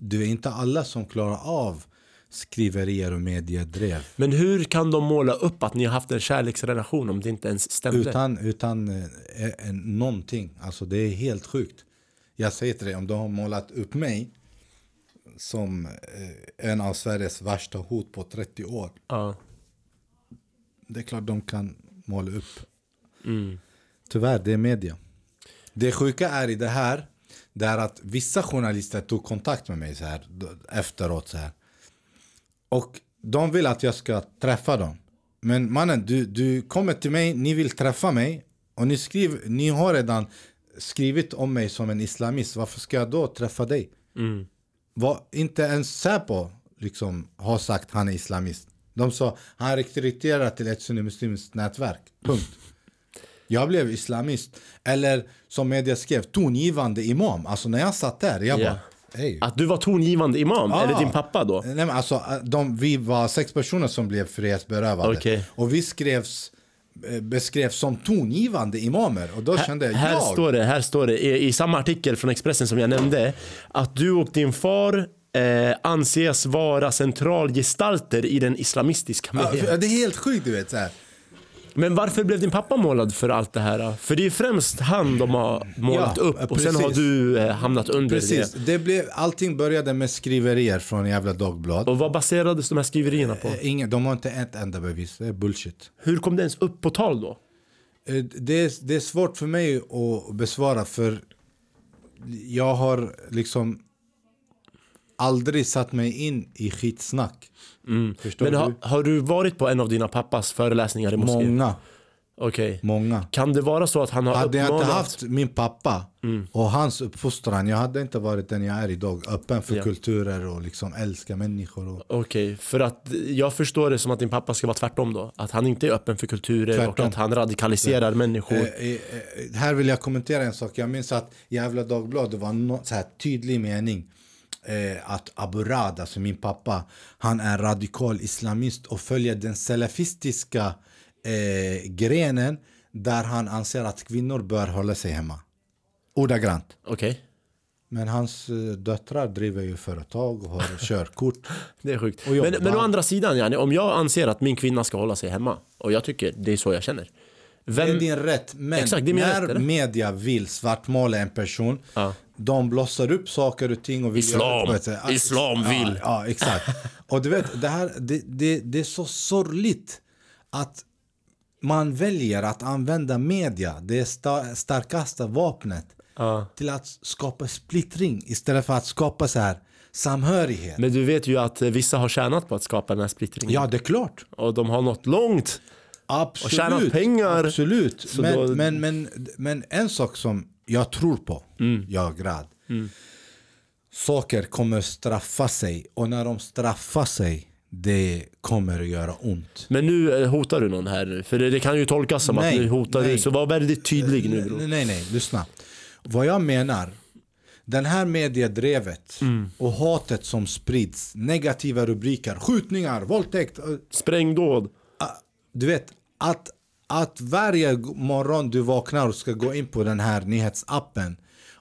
Speaker 2: det är inte alla som klarar av skriverier och mediedrev.
Speaker 1: Men hur kan de måla upp att ni har haft en kärleksrelation om det inte ens stämde?
Speaker 2: Utan, utan eh, eh, någonting. Alltså det är helt sjukt. Jag säger till dig, om de har målat upp mig som eh, en av Sveriges värsta hot på 30 år.
Speaker 1: Ja.
Speaker 2: Det är klart de kan måla upp.
Speaker 1: Mm.
Speaker 2: Tyvärr, det är media. Det sjuka är i det här, det är att vissa journalister tog kontakt med mig så här, efteråt. Så här. Och de vill att jag ska träffa dem. Men mannen, du, du kommer till mig, ni vill träffa mig och ni, skriver, ni har redan skrivit om mig som en islamist. Varför ska jag då träffa dig?
Speaker 1: Mm.
Speaker 2: Vad inte ens Säpo liksom har sagt han är islamist. De sa han rekryterar till ett sunnimuslimskt nätverk. Punkt. Jag blev islamist. Eller som media skrev, tongivande imam. Alltså när jag satt där, jag
Speaker 1: Ja.
Speaker 2: bara... Hej.
Speaker 1: Att du var tongivande imam?
Speaker 2: Ah.
Speaker 1: Eller din pappa då?
Speaker 2: Nej, men alltså, de, vi var sex personer som blev frihetsberövade.
Speaker 1: Okej.
Speaker 2: Och vi skrevs, eh, beskrevs som tongivande imamer. Och då kände jag,
Speaker 1: Här
Speaker 2: jag
Speaker 1: står det, här står det i, i samma artikel från Expressen som jag nämnde att du och din far eh, anses vara centralgestalter i den islamistiska
Speaker 2: Ja,
Speaker 1: miljön.
Speaker 2: för- det är helt sjukt du vet. Så här.
Speaker 1: Men varför blev din pappa målad för allt det här? För det är främst han de har målat
Speaker 2: Ja,
Speaker 1: upp och sen
Speaker 2: precis.
Speaker 1: har du eh, hamnat under
Speaker 2: Precis,
Speaker 1: det.
Speaker 2: det blev, allting började med skriverier från jävla Dagblad.
Speaker 1: Och vad baserades de här skriverierna på?
Speaker 2: Eh, Ingen, de har inte ett enda bevis, det är bullshit.
Speaker 1: Hur kom det ens upp på tal då?
Speaker 2: Eh, Det är, det är svårt för mig att besvara för jag har liksom aldrig satt mig in i skitsnack. Förstår
Speaker 1: Men
Speaker 2: du?
Speaker 1: har, du varit på en av dina pappas föreläsningar i moskén?
Speaker 2: Många,
Speaker 1: Okej.
Speaker 2: många.
Speaker 1: Kan det vara så att han har
Speaker 2: Hade jag inte
Speaker 1: uppmanat-
Speaker 2: haft min pappa och hans uppfostran, jag hade inte varit den jag är idag. Öppen för
Speaker 1: Ja.
Speaker 2: kulturer och liksom älska människor. Och,
Speaker 1: Okej, för att jag förstår det som att din pappa ska vara tvärtom då. Att han inte är öppen för kulturer och
Speaker 2: Tvärtom.
Speaker 1: att han radikaliserar människor.
Speaker 2: Eh, eh, eh, här vill jag kommentera en sak. Jag minns att Jävla Dagblad det var så här tydlig mening. Eh, att Abu Rad, alltså min pappa, han är radikal islamist och följer den salafistiska eh, grenen där han anser att kvinnor bör hålla sig hemma. Ordagrant.
Speaker 1: Okej,
Speaker 2: Men hans eh, döttrar driver ju företag och har [laughs] körkort.
Speaker 1: det är sjukt. Men, men å andra sidan, yani, om jag anser att min kvinna ska hålla sig hemma och jag tycker det är så jag känner.
Speaker 2: Det är
Speaker 1: Vem,
Speaker 2: din rätt, men
Speaker 1: Exakt, är
Speaker 2: när
Speaker 1: rätt,
Speaker 2: media vill svartmåla en person,
Speaker 1: Ja.
Speaker 2: De blossar upp saker och ting och vill
Speaker 1: Islam.
Speaker 2: göra-
Speaker 1: Islam
Speaker 2: ja,
Speaker 1: vill.
Speaker 2: Ja, exakt. Och du vet, det, här, det, det, det är så sorgligt att man väljer att använda media, det sta, starkaste vapnet,
Speaker 1: Ja.
Speaker 2: till att skapa splittring istället för att skapa så här samhörighet.
Speaker 1: men du vet ju att vissa har tjänat på att skapa den här splittringen.
Speaker 2: Ja, det är klart.
Speaker 1: Och de har nått långt.
Speaker 2: Absolut.
Speaker 1: tjänat pengar.
Speaker 2: Absolut. Men,
Speaker 1: då-
Speaker 2: men, men, men en sak som jag tror på,
Speaker 1: Mm.
Speaker 2: jag grad. Saker kommer straffa sig och när de straffar sig, det kommer att göra ont.
Speaker 1: Men nu eh, hotar du någon här nu. För det, det kan ju tolkas som
Speaker 2: Nej,
Speaker 1: att nu hotar
Speaker 2: nej.
Speaker 1: du. Så var väldigt tydlig nu bror.
Speaker 2: Nej, nej, nej, lyssna. Vad jag menar, den här mediedrevet
Speaker 1: Mm.
Speaker 2: och hatet som sprids, negativa rubriker, skjutningar, våldtäkt, eh,
Speaker 1: Sprängdåd.
Speaker 2: Ah, du vet, att, att varje morgon du vaknar och ska gå in på den här nyhetsappen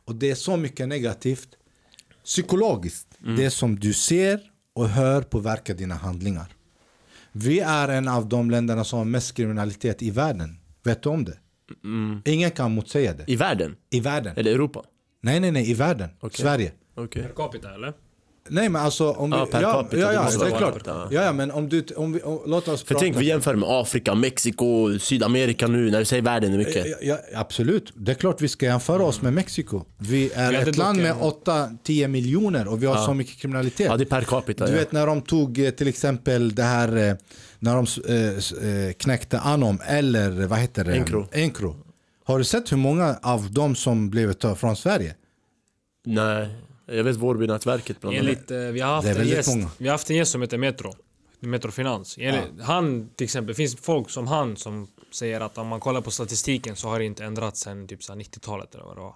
Speaker 2: och det är så mycket negativt psykologiskt. Det som du ser och hör påverkar dina handlingar. Vi är en av de länderna som har mest kriminalitet i världen. Vet du om det? Ingen kan motsäga det.
Speaker 1: I världen?
Speaker 2: I världen.
Speaker 1: Eller Europa?
Speaker 2: Nej, nej, nej, i världen.
Speaker 1: Okej.
Speaker 2: Sverige.
Speaker 1: Okej.
Speaker 3: Per capita eller?
Speaker 2: Nej men alltså om vi,
Speaker 1: Ja, per
Speaker 2: ja,
Speaker 1: capita,
Speaker 2: ja, ja, det är klart. Ja, ja, men om du, om vi, om, låt oss
Speaker 1: För tänk, vi jämför med Afrika, Mexiko, Sydamerika nu. När du säger världen är mycket.
Speaker 2: Ja, ja, absolut, det är klart vi ska jämföra oss med Mexiko. Vi är
Speaker 3: Vi
Speaker 2: ett land med
Speaker 3: en-
Speaker 2: 8-10 miljoner och vi har så mycket kriminalitet.
Speaker 1: Ja, det är per capita.
Speaker 2: Du
Speaker 1: ja.
Speaker 2: vet när de tog eh, till exempel det här eh, när de eh, knäckte Anom eller vad heter det?
Speaker 1: Encro.
Speaker 2: Encro. Har du sett hur många av dem som blev från Sverige?
Speaker 1: Nej, jag vet Vårbynätverket bland annat.
Speaker 3: Enligt, eh, vi, har haft en gäst,
Speaker 2: många.
Speaker 3: vi har haft en gäst som heter Metro. Metro Finans. Enligt, Han till exempel, det finns folk som han som säger att om man kollar på statistiken så har det inte ändrats sen typ så här 90-talet eller vad det var.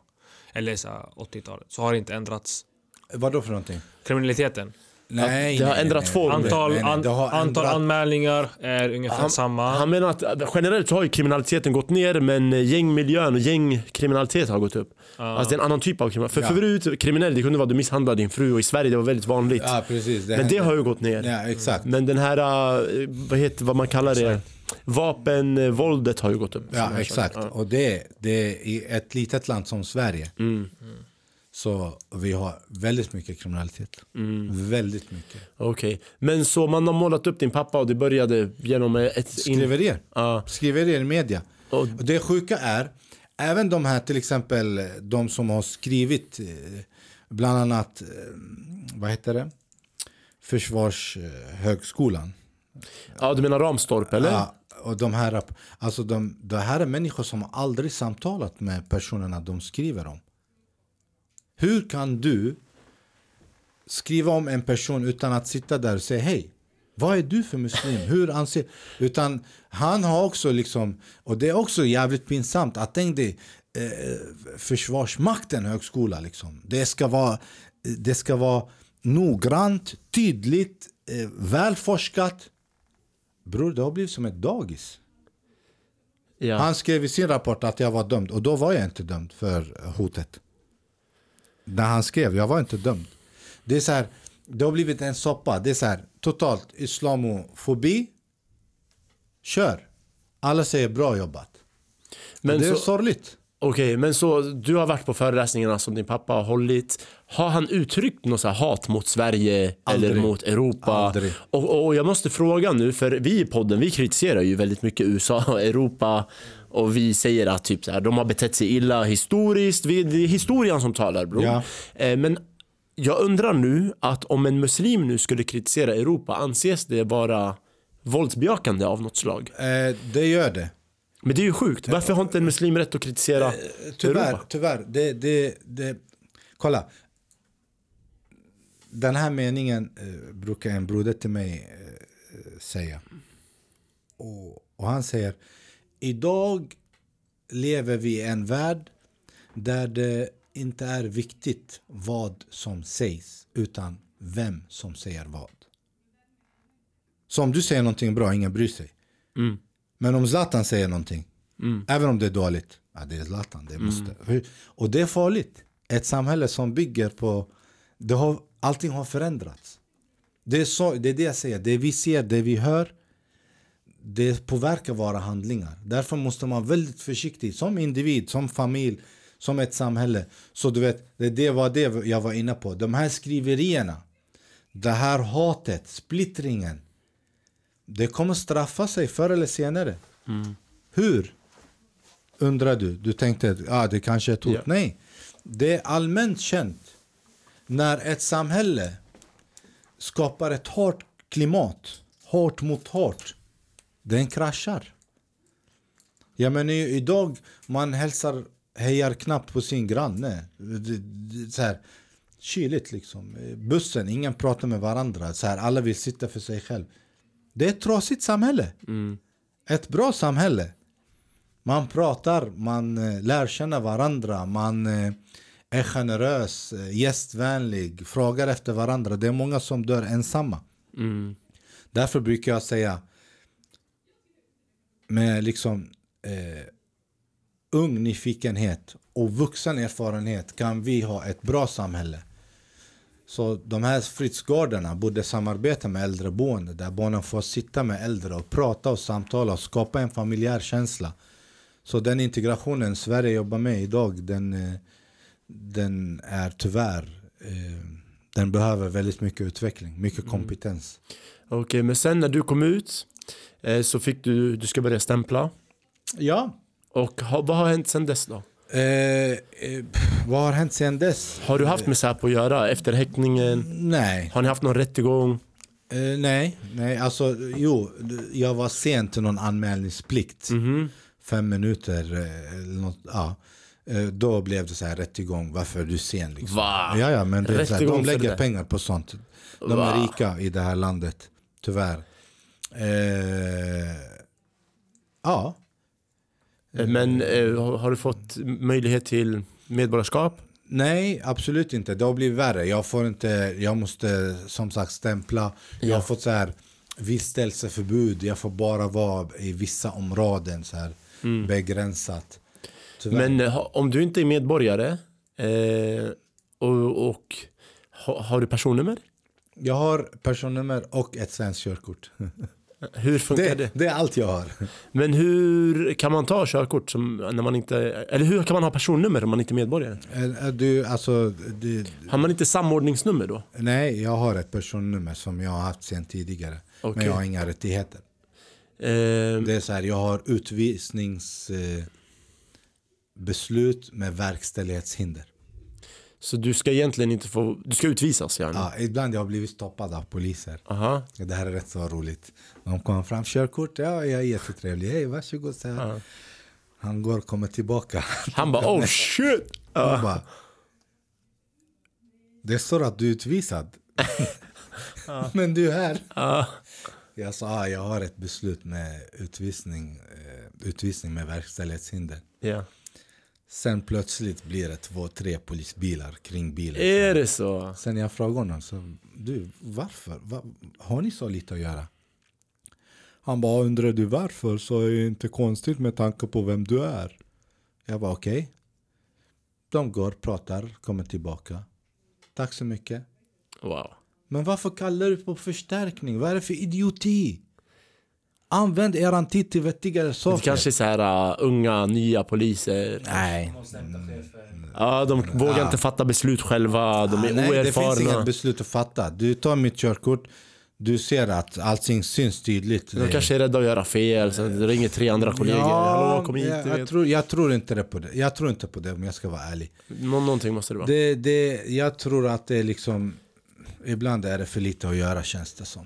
Speaker 3: Eller så här 80-talet. Så har det inte ändrats.
Speaker 2: Vad då för någonting?
Speaker 3: Kriminaliteten.
Speaker 2: Nej,
Speaker 1: det har
Speaker 2: nej,
Speaker 1: ändrat
Speaker 2: nej,
Speaker 1: form.
Speaker 3: Antal,
Speaker 2: nej, nej,
Speaker 3: an,
Speaker 2: det har
Speaker 3: antal
Speaker 2: ändrat-
Speaker 3: anmälningar är ungefär
Speaker 1: Han,
Speaker 3: samma.
Speaker 1: han menar att generellt har ju kriminaliteten gått ner men gängmiljön och gängkriminalitet har gått upp. Alltså det är en annan typ av kriminalitet. För
Speaker 2: Ja.
Speaker 1: förut, kriminell det kunde vara att du misshandlade din fru och i Sverige det var väldigt vanligt.
Speaker 2: Ja, precis.
Speaker 1: men det har ju gått ner.
Speaker 2: Ja, exakt.
Speaker 1: Men den här, äh, vad heter vad man kallar det? Vapenvåldet har ju gått upp.
Speaker 2: Ja, exakt.
Speaker 1: saker.
Speaker 2: Och det, det är i ett litet land som Sverige.
Speaker 1: Mm.
Speaker 2: Så vi har väldigt mycket kriminalitet.
Speaker 1: Mm.
Speaker 2: Väldigt mycket.
Speaker 1: Okej. Men så man har målat upp din pappa och det började genom ett... in-
Speaker 2: Skriverier.
Speaker 1: Ja.
Speaker 2: Skriverier i media.
Speaker 1: Och-
Speaker 2: Och det sjuka är, även de här till exempel, de som har skrivit, eh, bland annat, eh, vad heter det? Försvarshögskolan.
Speaker 1: ja, du menar Ramstorp eller?
Speaker 2: Ja, och de här, alltså de, det här är människor som aldrig samtalat med personerna de skriver om. Hur kan du skriva om en person utan att sitta där och säga hej? Vad är du för muslim? Hur anser... Utan han har också liksom, och det är också jävligt pinsamt att tänk dig eh, Försvarsmakten högskola liksom. Det ska vara, det ska vara noggrant, tydligt, eh, välforskat. Bror, det har blivit som ett dagis.
Speaker 1: Ja.
Speaker 2: Han skrev i sin rapport att jag var dömd och då var jag inte dömd för hotet. När han skrev, jag var inte dömd. Det är så här, det har blivit en soppa. Det är så här, totalt islamofobi. Kör. Alla säger bra jobbat.
Speaker 1: Men
Speaker 2: det är
Speaker 1: så-
Speaker 2: sorgligt.
Speaker 1: Okej, men så du har varit på föreläsningarna som din pappa har hållit. Har han uttryckt något hat mot Sverige
Speaker 2: Aldrig.
Speaker 1: eller mot Europa?
Speaker 2: Aldrig.
Speaker 1: Och, och jag måste fråga nu, för vi i podden vi kritiserar ju väldigt mycket USA och Europa och vi säger att typ så här, de har betett sig illa historiskt. Vi, det är historien som talar bror.
Speaker 2: Ja.
Speaker 1: Eh, men jag undrar nu att om en muslim nu skulle kritisera Europa, anses det vara våldsbejakande av något slag?
Speaker 2: Eh, det gör det.
Speaker 1: Men det är ju sjukt. Varför har inte en muslim rätt att kritisera
Speaker 2: Tyvärr,
Speaker 1: Europa?
Speaker 2: tyvärr. Det, det, det, kolla. Den här meningen eh, brukar en broder till mig eh, säga. Och, och han säger Idag lever vi i en värld där det inte är viktigt vad som sägs utan vem som säger vad. Så om du säger någonting bra, ingen bryr sig. Men om Zlatan säger någonting, även om det är dåligt, ja, det är Zlatan, det måste. Hur- Och det är farligt. Ett samhälle som bygger på, det har, allting har förändrats. Det är, så, det är det jag säger, det vi ser, det vi hör, det påverkar våra handlingar. Därför måste man vara väldigt försiktig som individ, som familj, som ett samhälle. Så du vet, det, det var det jag var inne på. De här skriverierna, det här hatet, splittringen. Det kommer straffa sig förr eller senare. Hur? Undrar du? Du tänkte att ah, det kanske är ett hot.
Speaker 1: Ja.
Speaker 2: Nej. Det är allmänt känt. När ett samhälle skapar ett hårt klimat, hårt mot hårt, den kraschar. Jag menar ju idag, man hälsar, hejar knappt på sin granne. Så här, kyligt liksom. Bussen, ingen pratar med varandra. Så här, alla vill sitta för sig själv. Det är ett trasigt samhälle. Ett bra samhälle. Man pratar, man eh, lär känna varandra, man eh, är generös, eh, gästvänlig, frågar efter varandra. Det är många som dör ensamma. Därför brukar jag säga med liksom eh, ung nyfikenhet och vuxen erfarenhet kan vi ha ett bra samhälle. Så de här fritidsgårdarna borde samarbeta med äldreboende där barnen får sitta med äldre och prata och samtala och skapa en familjär känsla. Så den integrationen Sverige jobbar med idag, den, eh, den är tyvärr, eh, den behöver väldigt mycket utveckling, mycket kompetens.
Speaker 1: Okej, men sen när du kom ut så fick du, du ska börja stämpla.
Speaker 2: Ja.
Speaker 1: Och ha, vad har hänt sen dess då?
Speaker 2: Eh, eh, vad har hänt sedan dess?
Speaker 1: Har du haft med Säpo att göra efter häktningen?
Speaker 2: Nej.
Speaker 1: Har ni haft någon rättegång?
Speaker 2: Eh, nej, nej, alltså jo, jag var sen till någon anmälningsplikt.
Speaker 1: Mhm.
Speaker 2: Fem minuter eh, eller något, ja. Eh, Då blev det så här rättegång, varför är du sen liksom?
Speaker 1: Va?
Speaker 2: Ja, ja, men det är så här, de lägger pengar på sånt. De
Speaker 1: Va?
Speaker 2: är rika i det här landet, tyvärr. Eh, ja,
Speaker 1: Men eh, har, du fått möjlighet till medborgarskap?
Speaker 2: nej absolut inte. Det har blivit värre. Jag får inte, jag måste som sagt stämpla. Jag
Speaker 1: Ja.
Speaker 2: har fått så här vistelseförbud. Jag får bara vara i vissa områden så här begränsat. Tyvärr.
Speaker 1: Men eh, om du inte är medborgare eh, och, och ha, har du personnummer?
Speaker 2: Jag har personnummer och ett svenskt körkort. [laughs]
Speaker 1: Hur funkar det,
Speaker 2: Det, det är allt jag har.
Speaker 1: Men hur kan man ta körkort som, när man inte, eller hur kan man ha personnummer om man inte är medborgare?
Speaker 2: Du, alltså, du,
Speaker 1: Har man inte samordningsnummer då?
Speaker 2: nej, jag har ett personnummer som jag har haft sedan tidigare.
Speaker 1: Okej.
Speaker 2: Men jag har inga rättigheter.
Speaker 1: Eh,
Speaker 2: Det är så här, jag har utvisnings eh, med verkställighetshinder.
Speaker 1: Så du ska egentligen inte få, du ska utvisas gärna?
Speaker 2: Ja, ibland jag har blivit stoppad av poliser.
Speaker 1: Aha.
Speaker 2: Det här är rätt så roligt. De kommer fram, körkort, ja jag är jättetrevlig. Hej varsågod. Så här. Han går och kommer tillbaka.
Speaker 1: Han bara oh shit!
Speaker 2: Han bara, det står att du är utvisad. [laughs] Men du är här.
Speaker 1: Ja.
Speaker 2: Jag sa, ah, jag har ett beslut med utvisning, eh, utvisning med verkställighetshinder.
Speaker 1: Ja.
Speaker 2: Sen plötsligt blir det två, tre polisbilar kring bilen.
Speaker 1: Är det så?
Speaker 2: Sen jag frågade honom, så, du varför? Va, har ni så lite att göra? Han bara, undrar du varför så är det inte konstigt med tanke på vem du är. Jag var okej. De går, pratar, kommer tillbaka. Tack så mycket.
Speaker 1: Wow.
Speaker 2: Men varför kallar du på förstärkning? Vad är det för idioti? Använd eran tid till vettigare
Speaker 1: Det
Speaker 2: saker.
Speaker 1: kanske är så här uh, unga, nya poliser.
Speaker 2: Nej.
Speaker 1: Ja, de vågar inte fatta beslut själva, de är
Speaker 2: Ah, Nej, det finns
Speaker 1: oerfarna.
Speaker 2: inget beslut att fatta. Du tar mitt körkort, du ser att allting syns tydligt.
Speaker 1: De kanske är rädda att göra fel, så de ringer tre andra kollegor. Hallå, kom hit.
Speaker 2: jag, jag, tror, jag tror inte det på det. Jag tror inte på det om jag ska vara ärlig.
Speaker 1: Nå- någonting måste det vara.
Speaker 2: Det, det, jag tror att det är liksom... Ibland är det för lite att göra känns det som.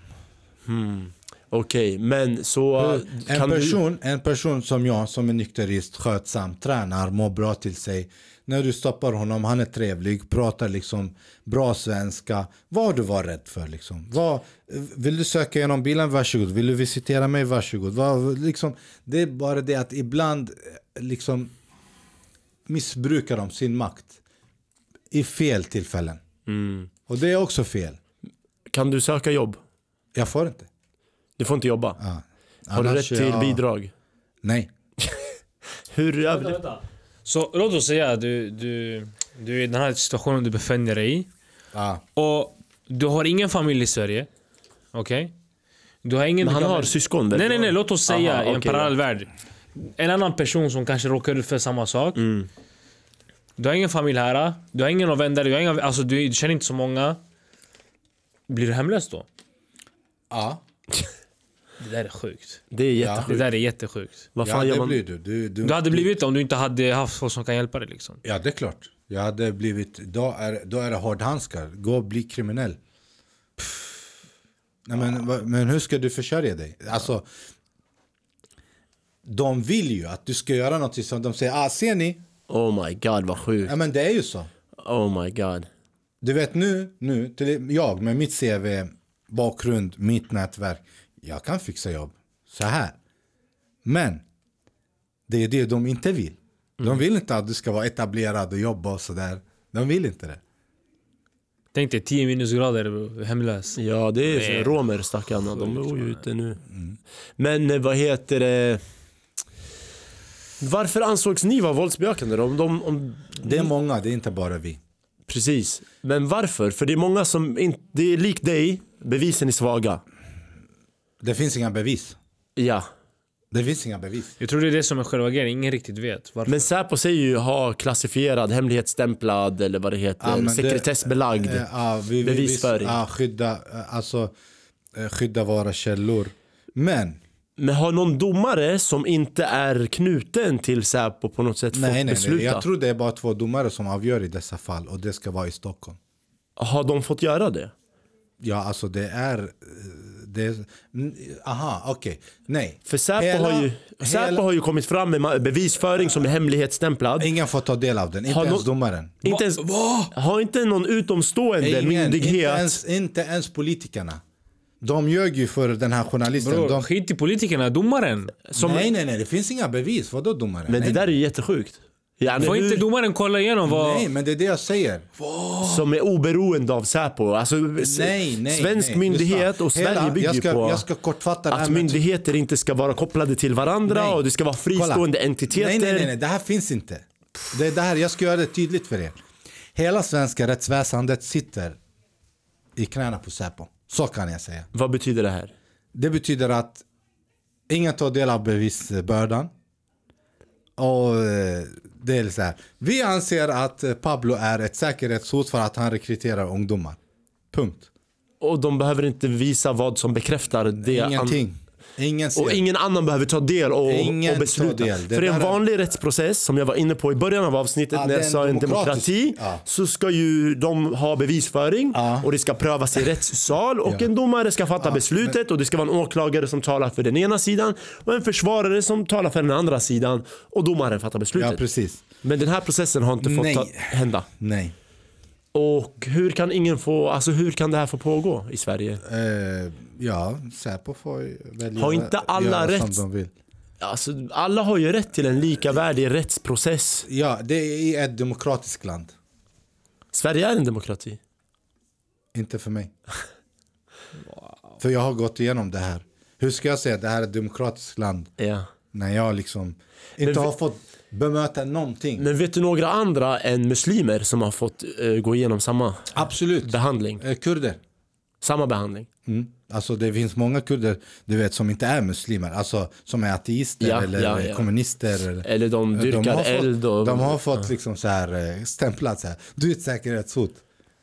Speaker 1: Okej, men så...
Speaker 2: En person, en person som jag, som är nykterist, skötsam, tränar, mår bra till sig. När du stoppar honom, han är trevlig, pratar liksom bra svenska. Vad du varit rädd för liksom? Vad, vill du söka igenom bilen? Varsågod. Vill du visitera mig? Varsågod. Vad, liksom, det är bara det att ibland eh, liksom missbrukar de sin makt. I fel tillfällen.
Speaker 1: du, mm,
Speaker 2: Och det är också fel.
Speaker 1: kan du söka jobb?
Speaker 2: Jag får inte.
Speaker 1: Du får inte jobba.
Speaker 2: Ja.
Speaker 1: Har du rätt till
Speaker 2: ja,
Speaker 1: bidrag?
Speaker 2: Nej. [laughs]
Speaker 1: Hur vi det?
Speaker 3: Så låt oss säga att du, du, du är i den här situationen du befinner dig i.
Speaker 2: Ja.
Speaker 3: Och du har ingen familj i Sverige. Okej? Du har ingen...
Speaker 1: Men han har syskon väl?
Speaker 3: Nej nej nej, låt oss säga
Speaker 1: Aha,
Speaker 3: i en parallell värld. En annan person som kanske råkar ut för samma sak.
Speaker 1: Mm.
Speaker 3: Du har ingen familj här, du har ingen vänner, du, har inga, alltså, du, du känner inte så många. Blir du hemlös då?
Speaker 2: Ja. [laughs]
Speaker 3: Det där är sjukt.
Speaker 1: Det är
Speaker 3: Det
Speaker 1: jättesjukt.
Speaker 3: där är jättesjukt.
Speaker 1: Vad
Speaker 2: Ja,
Speaker 1: fan gör
Speaker 2: det
Speaker 1: man?
Speaker 2: blir du. Du, du,
Speaker 3: Du hade blivit det om du inte hade haft folk som kan hjälpa dig liksom.
Speaker 2: Ja, det är klart. Jag hade blivit... Då är, då är det hårdhandskar. Gå och bli kriminell. Nej, men, va- men hur ska du försörja dig? Alltså... De vill ju att du ska göra något som de säger, ah, ser ni?
Speaker 1: Oh my god vad sjukt.
Speaker 2: Ja, men det är ju så.
Speaker 1: Oh my god.
Speaker 2: Du vet nu, nu till jag med mitt CV, bakgrund, mitt nätverk. Jag kan fixa jobb. Så här. Men det är det de inte vill. De vill inte att du ska vara etablerad och jobba och sådär. De vill inte det.
Speaker 3: Tänk dig 10 minusgrader hemlös.
Speaker 1: Ja det är
Speaker 3: Nej.
Speaker 1: så. romer stackarna, de bor ju ute nu. Men eh, vad heter det? Varför ansågs ni vara våldsbejakande? Om de, om,
Speaker 2: Det är många, det är inte bara vi.
Speaker 1: precis. Men varför? För det är många som inte, det är likt dig, bevisen är svaga.
Speaker 2: Det finns inga bevis.
Speaker 1: Ja.
Speaker 2: Det finns inga bevis.
Speaker 3: Jag tror det är det som är själva grejen, ingen riktigt vet varför.
Speaker 1: Men Säpo säger ju ha klassifierad, hemlighetsstämplad eller vad det heter,
Speaker 2: Ja, men det-
Speaker 1: sekretessbelagd.
Speaker 2: Eh, ja, vi, vi,
Speaker 1: Bevisföring.
Speaker 2: Vi, ja, skydda, eh, alltså, eh, skydda våra källor. Men,
Speaker 1: Men har någon domare som inte är knuten till Säpo på något sätt
Speaker 2: nej,
Speaker 1: fått
Speaker 2: nej,
Speaker 1: besluta?
Speaker 2: nej. Jag tror det är bara två domare som avgör i dessa fall och det ska vara i Stockholm.
Speaker 1: Har de fått göra det?
Speaker 2: Ja, alltså det är... Det mm, aha, okej. Nej.
Speaker 1: För Säpo,
Speaker 2: Hela-
Speaker 1: har, ju, Säpo
Speaker 2: hela-
Speaker 1: har ju kommit fram med bevisföring som är hemlighetsstämplad.
Speaker 2: Ingen får ta del av den, inte
Speaker 1: Har
Speaker 2: ens
Speaker 1: någon-
Speaker 2: domaren.
Speaker 1: Inte ens, har inte någon utomstående
Speaker 2: Ingen, inte,
Speaker 1: myndighet...
Speaker 2: ens, inte ens politikerna. De ljög ju för den här journalisten.
Speaker 3: Bror,
Speaker 2: de,
Speaker 3: skit i politikerna, domaren.
Speaker 1: Som,
Speaker 2: nej, nej, nej, det finns inga bevis. Vadå domare?
Speaker 1: Men
Speaker 2: nej,
Speaker 1: det där är ju jättesjukt. Yani,
Speaker 3: Får
Speaker 1: hur,
Speaker 3: inte domaren kolla igenom vad...
Speaker 2: nej, men det är det jag säger.
Speaker 1: som är oberoende av Säpo. Alltså,
Speaker 2: Nej, nej,
Speaker 1: svensk
Speaker 2: nej.
Speaker 1: myndighet och Sverige
Speaker 2: Hela-
Speaker 1: bygger
Speaker 2: jag ska,
Speaker 1: på
Speaker 2: Jag ska kortfatta
Speaker 1: att myndigheter inte ska vara kopplade till varandra
Speaker 2: Nej.
Speaker 1: och det ska vara fristående
Speaker 2: Kolla.
Speaker 1: entiteter.
Speaker 2: Nej, nej, nej, nej, det här finns inte. Det är det här, jag ska göra det tydligt för er. Hela svenska rättsväsendet sitter i knäna på Säpo. Så kan jag säga.
Speaker 1: Vad betyder det här?
Speaker 2: Det betyder att ingen tar del av bevisbördan. Och eh, det är så här. Vi anser att eh, Pablo är ett säkerhetshot för att han rekryterar ungdomar. Punkt.
Speaker 1: Och de behöver inte visa vad som bekräftar det.
Speaker 2: Ingenting. Ingen.
Speaker 1: Och ingen annan behöver ta del och, och besluta.
Speaker 2: del. Det
Speaker 1: För i en
Speaker 2: där är-
Speaker 1: vanlig rättsprocess, som jag var inne på i början av avsnittet
Speaker 2: Ja,
Speaker 1: när jag sa
Speaker 2: en
Speaker 1: demokrati,
Speaker 2: ja.
Speaker 1: så ska ju de ha bevisföring
Speaker 2: Ja.
Speaker 1: och det ska prövas i [laughs] rättssal och en domare ska fatta beslutet och det ska vara en åklagare som talar för den ena sidan och en försvarare som talar för den andra sidan och domaren fattar beslutet.
Speaker 2: Ja, precis.
Speaker 1: Men den här processen har inte fått
Speaker 2: Nej.
Speaker 1: hända.
Speaker 2: Nej.
Speaker 1: Och hur kan ingen få, alltså hur kan det här få pågå i Sverige?
Speaker 2: Eh, ja, Säpo får välja
Speaker 1: Har inte alla rätt?
Speaker 2: som de vill.
Speaker 1: Alltså, alla har ju rätt till en likavärdig rättsprocess.
Speaker 2: Ja, det är ett demokratiskt land.
Speaker 1: Sverige är en demokrati.
Speaker 2: Inte för mig. För jag har gått igenom det här. Hur ska jag säga att det här är ett demokratiskt land
Speaker 1: Ja.
Speaker 2: när jag liksom inte
Speaker 1: Men-
Speaker 2: har fått bemöta någonting?
Speaker 1: Men vet du några andra än muslimer som har fått eh, gå igenom samma
Speaker 2: Absolut.
Speaker 1: behandling?
Speaker 2: Eh, Kurder.
Speaker 1: Samma behandling?
Speaker 2: Mm. Alltså det finns många kurder du vet, som inte är muslimer, alltså som är ateister
Speaker 1: Ja,
Speaker 2: eller
Speaker 1: ja, ja.
Speaker 2: kommunister. Eller,
Speaker 1: Eller de dyrkar
Speaker 2: har
Speaker 1: eld
Speaker 2: fått,
Speaker 1: och,
Speaker 2: de har fått liksom så här, eh, stämplat så här. Du är ett säkerhetshot.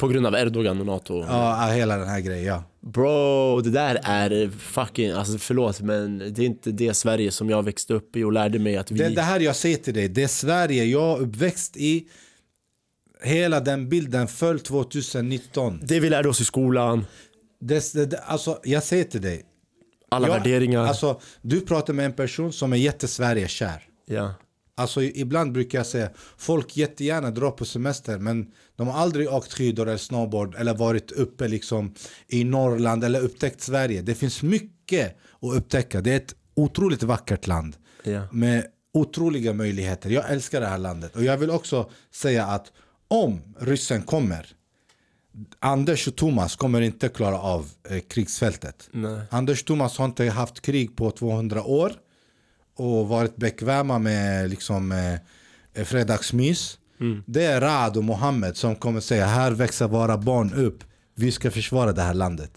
Speaker 1: På grund av Erdogan och NATO.
Speaker 2: Ja, hela den här grejen. Ja.
Speaker 1: Bro, det där är fucking, alltså förlåt men det är inte det Sverige som jag växte upp i och lärde mig att vi...
Speaker 2: Det, det här jag säger till dig, det är Sverige jag uppväxt i. Hela den bilden föll 2019.
Speaker 1: det vi lärde oss i skolan,
Speaker 2: Det, det, det, alltså, jag säger till dig.
Speaker 1: alla
Speaker 2: jag,
Speaker 1: värderingar.
Speaker 2: Alltså, du pratar med en person som är jättesverigekär.
Speaker 1: ja.
Speaker 2: Alltså, ibland brukar jag säga folk jättegärna drar på semester men de har aldrig åkt skidor eller snowboard eller varit uppe liksom i Norrland eller upptäckt Sverige. Det finns mycket att upptäcka. Det är ett otroligt vackert land
Speaker 1: Ja.
Speaker 2: med otroliga möjligheter. Jag älskar det här landet och jag vill också säga att om ryssen kommer Anders och Thomas kommer inte klara av eh, krigsfältet.
Speaker 1: Nej.
Speaker 2: Anders och Thomas har inte haft krig på 200 år och varit bekväma med liksom, eh, fredagsmys.
Speaker 1: Mm.
Speaker 2: Det är Raad och Mohammed som kommer säga här växer våra barn upp. Vi ska försvara det här landet.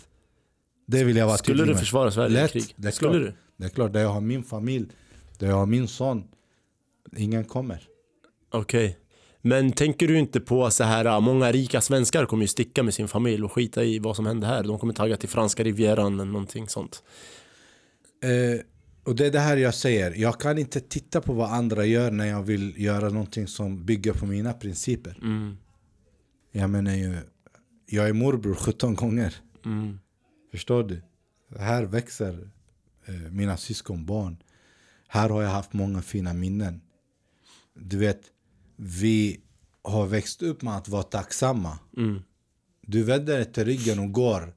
Speaker 2: Det vill jag vara
Speaker 1: Skulle
Speaker 2: tydlig
Speaker 1: du
Speaker 2: med.
Speaker 1: försvara Sverige i
Speaker 2: Lätt.
Speaker 1: krig?
Speaker 2: Det är
Speaker 1: Skulle
Speaker 2: klart.
Speaker 1: du?
Speaker 2: Det är klart, där jag har min familj, där jag har min son. Ingen kommer.
Speaker 1: Okej. Men tänker du inte på så här, äh, många rika svenskar kommer ju sticka med sin familj och skita i vad som händer här. De kommer tagga till franska rivieran eller någonting sånt.
Speaker 2: Eh, och det är det här jag säger. Jag kan inte titta på vad andra gör när jag vill göra någonting som bygger på mina principer.
Speaker 1: Mm.
Speaker 2: Jag menar ju, jag är morbror 17 gånger.
Speaker 1: Mm.
Speaker 2: Förstår du? Här växer eh, mina syskonbarn. Här har jag haft många fina minnen. Du vet, vi har växt upp med att vara tacksamma.
Speaker 1: Mm.
Speaker 2: Du vänder dig till ryggen och går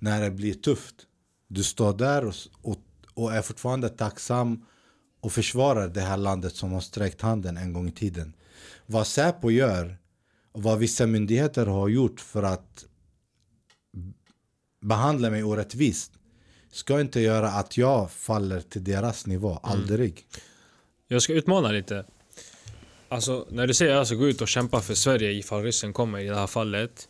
Speaker 2: när det blir tufft. Du står där och, och, och är fortfarande tacksam och försvarar det här landet som har sträckt handen en gång i tiden. Vad Säpo gör och vad vissa myndigheter har gjort för att behandla mig orättvist ska inte göra att jag faller till deras nivå. Aldrig.
Speaker 3: Jag ska utmana lite. Alltså, när du säger att jag ska gå ut och kämpa för Sverige ifall ryssen kommer i det här fallet.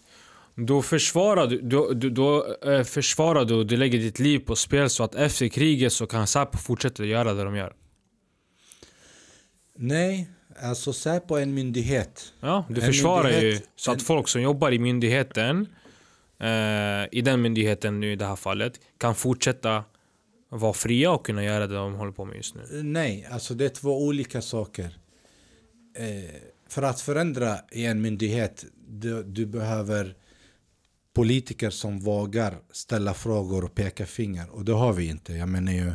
Speaker 3: Då försvarar du, då, då, då eh, försvarar du och du lägger ditt liv på spel så att efter kriget så kan Säpo fortsätta göra det de gör.
Speaker 2: Nej, alltså Säpo är en myndighet.
Speaker 3: Ja, du
Speaker 2: En
Speaker 3: försvarar ju så att folk som jobbar i myndigheten, eh, i den myndigheten nu i det här fallet, kan fortsätta vara fria och kunna göra det de håller på med just nu.
Speaker 2: Nej, alltså det är två olika saker. Eh, för att förändra i en myndighet, du, du behöver politiker som vågar ställa frågor och peka finger. Och det har vi inte. Jag menar ju, eh,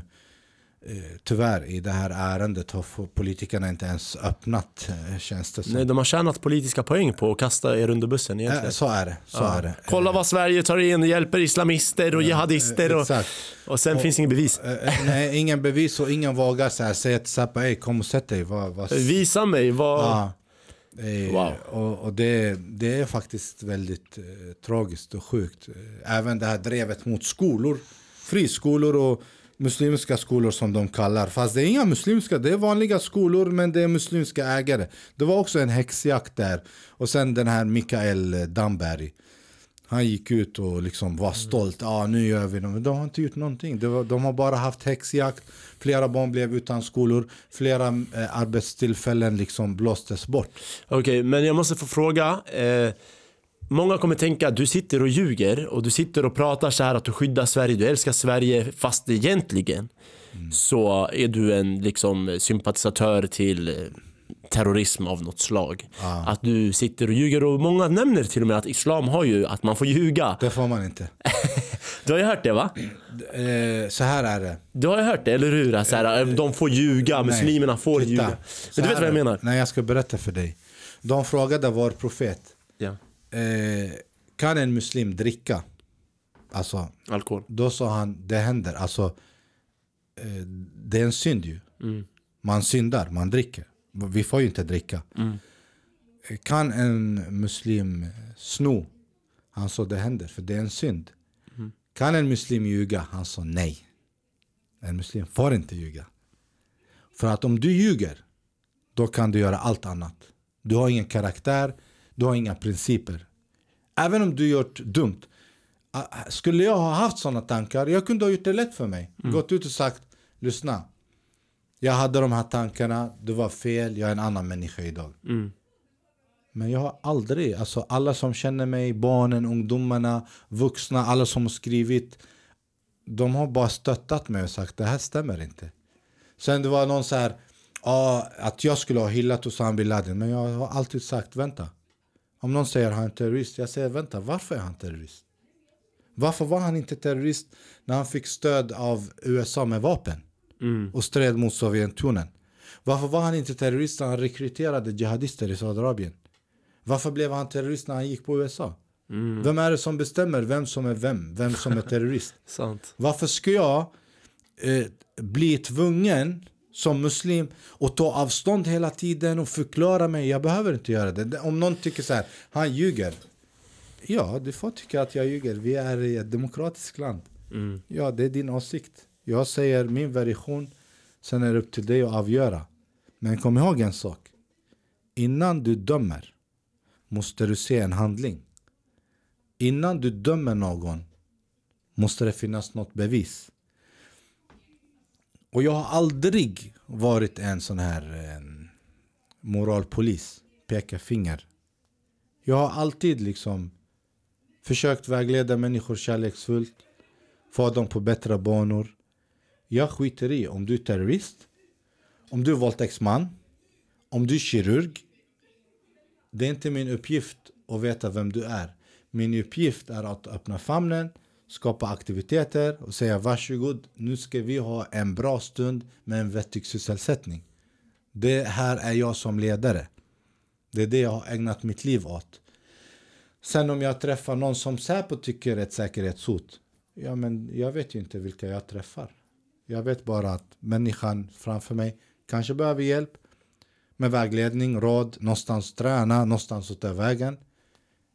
Speaker 2: tyvärr i det här ärendet har politikerna inte ens öppnat, eh, känns det som.
Speaker 1: Nej, de har tjänat politiska poäng på att kasta er under bussen egentligen.
Speaker 2: Eh, så är det. Så
Speaker 1: Ja.
Speaker 2: är det.
Speaker 1: Kolla vad Sverige tar in, hjälper islamister och jihadister och,
Speaker 2: Exakt.
Speaker 1: och sen finns inget bevis.
Speaker 2: Nej, ingen bevis och ingen vågar så här, säga till Zappa, "Ey, kom och sätt dig. Vad, vad,
Speaker 1: Visa mig vad...
Speaker 2: Ja. Eh,
Speaker 1: Wow.
Speaker 2: Och, och det, det är faktiskt väldigt eh, tragiskt och sjukt. Eh, Även det här drevet mot skolor, friskolor och muslimska skolor som de kallar. Fast det är inga muslimska, det är vanliga skolor men det är muslimska ägare. Det var också en häxjakt där. Och sen den här Mikael Damberg. Han gick ut och liksom var stolt. Ja, ah, nu gör vi det. Men de har inte gjort någonting. Var, de har bara haft häxjakt. Flera barn blev utan skolor. Flera eh, arbetstillfällen liksom blåstes bort.
Speaker 1: Okej, men jag måste få fråga. Eh, många kommer tänka att du sitter och ljuger och du sitter och pratar så här att du skyddar Sverige, du älskar Sverige fast egentligen så är du en liksom sympatisatör till eh, terrorism av något slag. Att du sitter och ljuger och många nämner till och med att islam har ju att man får ljuga.
Speaker 2: Det får man inte. [laughs]
Speaker 1: Du har ju hört det va?
Speaker 2: Eh, så här är det.
Speaker 1: Du har ju hört det, eller hur? Så här, eh, de får ljuga,
Speaker 2: Nej.
Speaker 1: muslimerna får
Speaker 2: Titta.
Speaker 1: ljuga. Men du vet vad jag menar?
Speaker 2: Nej, jag ska berätta för dig. De frågade vår profet.
Speaker 1: Ja.
Speaker 2: Eh, kan en muslim dricka? Alltså,
Speaker 1: Alkohol.
Speaker 2: då sa han, det händer. Alltså, eh, det är en synd ju.
Speaker 1: Mm.
Speaker 2: Man syndar, man dricker. Vi får ju inte dricka.
Speaker 1: Mm.
Speaker 2: Kan en muslim sno? Han sa det händer, för det är en synd.
Speaker 1: Mm.
Speaker 2: Kan en muslim ljuga? Han sa nej. En muslim får inte ljuga. För att om du ljuger, då kan du göra allt annat. Du har ingen karaktär, du har inga principer. Även om du gjort dumt. Skulle jag ha haft sådana tankar, jag kunde ha gjort det lätt för mig. Gått ut och sagt, lyssna. Jag hade de här tankarna, det var fel, jag är en annan människa idag.
Speaker 1: Mm.
Speaker 2: Men jag har aldrig, alltså alla som känner mig, barnen, ungdomarna, vuxna, alla som har skrivit De har bara stöttat mig och sagt det här stämmer inte Sen det var någon så här ja, att jag skulle ha hyllat Osama bin Laden Men jag har alltid sagt vänta Om någon säger han är terrorist, jag säger vänta varför är han terrorist? Varför var han inte terrorist när han fick stöd av USA med vapen?
Speaker 1: Mm.
Speaker 2: och stred mot Sovjetunionen. Varför var han inte terrorist när han rekryterade jihadister i Saudiarabien? Varför blev han terrorist när han gick på USA?
Speaker 1: Mm.
Speaker 2: Vem är det som bestämmer vem som är vem? Vem som är terrorist? [laughs] Varför ska jag eh, bli tvungen som muslim och ta avstånd hela tiden och förklara mig? Jag behöver inte göra det. Det- Om någon tycker så här, han ljuger. Ja, du får tycka att jag ljuger. Vi är i ett demokratiskt land.
Speaker 1: Mm.
Speaker 2: Ja, det är din åsikt. Jag säger min version, sen är det upp till dig att avgöra. Men kom ihåg en sak. Innan du dömer måste du se en handling. Innan du dömer någon måste det finnas något bevis. Och jag har aldrig varit en sån här en moralpolis, peka finger. Jag har alltid liksom försökt vägleda människor kärleksfullt, få dem på bättre banor. Jag skiter i om du är terrorist, om du är våldtäktsman, om du är kirurg. Det är inte min uppgift att veta vem du är. Min uppgift är att öppna famnen, skapa aktiviteter och säga varsågod, nu ska vi ha en bra stund med en vettig sysselsättning. Det här är jag som ledare. Det är det jag har ägnat mitt liv åt. Sen om jag träffar någon som Säpo tycker är ett säkerhetshot. Ja men jag vet ju inte vilka jag träffar. Jag vet bara att människan framför mig kanske behöver hjälp med vägledning, råd, någonstans träna, någonstans att ta vägen.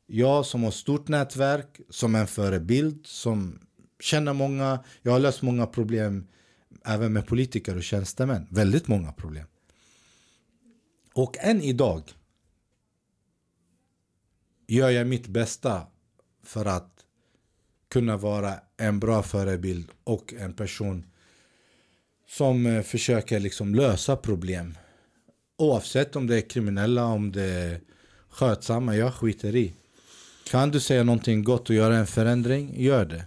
Speaker 2: Jag som har stort nätverk, som en förebild, som känner många. Jag har löst många problem även med politiker och tjänstemän. Väldigt många problem. Och än idag gör jag mitt bästa för att kunna vara en bra förebild och en person som eh, försöker liksom lösa problem. Oavsett om det är kriminella, om det är skötsamma, jag skiter i. Kan du säga någonting gott och göra en förändring, gör det.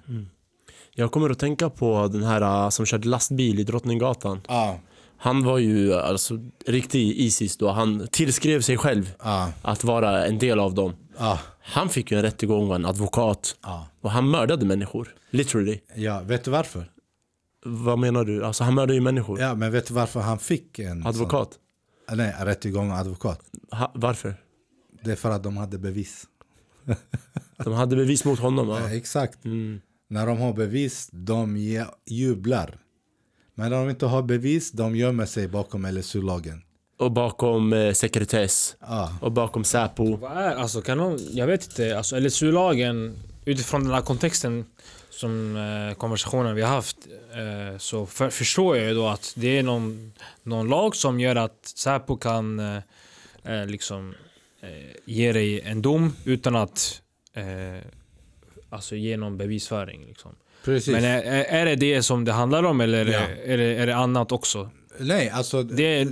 Speaker 1: Jag kommer att tänka på den här uh, som körde lastbil i Drottninggatan.
Speaker 2: Ja,
Speaker 1: Han var ju alltså riktig Isis då. Han tillskrev sig själv
Speaker 2: ja,
Speaker 1: att vara en del av dem.
Speaker 2: ja,
Speaker 1: Han fick ju en rättegång och en advokat. Och han mördade människor. Literally.
Speaker 2: ja. Vet du varför?
Speaker 1: Vad menar du? Alltså han mördade ju människor.
Speaker 2: Ja, men vet du varför han fick en
Speaker 1: Advokat.
Speaker 2: Sån, nej, rättegång och advokat?
Speaker 1: Ha, varför?
Speaker 2: Det är för att de hade bevis. [laughs]
Speaker 1: De hade bevis mot honom. Ja.
Speaker 2: Ja, exakt.
Speaker 1: Mm.
Speaker 2: När de har bevis, de jublar. Men när de inte har bevis, de gömmer sig bakom LSU-lagen.
Speaker 1: Och bakom eh, sekretess.
Speaker 2: Ja,
Speaker 1: Och bakom Säpo.
Speaker 3: Vad är, alltså kan någon, jag vet inte, alltså LSU-lagen utifrån den här kontexten som eh, konversationen vi har haft eh, så för, förstår jag ju då att det är någon, någon lag som gör att Säpo kan eh, eh, liksom eh, ge dig en dom utan att eh, alltså ge någon bevisföring. Liksom.
Speaker 2: precis.
Speaker 3: Men är, är det det som det handlar om eller är,
Speaker 2: Ja.
Speaker 3: är, det, är det annat också?
Speaker 2: Nej, alltså
Speaker 3: Det är,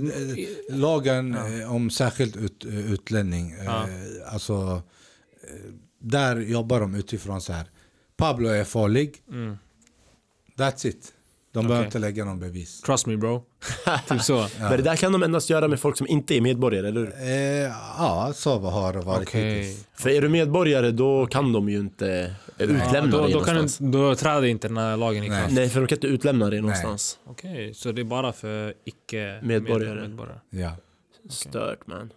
Speaker 2: lagen eh, om särskilt ut, utlänning.
Speaker 3: Ja.
Speaker 2: Alltså, där jobbar de utifrån så här. Pablo är farlig.
Speaker 3: mm,
Speaker 2: That's it. De
Speaker 3: Okej.
Speaker 2: behöver inte lägga någon bevis.
Speaker 3: trust me bro. [laughs] typ så.
Speaker 1: Men det där kan de endast göra med folk som inte är medborgare, eller hur?
Speaker 2: Eh, ja, så har det varit
Speaker 3: Okej.
Speaker 2: hittills.
Speaker 1: För är du medborgare då kan de ju inte utlämna
Speaker 3: Ja, då,
Speaker 1: dig
Speaker 3: då, kan
Speaker 1: någonstans.
Speaker 3: du, då träder inte den här lagen i
Speaker 2: Nej.
Speaker 3: kraft.
Speaker 1: Nej, för de kan inte utlämna dig någonstans.
Speaker 3: Okej, så det är bara för icke
Speaker 1: Medborgare.
Speaker 3: med- medborgare.
Speaker 2: Ja.
Speaker 1: Stört man.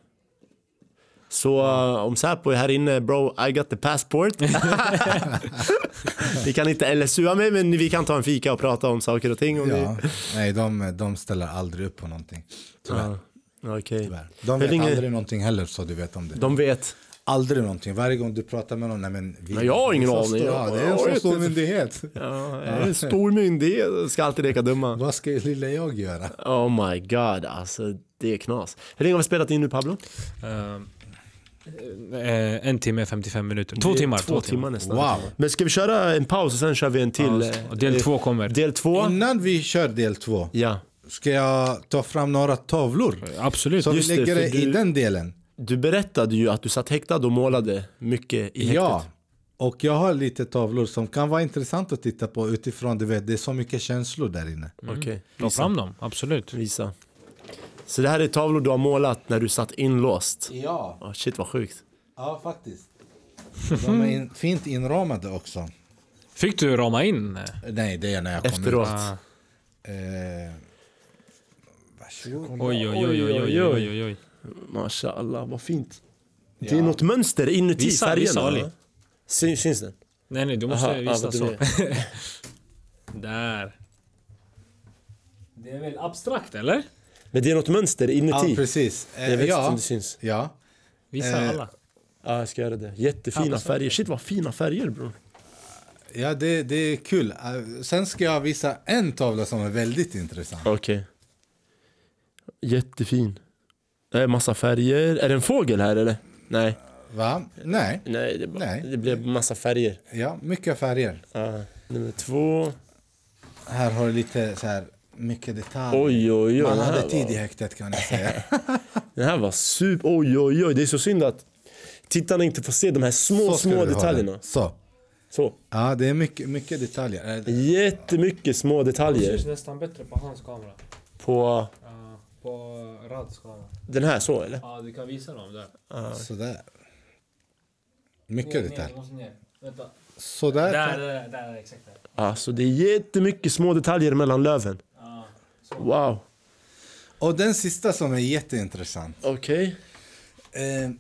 Speaker 1: Så uh, om Säpo är här inne, bro, I got the passport. [laughs] [laughs] vi kan inte LSUa mig, men vi kan ta en fika och prata om saker och ting. Om
Speaker 2: Ja. Nej, de, de ställer aldrig upp på någonting. Tyvärr.
Speaker 1: Ja, Okej.
Speaker 2: Tyvärr. De vet
Speaker 1: länge-
Speaker 2: aldrig någonting heller så du vet om det.
Speaker 1: De vet.
Speaker 2: Aldrig någonting. Varje gång du pratar med någon, nej men... Vi,
Speaker 1: Nej, jag har ingen aning.
Speaker 2: stor- [laughs] Ja, det är en så stor myndighet.
Speaker 1: Ja, en stor myndighet ska alltid leka dumma.
Speaker 2: Vad ska lilla jag göra?
Speaker 1: Oh my god, alltså det är knas. Hur länge har vi spelat in nu Pablo?
Speaker 3: Eh, en timme 55 minuter. Två timmar.
Speaker 1: Två timmar nästan.
Speaker 2: Wow.
Speaker 1: Men ska vi köra en paus och sen kör vi en till?
Speaker 3: Ja, del
Speaker 1: eh,
Speaker 3: två kommer.
Speaker 1: Del två?
Speaker 2: Innan vi kör del två,
Speaker 1: Ja.
Speaker 2: ska jag ta fram några tavlor?
Speaker 3: Absolut.
Speaker 2: Så vi
Speaker 1: Just det,
Speaker 2: lägger det i
Speaker 1: du-
Speaker 2: den delen.
Speaker 1: Du berättade ju att du satt häktad och målade mycket i häktet.
Speaker 2: Ja. Och jag har lite tavlor som kan vara intressant att titta på utifrån, du vet, det är så mycket känslor där inne.
Speaker 1: Okej,
Speaker 3: Ta
Speaker 1: visa.
Speaker 3: fram dem, absolut.
Speaker 1: visa. Så det här är tavlor du har målat när du satt inlåst.
Speaker 2: Ja,
Speaker 1: Oh, shit vad sjukt.
Speaker 2: ja faktiskt. De är in, [laughs] fint inramade också.
Speaker 3: Fick du rama in?
Speaker 2: Nej, det är när jag kom
Speaker 1: Efteråt.
Speaker 3: Ah.
Speaker 2: ut. Eh, varsågod.
Speaker 3: Oj, oj, oj, oj, oj, oj, oj, oj.
Speaker 1: Mashallah, vad fint. Det
Speaker 2: Ja.
Speaker 1: är något mönster inuti
Speaker 3: Visa,
Speaker 1: färgerna.
Speaker 3: visa?
Speaker 1: Syn, syns den?
Speaker 3: Nej, nej, du måste
Speaker 1: Aha,
Speaker 3: visa
Speaker 1: du
Speaker 3: så. [laughs] Där. Det är väl abstrakt, eller?
Speaker 1: Men det är något mönster
Speaker 2: Ja,
Speaker 1: inuti.
Speaker 2: precis. Eh,
Speaker 1: jag vet inte
Speaker 2: ja,
Speaker 1: om det syns.
Speaker 2: ja.
Speaker 3: Visa
Speaker 2: Eh,
Speaker 3: alla.
Speaker 1: Ja, jag ska göra det. Jättefina
Speaker 3: Ja,
Speaker 1: färger. Shit vad fina färger bror.
Speaker 2: ja det, det är kul. Eh, Sen ska jag visa en tavla som är väldigt intressant.
Speaker 1: Okej. Jättefin. Det är massa färger. Är det en fågel här eller? Nej.
Speaker 2: Va? Nej.
Speaker 1: Nej, det, bara,
Speaker 2: Nej.
Speaker 1: det blev massa färger.
Speaker 2: Ja, mycket färger.
Speaker 1: Ja. Nummer två.
Speaker 2: Här har du lite så här mycket detaljer.
Speaker 1: Oj, oj, oj.
Speaker 2: Man hade tid
Speaker 1: var-
Speaker 2: i häktet kan jag säga. [laughs]
Speaker 1: Den här var super... Oj, oj, oj. Det är så synd att tittarna inte får se de här små, små detaljerna.
Speaker 2: det. Så.
Speaker 1: Så.
Speaker 2: Ja, det är mycket, mycket detaljer.
Speaker 1: Jättemycket små detaljer
Speaker 3: nästan bättre på hans kamera.
Speaker 1: på
Speaker 3: på Rads kamera.
Speaker 1: den här så eller?
Speaker 3: Ja, du kan visa dem där.
Speaker 2: Sådär. Mycket detaljer.
Speaker 3: måste ner. Vänta.
Speaker 2: Sådär.
Speaker 3: Där, där, där, exakt där.
Speaker 1: Alltså det är jättemycket små detaljer mellan löven. Wow.
Speaker 2: Och den sista som är jätteintressant.
Speaker 1: Okej.
Speaker 2: Eh,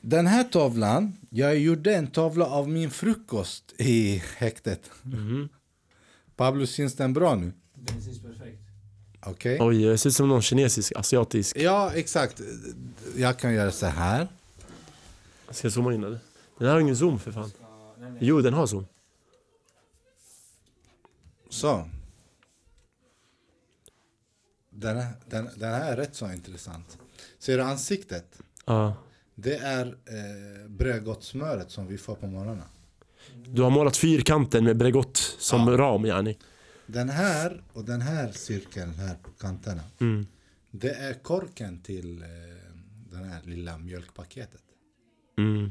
Speaker 2: den här tavlan, jag gjorde en tavla av min frukost i häktet.
Speaker 1: Mhm.
Speaker 2: Pablo, syns den bra nu?
Speaker 3: Den syns perfekt.
Speaker 2: Okej?
Speaker 1: Oj, det ser ut som någon kinesisk, asiatisk.
Speaker 2: Ja, exakt. Jag kan göra så här.
Speaker 1: Ska jag zooma in eller? Den här har ingen zoom för fan. Jo, den har zoom.
Speaker 2: Så. Den, här- den, den här är rätt så intressant. Ser du ansiktet?
Speaker 1: Ja.
Speaker 2: Det är eh, Bregottsmöret som vi får på morgonen.
Speaker 1: Du har målat fyrkanten med Bregott som ram yani.
Speaker 2: Den här och den här cirkeln här på kanterna.
Speaker 1: Mm.
Speaker 2: Det är korken till eh, det här lilla mjölkpaketet.
Speaker 1: Mm.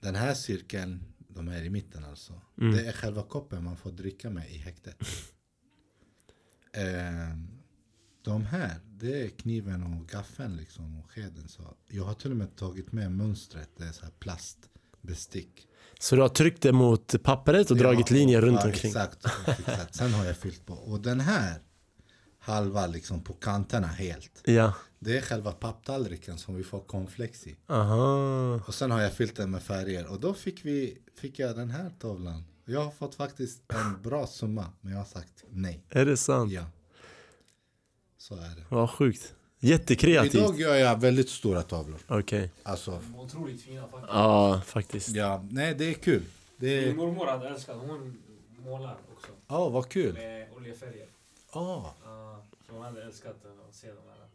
Speaker 2: Den här cirkeln, de är i mitten alltså.
Speaker 1: Mm.
Speaker 2: Det är själva koppen man får dricka med i häktet. [laughs] eh, de här, det är kniven och gaffeln liksom och skeden. Så jag har till och med tagit med mönstret, det är så här plastbestick.
Speaker 1: Så du har tryckt det mot pappret och dragit
Speaker 2: Ja,
Speaker 1: linjer
Speaker 2: och-
Speaker 1: runt
Speaker 2: ja,
Speaker 1: omkring.
Speaker 2: Exakt, fixat. Sen har jag fyllt på. Och den här halva liksom på kanterna helt.
Speaker 1: Ja.
Speaker 2: Det är själva papptallriken som vi får cornflakes i.
Speaker 1: Aha.
Speaker 2: Och sen har jag fyllt den med färger. Och då fick, vi, fick jag den här tavlan. Jag har fått faktiskt en bra summa. Men jag har sagt nej.
Speaker 1: Är det sant?
Speaker 2: Ja. Så är det.
Speaker 1: Vad sjukt. Jättekreativt.
Speaker 2: Idag gör jag väldigt stora tavlor.
Speaker 1: Okej.
Speaker 2: Alltså,
Speaker 3: Otroligt fina faktiskt.
Speaker 1: Ja, faktiskt.
Speaker 2: ja, nej det är kul. Det
Speaker 3: Min
Speaker 2: är,
Speaker 3: mormor hade älskat, hon målar också.
Speaker 2: ja vad kul.
Speaker 3: Med oljefärger.
Speaker 2: Ja,
Speaker 3: Ja, så hon hade älskat att se de här.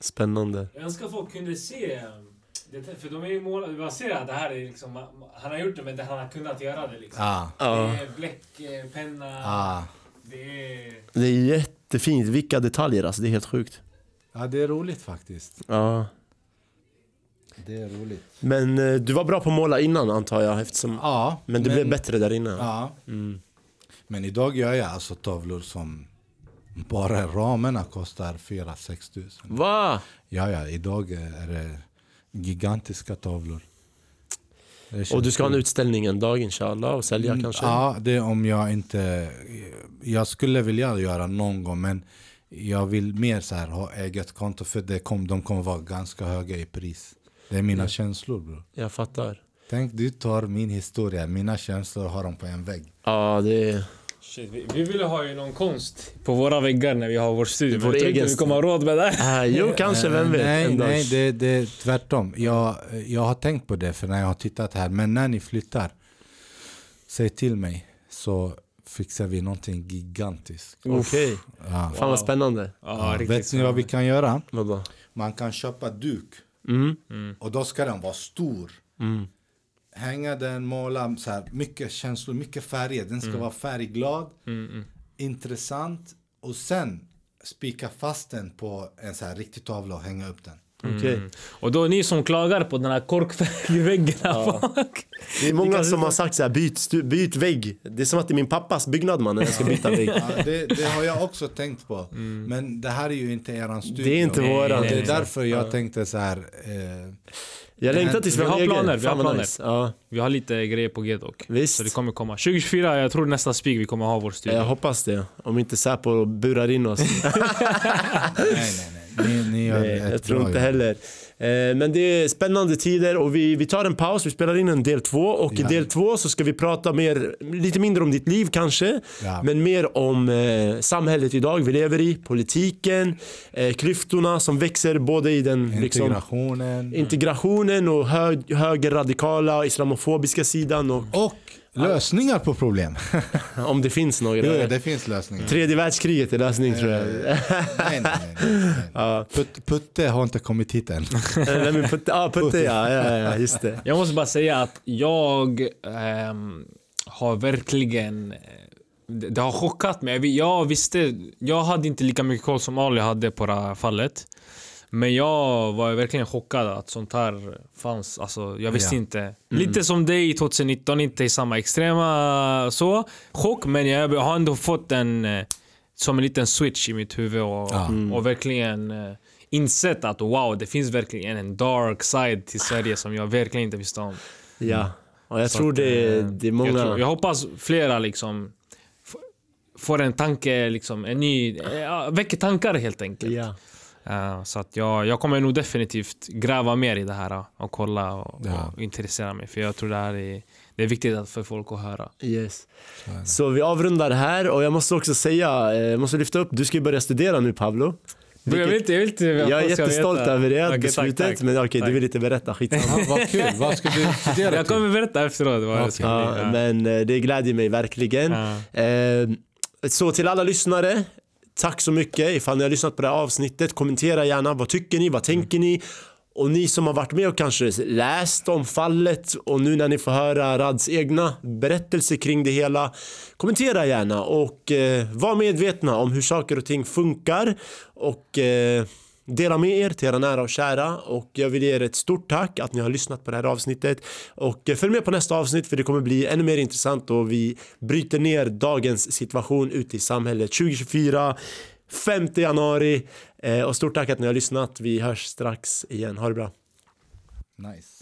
Speaker 1: Spännande.
Speaker 3: Jag önskar folk kunde se um, det, för de är ju målade, man ser att det här är liksom, han har gjort det men det, han har kunnat göra det liksom.
Speaker 2: ja,
Speaker 3: Det
Speaker 1: Ja.
Speaker 3: är bläck, eh, penna,
Speaker 2: ja.
Speaker 3: det är...
Speaker 1: Det är jättefint. Vilka detaljer alltså. Det är helt sjukt.
Speaker 2: ja det är roligt faktiskt.
Speaker 1: Ja.
Speaker 2: Det är roligt.
Speaker 1: Men eh, du var bra på att måla innan antar jag. Eftersom...
Speaker 2: Ja,
Speaker 1: Men det blev bättre där inne.
Speaker 2: Ja,
Speaker 1: Mm.
Speaker 2: men idag gör jag alltså tavlor som bara ramarna kostar 4-6 tusen.
Speaker 1: Va?
Speaker 2: Ja, ja, idag är det gigantiska tavlor.
Speaker 1: Och du ska ha en utställning en dag inshallah och sälja
Speaker 2: Mm,
Speaker 1: kanske?
Speaker 2: Ja, det är om jag inte... Jag skulle vilja göra någon gång men jag vill mer så här ha eget konto för det kom, de kommer vara ganska höga i pris. Det är mina känslor bror.
Speaker 1: Jag fattar.
Speaker 2: Tänk du tar min historia, mina känslor har dem på en vägg.
Speaker 1: Ja, det är...
Speaker 3: Shit, vi, vi ville ha ju någon konst på våra väggar när vi har vår studio.
Speaker 1: Vår
Speaker 3: jag
Speaker 1: egen
Speaker 3: vi kommer ha råd med det.
Speaker 1: Äh, jo, [laughs] kanske. Vem vet?
Speaker 2: Nej,
Speaker 1: en dag.
Speaker 2: nej det, det är tvärtom. Jag, jag har tänkt på det för när jag har tittat här. Men när ni flyttar, säg till mig så fixar vi någonting gigantiskt.
Speaker 1: Okej.
Speaker 2: Ja.
Speaker 1: Fan vad spännande.
Speaker 3: Ja,
Speaker 2: Ja,
Speaker 3: riktigt
Speaker 2: vet ni vad vi kan göra?
Speaker 1: Vadå?
Speaker 2: Man kan köpa duk
Speaker 1: Mm.
Speaker 2: och då ska den vara stor.
Speaker 1: Mm.
Speaker 2: Hänga den, måla, så här, mycket känslor, mycket färger. Den ska vara färgglad,
Speaker 3: Mm, mm.
Speaker 2: intressant och sen spika fast den på en så här riktig tavla och hänga upp den.
Speaker 1: Okej.
Speaker 3: Mm. Och då ni som klagar på den här korkfärgväggen här [laughs] bak.
Speaker 1: Det är många som har sagt så här, byt, byt vägg. Det är som att det är min pappas byggnad man när jag ska byta [laughs] vägg.
Speaker 2: Ja, det, det har jag också tänkt på. Men det här är ju inte eran studio.
Speaker 1: Det är inte våran.
Speaker 2: Det är därför jag tänkte så här. Eh,
Speaker 1: Jag längtar tills vi,
Speaker 3: Vi har
Speaker 1: egen.
Speaker 3: planer, vi har planer.
Speaker 1: Nice. Ja,
Speaker 3: Vi har lite grejer på G dock.
Speaker 1: Visst.
Speaker 3: Så det kommer komma. 2024, jag tror nästa spik vi kommer ha vår studio.
Speaker 1: jag hoppas det. Om inte Säpo burar in oss. [laughs]
Speaker 2: nej, nej, nej. Ni, ni gör
Speaker 1: Nej,
Speaker 2: ett
Speaker 1: jag tror
Speaker 2: bra
Speaker 1: inte
Speaker 2: jobb.
Speaker 1: heller. Eh, Men det är spännande tider och vi, vi tar en paus, vi spelar in en del två och i
Speaker 2: Ja.
Speaker 1: del två så ska vi prata mer, lite mindre om ditt liv kanske,
Speaker 2: Ja.
Speaker 1: men mer om eh, samhället idag vi lever i, politiken, eh, klyftorna som växer både i den liksom,
Speaker 2: Integrationen.
Speaker 1: integrationen och hög, högerradikala islamofobiska sidan och
Speaker 2: och lösningar på problem. [laughs]
Speaker 1: om det finns några.
Speaker 2: jo, ja, det finns lösningar.
Speaker 1: Tredje världskriget är lösning tror jag.
Speaker 2: nej, nej, nej, nej, [laughs] nej. Put, Putte har inte kommit hit än. [laughs]
Speaker 1: Nej, men Putte, ah, Putte ja, ja, ja, just det.
Speaker 3: Jag måste bara säga att jag ehm, har verkligen... eh, Det, har chockat mig. Jag visste... Jag hade inte lika mycket koll som Ali hade på det här fallet. Men jag var verkligen chockad att sånt här fanns. Alltså, jag visste
Speaker 2: Ja.
Speaker 3: inte. Lite som dig 2019, inte i samma extrema så. Chock, men jag har ändå fått en... eh, Som en liten switch i mitt huvud och,
Speaker 2: Ja.
Speaker 3: och verkligen eh, insett att wow, det finns verkligen en dark side till Sverige som jag verkligen inte visste om.
Speaker 1: Ja, och jag
Speaker 3: Så
Speaker 1: tror
Speaker 3: att,
Speaker 1: det,
Speaker 3: eh,
Speaker 1: det är många...
Speaker 3: Jag, tror, jag hoppas flera liksom får en tanke, liksom, en ny... Väcker tankar helt enkelt.
Speaker 1: Ja.
Speaker 3: Eh, så att jag, jag kommer nog definitivt gräva mer i det här uh, och kolla och,
Speaker 2: Ja.
Speaker 3: och intressera mig. För jag tror det här är, det är viktigt att för folk att höra.
Speaker 1: Yes. Så vi avrundar här och jag måste också säga, eh, jag måste lyfta upp, du ska ju börja studera nu Pablo.
Speaker 3: Jag vill inte, jag vill inte
Speaker 1: Jag är
Speaker 3: folk ska
Speaker 1: jättestolt
Speaker 3: veta.
Speaker 1: över det
Speaker 3: Okej,
Speaker 1: beslutet,
Speaker 3: tack, tack.
Speaker 1: men okej
Speaker 3: Tack.
Speaker 1: du vill inte berätta, skitsamma.
Speaker 2: Vad kul. Vad ska du studera
Speaker 3: Jag kommer berätta efteråt vad
Speaker 2: Okej.
Speaker 3: ska
Speaker 1: Ja,
Speaker 3: bli.
Speaker 1: Men eh, det glädjer mig verkligen.
Speaker 3: Ja.
Speaker 1: Eh, så till alla lyssnare, tack så mycket ifall ni har lyssnat på det här avsnittet. Kommentera gärna, vad tycker ni, vad tänker ni? Och ni som har varit med och kanske läst om fallet och nu när ni får höra Rads egna berättelser kring det hela kommentera gärna och eh, var medvetna om hur saker och ting funkar och eh, Dela med er till era nära och kära och jag vill ge er ett stort tack att ni har lyssnat på det här avsnittet och eh, följ med på nästa avsnitt för det kommer bli ännu mer intressant och vi bryter ner dagens situation ute i samhället 2024 5 januari eh, och stort tack att ni har lyssnat. Vi hörs strax igen. Ha det bra.
Speaker 2: Nice.